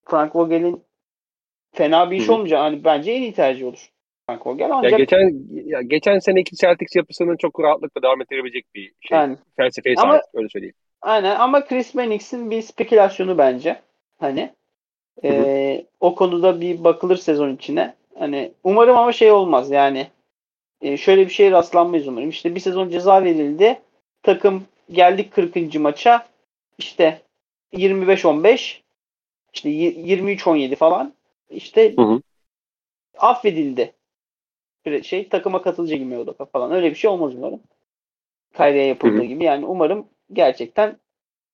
Frank Vogel'in fena bir iş hı. olmayacak. Hani bence en iyi tercih olur. Frank Vogel Ya ancak geçen ya geçen seneki Celtics yapısını çok rahatlıkla devam ettirebilecek bir şey. yani Felsefeye Ama- sahip öyle söyleyeyim. Aynen ama Chris Mannix'in bir spekülasyonu bence. Hani e, o konuda bir bakılır sezon içine. Hani umarım ama şey olmaz yani e, şöyle bir şeye rastlanmayız umarım. İşte bir sezon ceza verildi. Takım geldik 40. maça işte 25-15 işte y- 23-17 falan işte Hı hı. affedildi. Bir şey takıma katılacak gibi Udoka falan. Öyle bir şey olmaz umarım. Kyrie'ye yapıldığı Hı hı. gibi. Yani umarım gerçekten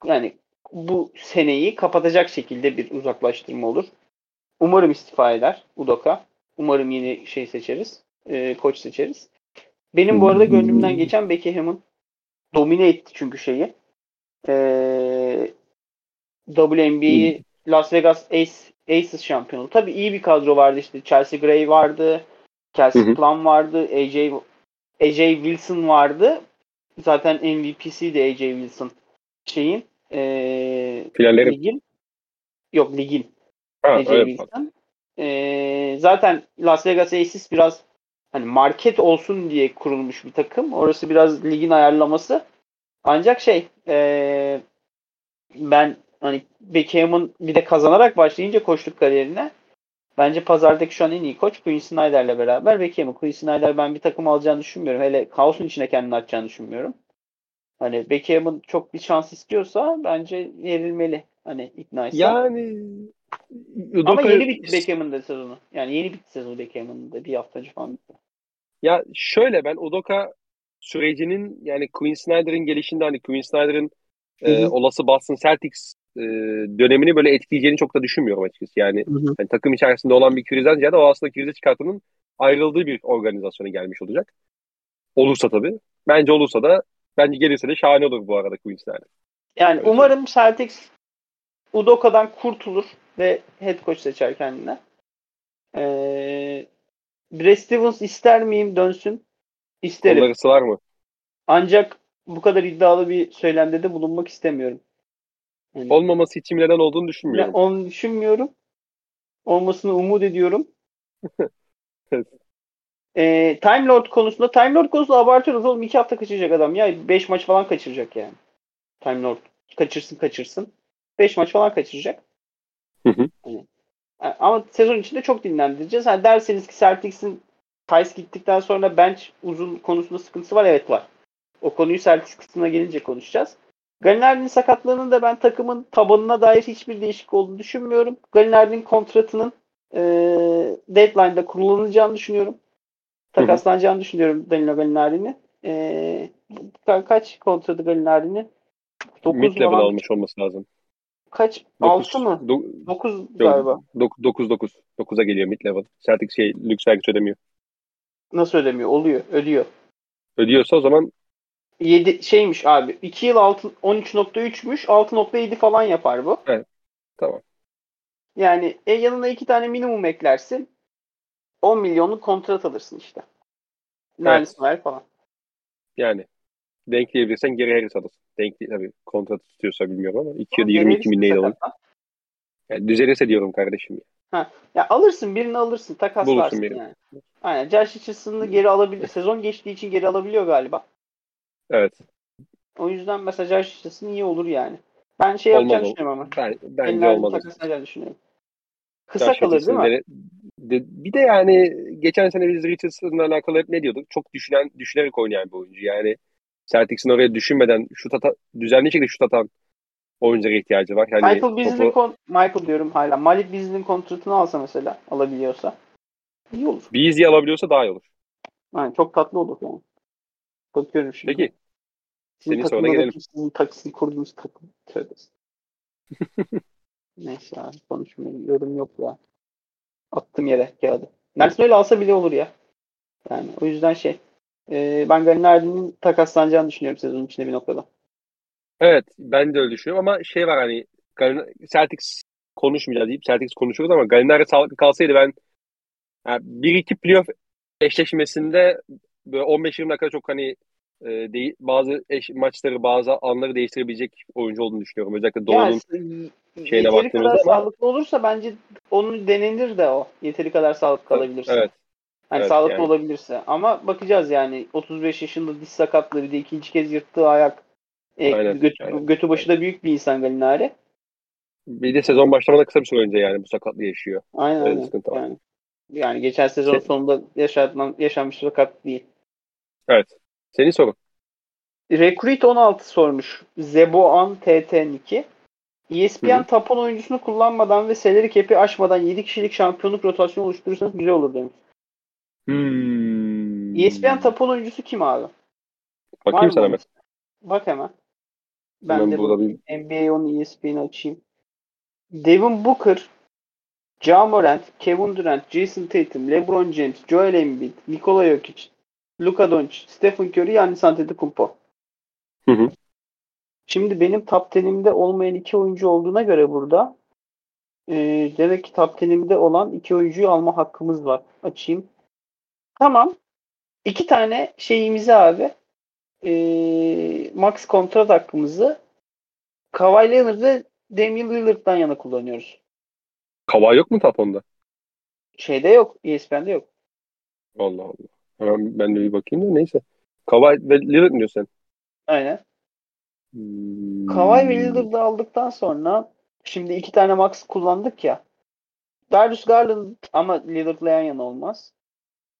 yani bu seneyi kapatacak şekilde bir uzaklaştırma olur. Umarım istifa eder Udoka. Umarım yeni şey seçeriz. e, koç seçeriz. Benim bu arada gönlümden geçen Beckham'ın domine etti çünkü şeyi. E, WNBA'yi Las Vegas Ace, Aces şampiyonu. Tabii iyi bir kadro vardı işte. Chelsea Gray vardı. Kelsey Hı hı. Plum vardı. AJ AJ Wilson vardı. Zaten MVP'si de AJ Wilson şeyin ee, ligin yok ligin ha, AJ Wilson. Ee, zaten Las Vegas Aces biraz hani market olsun diye kurulmuş bir takım. Orası biraz ligin ayarlaması. Ancak şey ee, ben hani Beckham'ın bir de kazanarak başlayınca koçluk kariyerine bence pazardaki şu an en iyi koç Quinn Snyder'le beraber Beckham'ı. Quinn Snyder ben bir takım alacağını düşünmüyorum. Hele kaosun içine kendini atacağını düşünmüyorum. Hani Beckham'ın çok bir şans istiyorsa bence verilmeli. Hani ikna etse. Yani Ama Udoka yeni bitti Beckham'ın da sezonu. Yani yeni bitti sezonu Beckham'ın da. Bir hafta önce falan bitti. ya şöyle ben Udoka sürecinin yani Quinn Snyder'ın gelişinde hani Quinn Snyder'ın e, olası Boston Celtics e, dönemini böyle etkileyeceğini çok da düşünmüyorum açıkçası. Yani hani takım içerisinde olan bir krizden ziyade o aslında krize çıkartanın ayrıldığı bir organizasyona gelmiş olacak. Olursa tabii. Bence olursa da bence gelirse de şahane olur bu arada Snyder. Yani Öyle umarım Celtics Udoka'dan kurtulur ve head coach seçer kendine. Ee, Brad Stevens ister miyim dönsün? İsterim. Kolları mı? Ancak bu kadar iddialı bir söylemde de bulunmak istemiyorum. Yani, Olmaması için neden olduğunu düşünmüyorum. onu düşünmüyorum. Olmasını umut ediyorum. [laughs] Evet. Ee, Time Lord konusunda Time Lord konusunda abartıyoruz oğlum. iki hafta kaçıracak adam ya. Beş maç falan kaçıracak yani. Time Lord. Kaçırsın kaçırsın. Beş maç falan kaçıracak. Hı hı. A- ama sezon içinde çok dinlendireceğiz. Ha, derseniz ki Celtics'in Tice gittikten sonra bench uzun konusunda sıkıntısı var. Evet var. O konuyu Celtics kısmına gelince konuşacağız. Galinardi'nin sakatlığının da ben takımın tabanına dair hiçbir değişik olduğunu düşünmüyorum. Galinardi'nin kontratının e, deadline'da kullanılacağını düşünüyorum. Takaslanacağını düşünüyorum Danilo Galinardi'nin. E, ka- kaç kontratı Galinardi'nin? 9 Mid level falan. almış olması lazım. Kaç? Dokuz. 6 mı? Do- 9 galiba. 9 9 9'a geliyor mid level. Celtics şey lüks vergisi ödemiyor. Nasıl ödemiyor? Oluyor. Ödüyor. Ödüyorsa o zaman 7 şeymiş abi. 2 yıl 6 13.3'müş. 6.7 falan yapar bu. tamam. Yani e, yanına iki tane minimum eklersin. 10 milyonluk kontrat alırsın işte. Nerlis ver falan. Yani denkleyebilirsen geri Harris alırsın. Denk tabii kontrat tutuyorsa bilmiyorum ama 2 ya da Geri 22 bin neydi alın. Yani düzelirse diyorum kardeşim. Ya alırsın birini alırsın. Takaslarsın Bulursun birini. yani. Aynen. Josh Richardson'ı geri alabilir. Sezon geçtiği için geri alabiliyor galiba. Evet. O yüzden Josh Richardson iyi olur yani. Ben şey Olmaz yapacağını düşünüyorum ama. Ben, bence takaslanacağını düşünüyorum. Kısa Josh kalır değil mi? dene- de- bir de yani geçen sene biz Richardson'la alakalı hep ne diyorduk? Çok düşünen, düşünerek oynayan bir oyuncu. Yani Celtics'in oraya düşünmeden şut ata, düzenli şekilde şut atan oyunculara ihtiyacı var. Yani Michael Beasley'in topu, Michael diyorum hala. Malik Beasley'in kontratını alsa mesela alabiliyorsa iyi olur. Beasley alabiliyorsa daha iyi olur. Yani çok tatlı olur yani. Bakıyorum şimdi. Peki. Senin da gelelim. Sizin taksini kurduğunuz takım. Tövbe. Neyse abi konuşmayayım. Yorum yok ya. Attım yere kağıdı. Nelson öyle alsa bile olur ya. Yani o yüzden şey. E, ben Galinardi'nin takaslanacağını düşünüyorum sezonun içinde bir noktada. Evet ben de öyle düşünüyorum ama şey var hani Celtics konuşmayacağız deyip Celtics konuşuyoruz ama Gallinari sağlıklı kalsaydı ben yani 1-2 playoff eşleşmesinde böyle 15-20 dakika çok hani e, bazı eş, maçları bazı anları değiştirebilecek oyuncu olduğunu düşünüyorum. Özellikle Yani şeyine yeteri baktığımızda kadar ama- sağlıklı olursa bence onun denenir de o. Yeteri kadar sağlıklı kalabilirse. evet Hani evet, sağlıklı yani. olabilirse. Ama bakacağız yani 35 yaşında diz sakatlığı bir de ikinci kez yırttığı ayak. E, Aynen, götü, aynen. götü başı da büyük bir insan Galinari. bir de sezon başlamadan kısa bir süre önce yani bu sakatlığı yaşıyor. Aynen Öyle aynen. sıkıntı. Yani, yani geçen sezon Şey- sonunda yaşanan, yaşanmış sakat değil. Evet. Senin sorun. Recruit 16 sormuş. Zeboan TT2. ESPN Hı hı. top 10 oyuncusunu kullanmadan ve salary cap'i aşmadan 7 kişilik şampiyonluk rotasyonu oluşturursanız güzel olur demiş. Hmm. ESPN top 10 oyuncusu kim abi? Bakayım sana hemen. Bak hemen. Ben Hemen de burada bu bir NBA 10 ESPN'i açayım. Devin Booker, Ja Morant, Kevin Durant, Jason Tatum, LeBron James, Joel Embiid, Nikola Jokic, Luka Doncic, Stephen Curry, Giannis Antetokounmpo. Hı hı. Şimdi benim top 10'imde olmayan iki oyuncu olduğuna göre burada e, demek ki top 10'imde olan iki oyuncuyu alma hakkımız var. Açayım. Tamam. İki tane şeyimizi abi e, max kontrat hakkımızı Kawhi Leonard ve Damian Lillard'dan yana kullanıyoruz. Kava yok mu Tapon'da? Şeyde yok. ESPN'de yok. Allah Allah. Hemen ben de bir bakayım da neyse. Kava ve Lillard mı diyorsun sen? Aynen. Hmm. Kawhi ve Lillard'ı aldıktan sonra şimdi iki tane max kullandık ya. Darius Garland ama Lillard'la yan yana olmaz.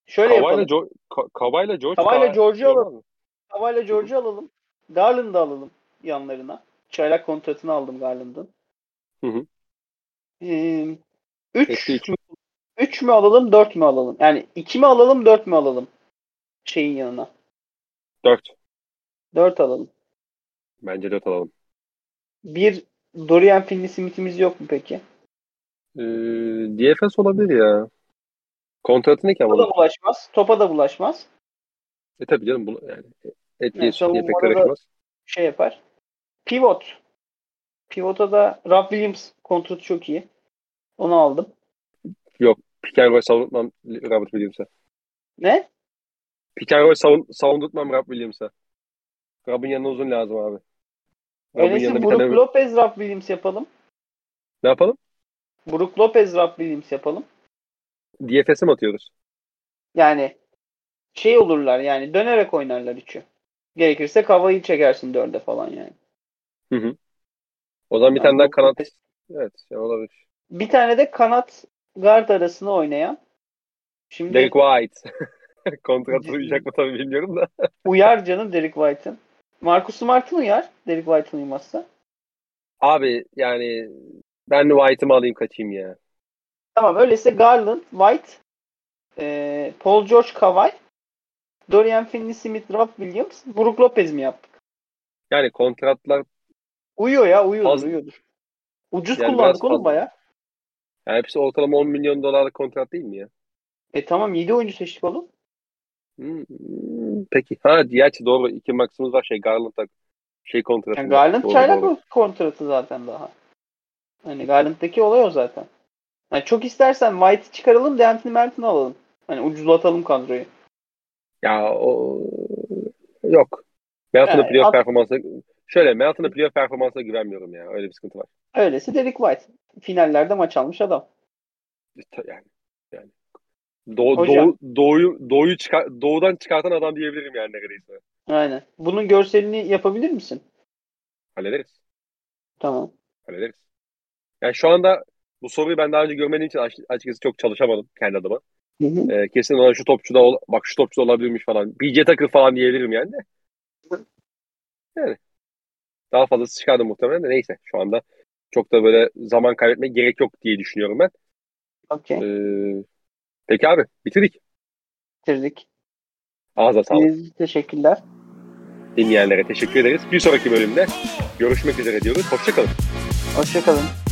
Şöyle Kavayla yapalım. Jo Ka- Kavayla George Kavayla George'u şey alalım. Kawhi'la George'u alalım. Garland'ı alalım yanlarına. Çaylak kontratını aldım Garland'ın. Hı hı. Ee, üç. Mü, üç mü alalım, dört mü alalım? Yani iki mi alalım, dört mü alalım? Şeyin yanına. 4. Dört alalım. Bence 4 alalım. Bir Dorian Finney-Smith'imiz yok mu peki? Ee, DFS olabilir ya. Kontratı ne ki ama? Topa da bulaşmaz. Topa da bulaşmaz. E tabii canım bunu yani et Yani ye süt ye pek karışmaz. Şey yapar. Pivot. Pivot'a da Rob Williams kontratı çok iyi. Onu aldım. Pick and roll savunmam Robert Williams'a. Ne? Pick and roll savun, savundurtmam Rob Williams'a. Rob'un yanına uzun lazım abi. Rob'un Öyleyse Brook tane Lopez, Rob Williams yapalım. ne yapalım? Brook Lopez, Rob Williams yapalım. DFS'e mi atıyoruz? Yani şey olurlar yani dönerek oynarlar üçü. Gerekirse kavayı çekersin dörde falan yani. Hı hı. O zaman bir Yani tane daha kanat. Evet şey olabilir. Bir tane de kanat guard arasında oynayan. Şimdi Derek White. [laughs] Kontrat uyacak mı tabii bilmiyorum da. [laughs] uyar canım Derek White'ın. Marcus Smart'ın uyar. Derek White'ın uymazsa. Abi yani ben White'ımı alayım kaçayım ya. Tamam öyleyse Garland, White, e, Paul George, Kawhi, Dorian Finney-Smith, Rob Williams, Brook Lopez mi yaptık? Yani kontratlar Uyuyor ya uyuyordur Fazla- uyuyordur. Ucuz Yani kullandık oğlum fazla. baya. Yani hepsi ortalama 10 milyon dolarlık kontrat değil mi ya? E tamam 7 oyuncu seçtik oğlum. Hmm, peki. Ha gerçi doğru. iki maksimumuz var şey Garland'da şey kontratı. Yani Garland çaylak kontratı zaten daha. Hani Garland'daki olay o zaten. Yani çok istersen White'i çıkaralım, D'Anthony Melton'u alalım. Hani ucuzlatalım kadroyu. Ya o yok. Melton'ın Yani playoff at- performansı şöyle Melton'ın playoff performansına güvenmiyorum ya. Öyle bir sıkıntı var. Öylesi Derek White. Finallerde maç almış adam. Yani yani Doğu, Hocam. doğu, doğuyu, doğuyu çıkar, doğudan çıkartan adam diyebilirim yani neredeyse. Aynen. Bunun görselini yapabilir misin? Hallederiz. Tamam. Hallederiz. Yani şu anda bu soruyu ben daha önce görmediğim için aç- açıkçası çok çalışamadım kendi adıma. Hı hı. Ee, kesin ona şu topçu da ol- bak şu topçu da olabilirmiş falan. BJ Tucker falan diyebilirim yani de. Yani daha fazlası çıkardı muhtemelen de neyse. Şu anda çok da böyle zaman kaybetmek gerek yok diye düşünüyorum ben. Okey. Ee, peki abi bitirdik. Bitirdik. Ağza sağlık. İçin Teşekkürler. Dinleyenlere teşekkür ederiz. Bir sonraki bölümde görüşmek üzere diyoruz. Hoşçakalın. Hoşçakalın.